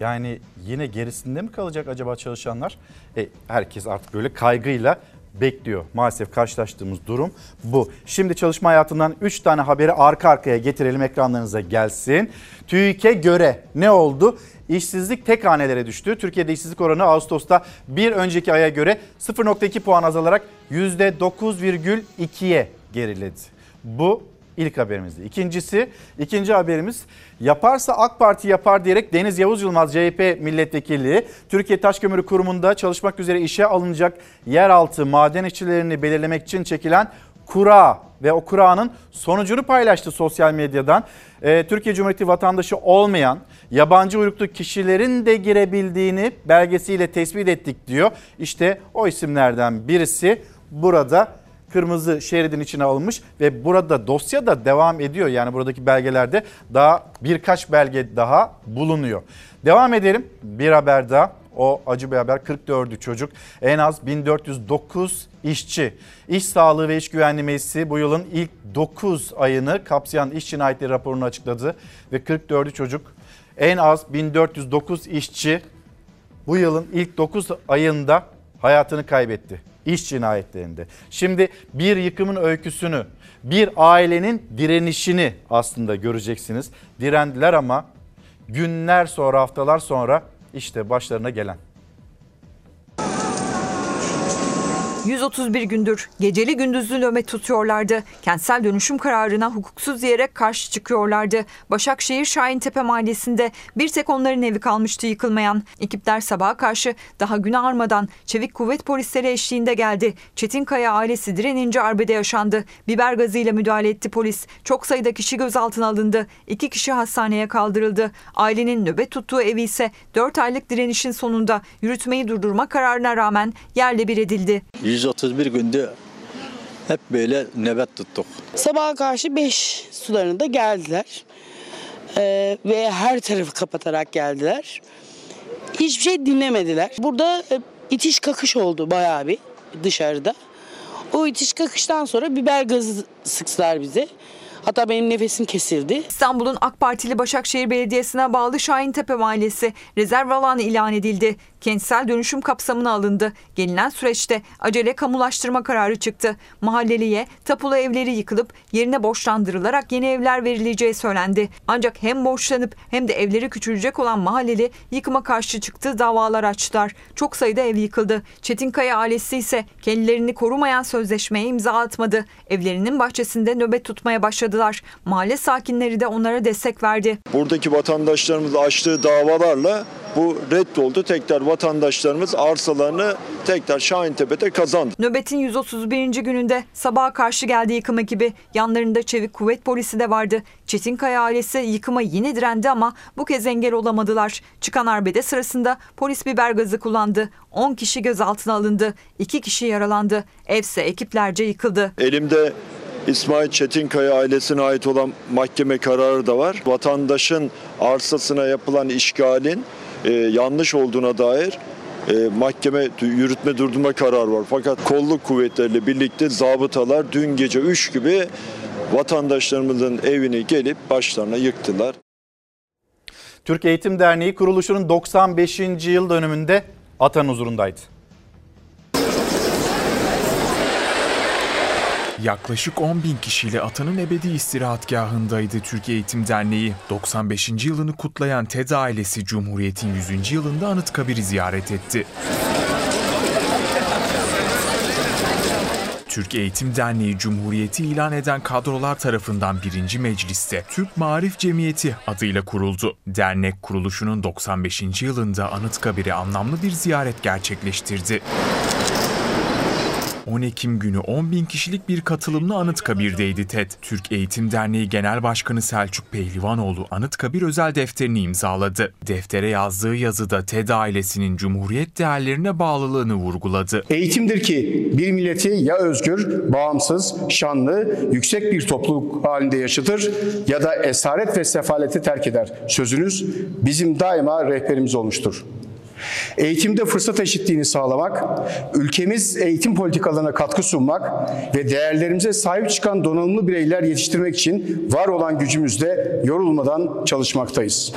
Yani yine gerisinde mi kalacak acaba çalışanlar? E, herkes artık böyle kaygıyla bekliyor. Maalesef karşılaştığımız durum bu. Şimdi çalışma hayatından 3 tane haberi arka arkaya getirelim ekranlarınıza gelsin. TÜİK'e göre ne oldu? İşsizlik tek hanelere düştü. Türkiye'de işsizlik oranı Ağustos'ta bir önceki aya göre 0.2 puan azalarak %9,2'ye geriledi. Bu ilk haberimizdi. İkincisi, ikinci haberimiz yaparsa AK Parti yapar diyerek Deniz Yavuz Yılmaz CHP milletvekili Türkiye Taş Kömürü Kurumu'nda çalışmak üzere işe alınacak yeraltı maden işçilerini belirlemek için çekilen kura ve o kuranın sonucunu paylaştı sosyal medyadan. Ee, Türkiye Cumhuriyeti vatandaşı olmayan yabancı uyruklu kişilerin de girebildiğini belgesiyle tespit ettik diyor. İşte o isimlerden birisi burada kırmızı şeridin içine alınmış ve burada dosya da devam ediyor. Yani buradaki belgelerde daha birkaç belge daha bulunuyor. Devam edelim bir haber daha. O acı bir haber 44'ü çocuk en az 1409 işçi. İş Sağlığı ve İş Güvenliği Meclisi bu yılın ilk 9 ayını kapsayan iş cinayetleri raporunu açıkladı ve 44'ü çocuk En az 1409 işçi bu yılın ilk 9 ayında hayatını kaybetti. İş cinayetlerinde. Şimdi bir yıkımın öyküsünü, bir ailenin direnişini aslında göreceksiniz. Direndiler ama günler sonra, haftalar sonra işte başlarına gelen. 131 gündür geceli gündüzlü nöbet tutuyorlardı. Kentsel dönüşüm kararına hukuksuz diyerek karşı çıkıyorlardı. Başakşehir Şahintepe Mahallesi'nde bir tek onların evi kalmıştı yıkılmayan. Ekipler sabaha karşı daha gün ağarmadan çevik kuvvet polisleri eşliğinde geldi. Çetinkaya ailesi direnince arbede yaşandı. Biber gazıyla müdahale etti polis. Çok sayıda kişi gözaltına alındı. İki kişi hastaneye kaldırıldı. Ailenin nöbet tuttuğu evi ise 4 aylık direnişin sonunda yürütmeyi durdurma kararına rağmen yerle bir edildi. 131 günde hep böyle nöbet tuttuk. Sabaha karşı 5 sularında geldiler. Ee, ve her tarafı kapatarak geldiler. Hiçbir şey dinlemediler. Burada e, itiş kakış oldu bayağı bir dışarıda. O itiş kakıştan sonra biber gazı sıktılar bize. Hatta benim nefesim kesildi. İstanbul'un AK Partili Başakşehir Belediyesi'ne bağlı Şahintepe Mahallesi rezerv alanı ilan edildi. Kentsel dönüşüm kapsamına alındı. Gelinen süreçte acele kamulaştırma kararı çıktı. Mahalleliye tapulu evleri yıkılıp yerine borçlandırılarak yeni evler verileceği söylendi. Ancak hem borçlanıp hem de evleri küçülecek olan mahalleli yıkıma karşı çıktı davalar açtılar. Çok sayıda ev yıkıldı. Çetinkaya ailesi ise kendilerini korumayan sözleşmeye imza atmadı. Evlerinin bahçesinde nöbet tutmaya başladılar. Mahalle sakinleri de onlara destek verdi. Buradaki vatandaşlarımız açtığı davalarla bu reddoldu. Tekrar vatandaşlarımız arsalarını tekrar Şahintepe'de kazandı. Nöbetin 131. gününde sabaha karşı geldi yıkım ekibi. Yanlarında çevik kuvvet polisi de vardı. Çetinkaya ailesi yıkıma yine direndi ama bu kez engel olamadılar. Çıkan arbede sırasında polis biber gazı kullandı. 10 kişi gözaltına alındı. 2 kişi yaralandı. Evse ekiplerce yıkıldı. Elimde İsmail Çetinkaya ailesine ait olan mahkeme kararı da var. Vatandaşın arsasına yapılan işgalin e, yanlış olduğuna dair e, mahkeme yürütme durdurma kararı var. Fakat kolluk kuvvetleriyle birlikte zabıtalar dün gece 3 gibi vatandaşlarımızın evini gelip başlarına yıktılar. Türk Eğitim Derneği kuruluşunun 95. yıl dönümünde Atan huzurundaydı. Yaklaşık 10 bin kişiyle Atan'ın ebedi istirahatgahındaydı Türkiye Eğitim Derneği. 95. yılını kutlayan TED ailesi Cumhuriyet'in 100. yılında Anıtkabir'i ziyaret etti. Türk Eğitim Derneği Cumhuriyeti ilan eden kadrolar tarafından 1. Meclis'te Türk Marif Cemiyeti adıyla kuruldu. Dernek kuruluşunun 95. yılında Anıtkabir'e anlamlı bir ziyaret gerçekleştirdi. 10 Ekim günü 10 bin kişilik bir katılımlı Anıtkabir'deydi TED. Türk Eğitim Derneği Genel Başkanı Selçuk Pehlivanoğlu Anıtkabir özel defterini imzaladı. Deftere yazdığı yazıda TED ailesinin Cumhuriyet değerlerine bağlılığını vurguladı. Eğitimdir ki bir milleti ya özgür, bağımsız, şanlı, yüksek bir topluluk halinde yaşatır ya da esaret ve sefaleti terk eder. Sözünüz bizim daima rehberimiz olmuştur. Eğitimde fırsat eşitliğini sağlamak, ülkemiz eğitim politikalarına katkı sunmak ve değerlerimize sahip çıkan donanımlı bireyler yetiştirmek için var olan gücümüzle yorulmadan çalışmaktayız.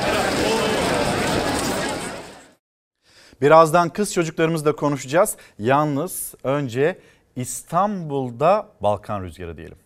Birazdan kız çocuklarımızla konuşacağız. Yalnız önce İstanbul'da Balkan rüzgarı diyelim.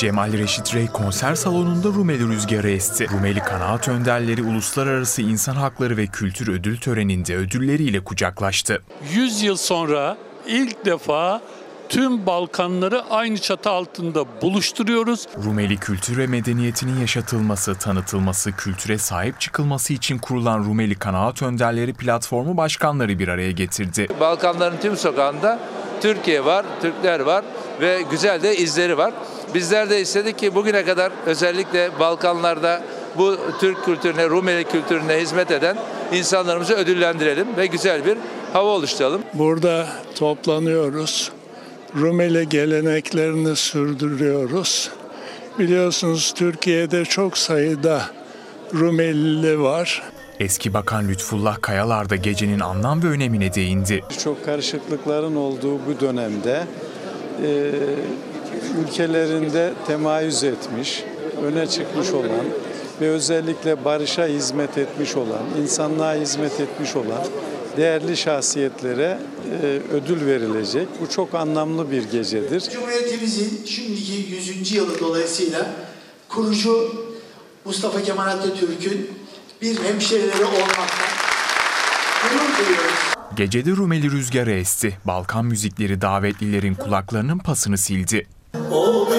Cemal Reşit Rey konser salonunda Rumeli rüzgarı esti. Rumeli kanaat önderleri uluslararası insan hakları ve kültür ödül töreninde ödülleriyle kucaklaştı. 100 yıl sonra ilk defa tüm Balkanları aynı çatı altında buluşturuyoruz. Rumeli kültür ve medeniyetinin yaşatılması, tanıtılması, kültüre sahip çıkılması için kurulan Rumeli Kanaat Önderleri platformu başkanları bir araya getirdi. Balkanların tüm sokağında Türkiye var, Türkler var ve güzel de izleri var. Bizler de istedik ki bugüne kadar özellikle Balkanlarda bu Türk kültürüne, Rumeli kültürüne hizmet eden insanlarımızı ödüllendirelim ve güzel bir hava oluşturalım. Burada toplanıyoruz. Rumeli geleneklerini sürdürüyoruz. Biliyorsunuz Türkiye'de çok sayıda Rumelili var. Eski Bakan Lütfullah Kayalar da gecenin anlam ve önemine değindi. Çok karışıklıkların olduğu bu dönemde e, ülkelerinde temayüz etmiş, öne çıkmış olan ve özellikle barışa hizmet etmiş olan, insanlığa hizmet etmiş olan değerli şahsiyetlere e, ödül verilecek. Bu çok anlamlı bir gecedir. Cumhuriyetimizin şimdiki 100. yılı dolayısıyla kurucu Mustafa Kemal Atatürk'ün bir hemşerileri olmaktan gurur duyuyoruz. Gecede Rumeli rüzgarı esti. Balkan müzikleri davetlilerin kulaklarının pasını sildi. O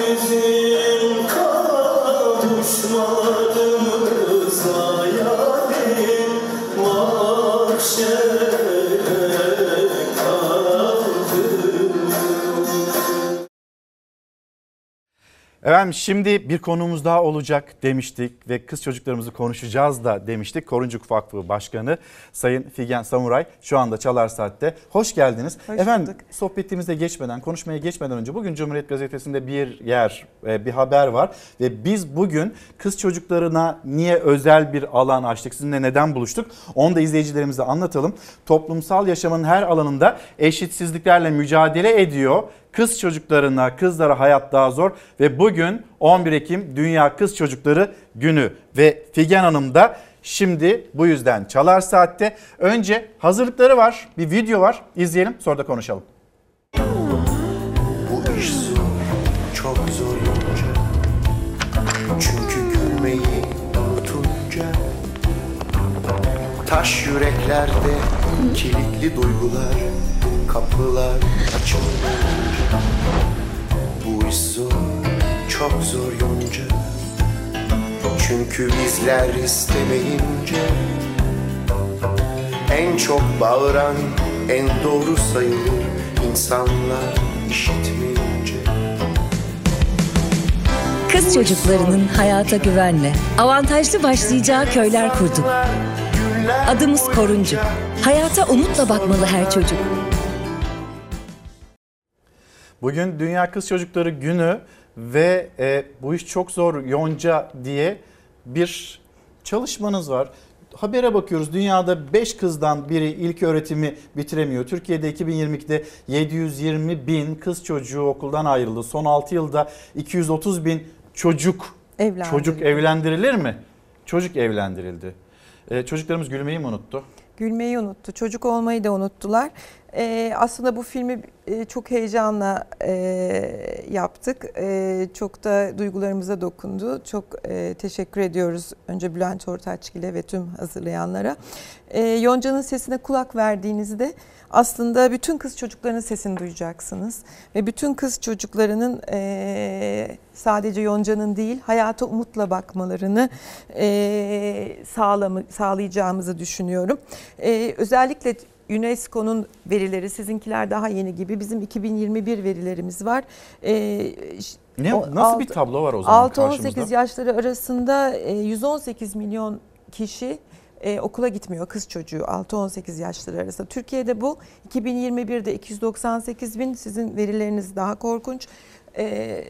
Efendim şimdi bir konuğumuz daha olacak demiştik ve kız çocuklarımızı konuşacağız da demiştik. Koruncuk Vakfı Başkanı Sayın Figen Samuray şu anda Çalar Saat'te. Hoş geldiniz. Hoş Efendim bulduk. sohbetimize geçmeden, konuşmaya geçmeden önce bugün Cumhuriyet Gazetesi'nde bir yer, e, bir haber var. Ve biz bugün kız çocuklarına niye özel bir alan açtık, sizinle neden buluştuk onu da izleyicilerimize anlatalım. Toplumsal yaşamın her alanında eşitsizliklerle mücadele ediyor. Kız çocuklarına, kızlara hayat daha zor ve bugün 11 Ekim Dünya Kız Çocukları Günü ve Figen Hanım da şimdi bu yüzden Çalar Saat'te. Önce hazırlıkları var, bir video var. İzleyelim sonra da konuşalım. Bu iş zor, çok zor yonca. Çünkü gülmeyi unutunca Taş yüreklerde kilitli duygular Kapılar açılmayınca Bu iş zor, çok zor yonca Çünkü bizler istemeyince En çok bağıran en doğru sayılır insanlar işitmeyince Kız çocuklarının hayata güvenle, avantajlı başlayacağı köyler kurduk. Adımız Koruncu. Hayata umutla bakmalı her çocuk. Bugün Dünya Kız Çocukları Günü ve e, bu iş çok zor Yonca diye bir çalışmanız var. Habere bakıyoruz dünyada 5 kızdan biri ilk öğretimi bitiremiyor. Türkiye'de 2022'de 720 bin kız çocuğu okuldan ayrıldı. Son 6 yılda 230 bin çocuk Evlendirildi. çocuk evlendirilir mi? Çocuk evlendirildi. E, çocuklarımız gülmeyi mi unuttu? Gülmeyi unuttu. Çocuk olmayı da unuttular. Ee, aslında bu filmi e, çok heyecanla e, yaptık. E, çok da duygularımıza dokundu. Çok e, teşekkür ediyoruz önce Bülent Ortaçgil'e ve tüm hazırlayanlara. E, Yonca'nın sesine kulak verdiğinizde aslında bütün kız çocuklarının sesini duyacaksınız. Ve bütün kız çocuklarının e, sadece Yonca'nın değil hayata umutla bakmalarını e, sağlamı, sağlayacağımızı düşünüyorum. E, özellikle UNESCO'nun verileri sizinkiler daha yeni gibi bizim 2021 verilerimiz var. Ee, Ne, o- nasıl bir altı- tablo var o zaman 6-18 karşımızda? yaşları yaşları arasında e, 118 milyon kişi e, okula gitmiyor kız çocuğu 6-18 yaşları arasında. Türkiye'de bu 2021'de 298 bin sizin verileriniz daha korkunç. E,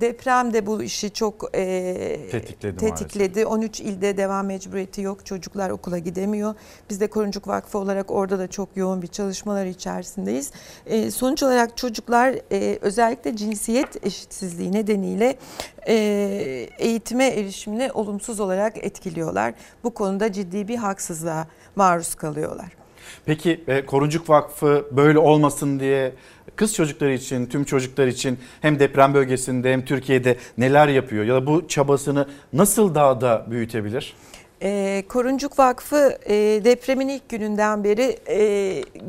deprem de bu işi çok e, Tetikledi tetikledi. 13 ilde devam mecburiyeti yok. Çocuklar okula gidemiyor. Biz de Koruncuk Vakfı olarak orada da çok yoğun bir çalışmalar içerisindeyiz. E, sonuç olarak çocuklar e, özellikle cinsiyet eşitsizliği nedeniyle e, eğitime erişimini olumsuz olarak etkiliyorlar. Bu konuda ciddi bir haksızlığa maruz kalıyorlar. Peki e, Koruncuk Vakfı böyle olmasın diye kız çocukları için, tüm çocuklar için hem deprem bölgesinde hem Türkiye'de neler yapıyor? Ya da bu çabasını nasıl daha da büyütebilir? E, Koruncuk Vakfı e, depremin ilk gününden beri e,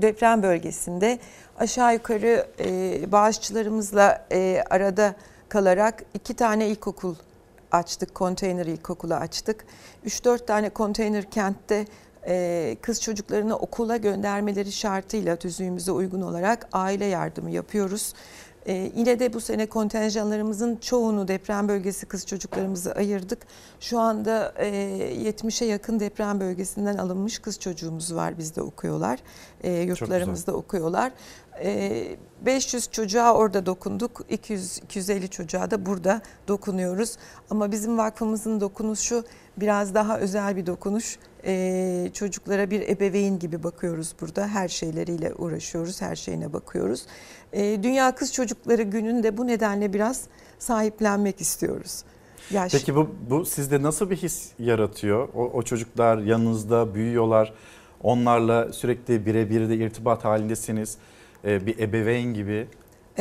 deprem bölgesinde aşağı yukarı e, bağışçılarımızla e, arada kalarak iki tane ilkokul açtık, konteyner ilkokulu açtık. 3-4 tane konteyner kentte e, kız çocuklarını okula göndermeleri şartıyla tüzüğümüze uygun olarak aile yardımı yapıyoruz. E, yine de bu sene kontenjanlarımızın çoğunu deprem bölgesi kız çocuklarımızı ayırdık. Şu anda e, 70'e yakın deprem bölgesinden alınmış kız çocuğumuz var bizde okuyorlar. E, yurtlarımızda okuyorlar. e, 500 çocuğa orada dokunduk. 200-250 çocuğa da burada dokunuyoruz. Ama bizim vakfımızın dokunuşu biraz daha özel bir dokunuş. E, çocuklara bir ebeveyn gibi bakıyoruz burada. Her şeyleriyle uğraşıyoruz, her şeyine bakıyoruz. E, Dünya Kız Çocukları Günü'nde bu nedenle biraz sahiplenmek istiyoruz. Yaş. Peki bu, bu sizde nasıl bir his yaratıyor? O, o çocuklar yanınızda büyüyorlar. Onlarla sürekli birebir de irtibat halindesiniz. Ee, bir ebeveyn gibi.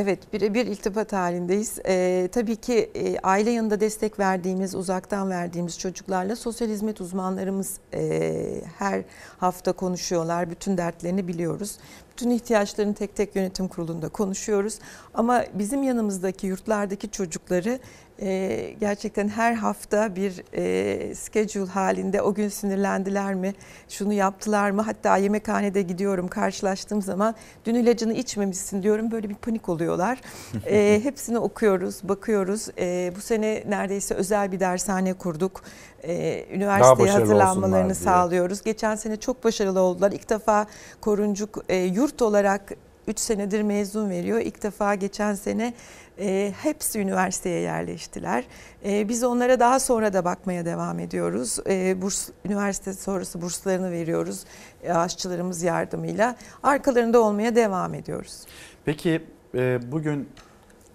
Evet birebir iltifat halindeyiz. Ee, tabii ki e, aile yanında destek verdiğimiz, uzaktan verdiğimiz çocuklarla sosyal hizmet uzmanlarımız e, her hafta konuşuyorlar. Bütün dertlerini biliyoruz. Bütün ihtiyaçlarını tek tek yönetim kurulunda konuşuyoruz. Ama bizim yanımızdaki yurtlardaki çocukları e, gerçekten her hafta bir e, schedule halinde o gün sinirlendiler mi, şunu yaptılar mı? Hatta yemekhanede gidiyorum karşılaştığım zaman dün ilacını içmemişsin diyorum böyle bir panik oluyorlar. e, hepsini okuyoruz, bakıyoruz. E, bu sene neredeyse özel bir dershane kurduk. E, üniversiteye hazırlanmalarını sağlıyoruz. Geçen sene çok başarılı oldular. İlk defa Koruncuk e, yurt olarak 3 senedir mezun veriyor. İlk defa geçen sene e, hepsi üniversiteye yerleştiler. E, biz onlara daha sonra da bakmaya devam ediyoruz. E, burs üniversite sonrası burslarını veriyoruz e, aşçılarımız yardımıyla. Arkalarında olmaya devam ediyoruz. Peki e, bugün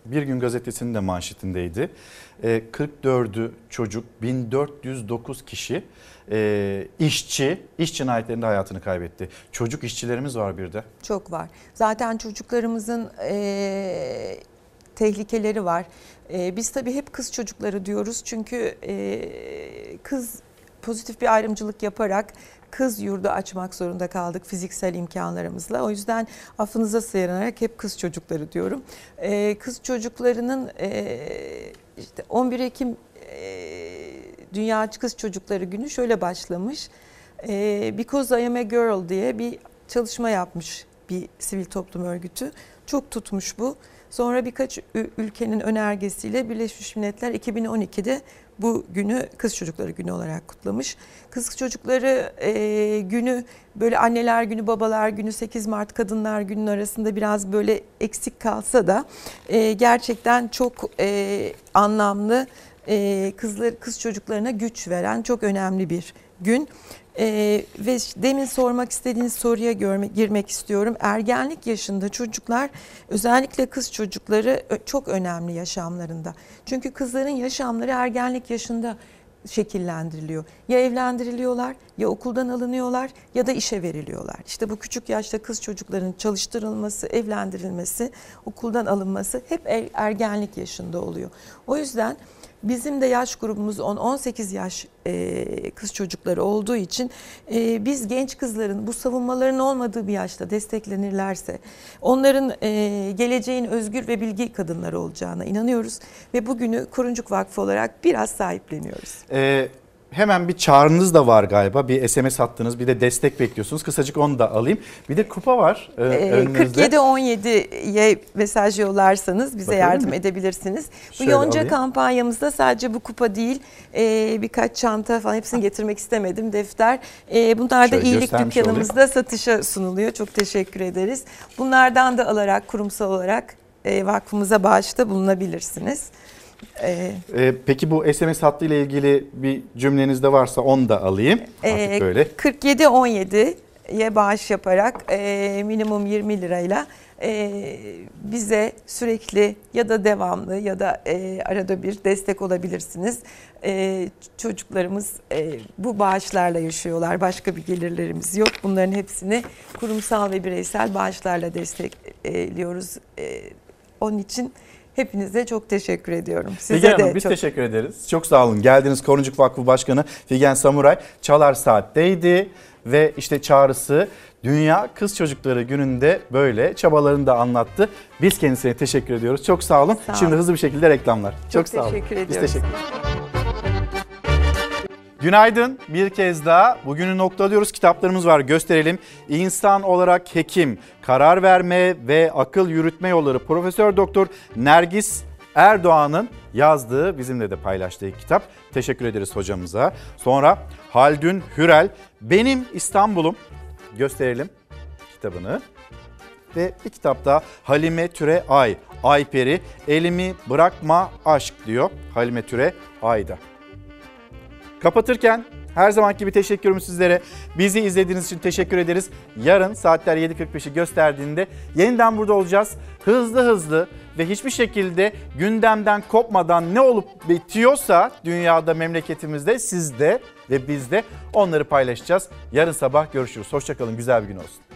Bir Gün Gazetesi'nin de manşetindeydi. E, 44'ü çocuk, 1409 kişi e, işçi, iş cinayetlerinde hayatını kaybetti. Çocuk işçilerimiz var bir de. Çok var. Zaten çocuklarımızın e, tehlikeleri var. E, biz tabii hep kız çocukları diyoruz çünkü e, kız pozitif bir ayrımcılık yaparak kız yurdu açmak zorunda kaldık fiziksel imkanlarımızla. O yüzden affınıza sığınarak hep kız çocukları diyorum. E, kız çocuklarının e, işte 11 Ekim e, Dünya Kız Çocukları Günü şöyle başlamış. E, Because I am a Girl diye bir çalışma yapmış bir sivil toplum örgütü. Çok tutmuş bu. Sonra birkaç ülkenin önergesiyle Birleşmiş Milletler 2012'de bu günü Kız Çocukları Günü olarak kutlamış. Kız Çocukları e, günü böyle anneler günü, babalar günü, 8 Mart Kadınlar Günü'nün arasında biraz böyle eksik kalsa da e, gerçekten çok e, anlamlı e, kızlar kız çocuklarına güç veren çok önemli bir gün. Ee, ve demin sormak istediğiniz soruya görme, girmek istiyorum. Ergenlik yaşında çocuklar özellikle kız çocukları çok önemli yaşamlarında. Çünkü kızların yaşamları ergenlik yaşında şekillendiriliyor. Ya evlendiriliyorlar ya okuldan alınıyorlar ya da işe veriliyorlar. İşte bu küçük yaşta kız çocukların çalıştırılması, evlendirilmesi, okuldan alınması hep er- ergenlik yaşında oluyor. O yüzden Bizim de yaş grubumuz 10-18 yaş e, kız çocukları olduğu için e, biz genç kızların bu savunmaların olmadığı bir yaşta desteklenirlerse onların e, geleceğin özgür ve bilgi kadınları olacağına inanıyoruz ve bugünü Kuruncuk Vakfı olarak biraz sahipleniyoruz. Ee, hemen bir çağrınız da var galiba. Bir SMS attınız bir de destek bekliyorsunuz. Kısacık onu da alayım. Bir de kupa var e, Ee, önünüzde. 47-17'ye mesaj yollarsanız bize Bakabilir yardım miyim? edebilirsiniz. Bu Şöyle Yonca alayım. kampanyamızda sadece bu kupa değil e, birkaç çanta falan hepsini getirmek istemedim defter. E, bunlar da Şöyle iyilik dükkanımızda satışa sunuluyor. Çok teşekkür ederiz. Bunlardan da alarak kurumsal olarak e, vakfımıza bağışta bulunabilirsiniz. E, Ee, peki bu SMS hattıyla ilgili bir cümleniz de varsa onu da alayım. Artık Ee, böyle. 47-17'ye bağış yaparak e, minimum 20 lirayla e, bize sürekli ya da devamlı ya da e, arada bir destek olabilirsiniz. E, çocuklarımız e, bu bağışlarla yaşıyorlar. Başka bir gelirlerimiz yok. Bunların hepsini kurumsal ve bireysel bağışlarla destekliyoruz. E, onun için hepinize çok teşekkür ediyorum. Size Figen de Hanım biz çok teşekkür ederiz. Çok sağ olun. Geldiniz Koruncuk Vakfı Başkanı Figen Samuray. Çalar Saat'teydi ve işte çağrısı Dünya Kız Çocukları Günü'nde böyle çabalarını da anlattı. Biz kendisine teşekkür ediyoruz. Çok sağ olun. Sağ Şimdi olun. hızlı bir şekilde reklamlar. Çok, sağ olun. teşekkür Biz ediyoruz. Günaydın bir kez daha. Bugünü noktalıyoruz. Kitaplarımız var gösterelim. İnsan olarak hekim, karar verme ve akıl yürütme yolları Profesör Doktor Nergis Erdoğan'ın yazdığı, bizimle de paylaştığı kitap. Teşekkür ederiz hocamıza. Sonra Haldun Hürel, Benim İstanbul'um gösterelim kitabını. Ve bir kitap daha Halime Türe Ay. Ayperi elimi bırakma aşk diyor Halime Türe Ay'da. Kapatırken her zamanki gibi teşekkürüm sizlere. Bizi izlediğiniz için teşekkür ederiz. Yarın saatler 7.45'i gösterdiğinde yeniden burada olacağız. Hızlı hızlı ve hiçbir şekilde gündemden kopmadan ne olup bitiyorsa dünyada, memleketimizde, sizde ve bizde onları paylaşacağız. Yarın sabah görüşürüz. Hoşçakalın, güzel bir gün olsun.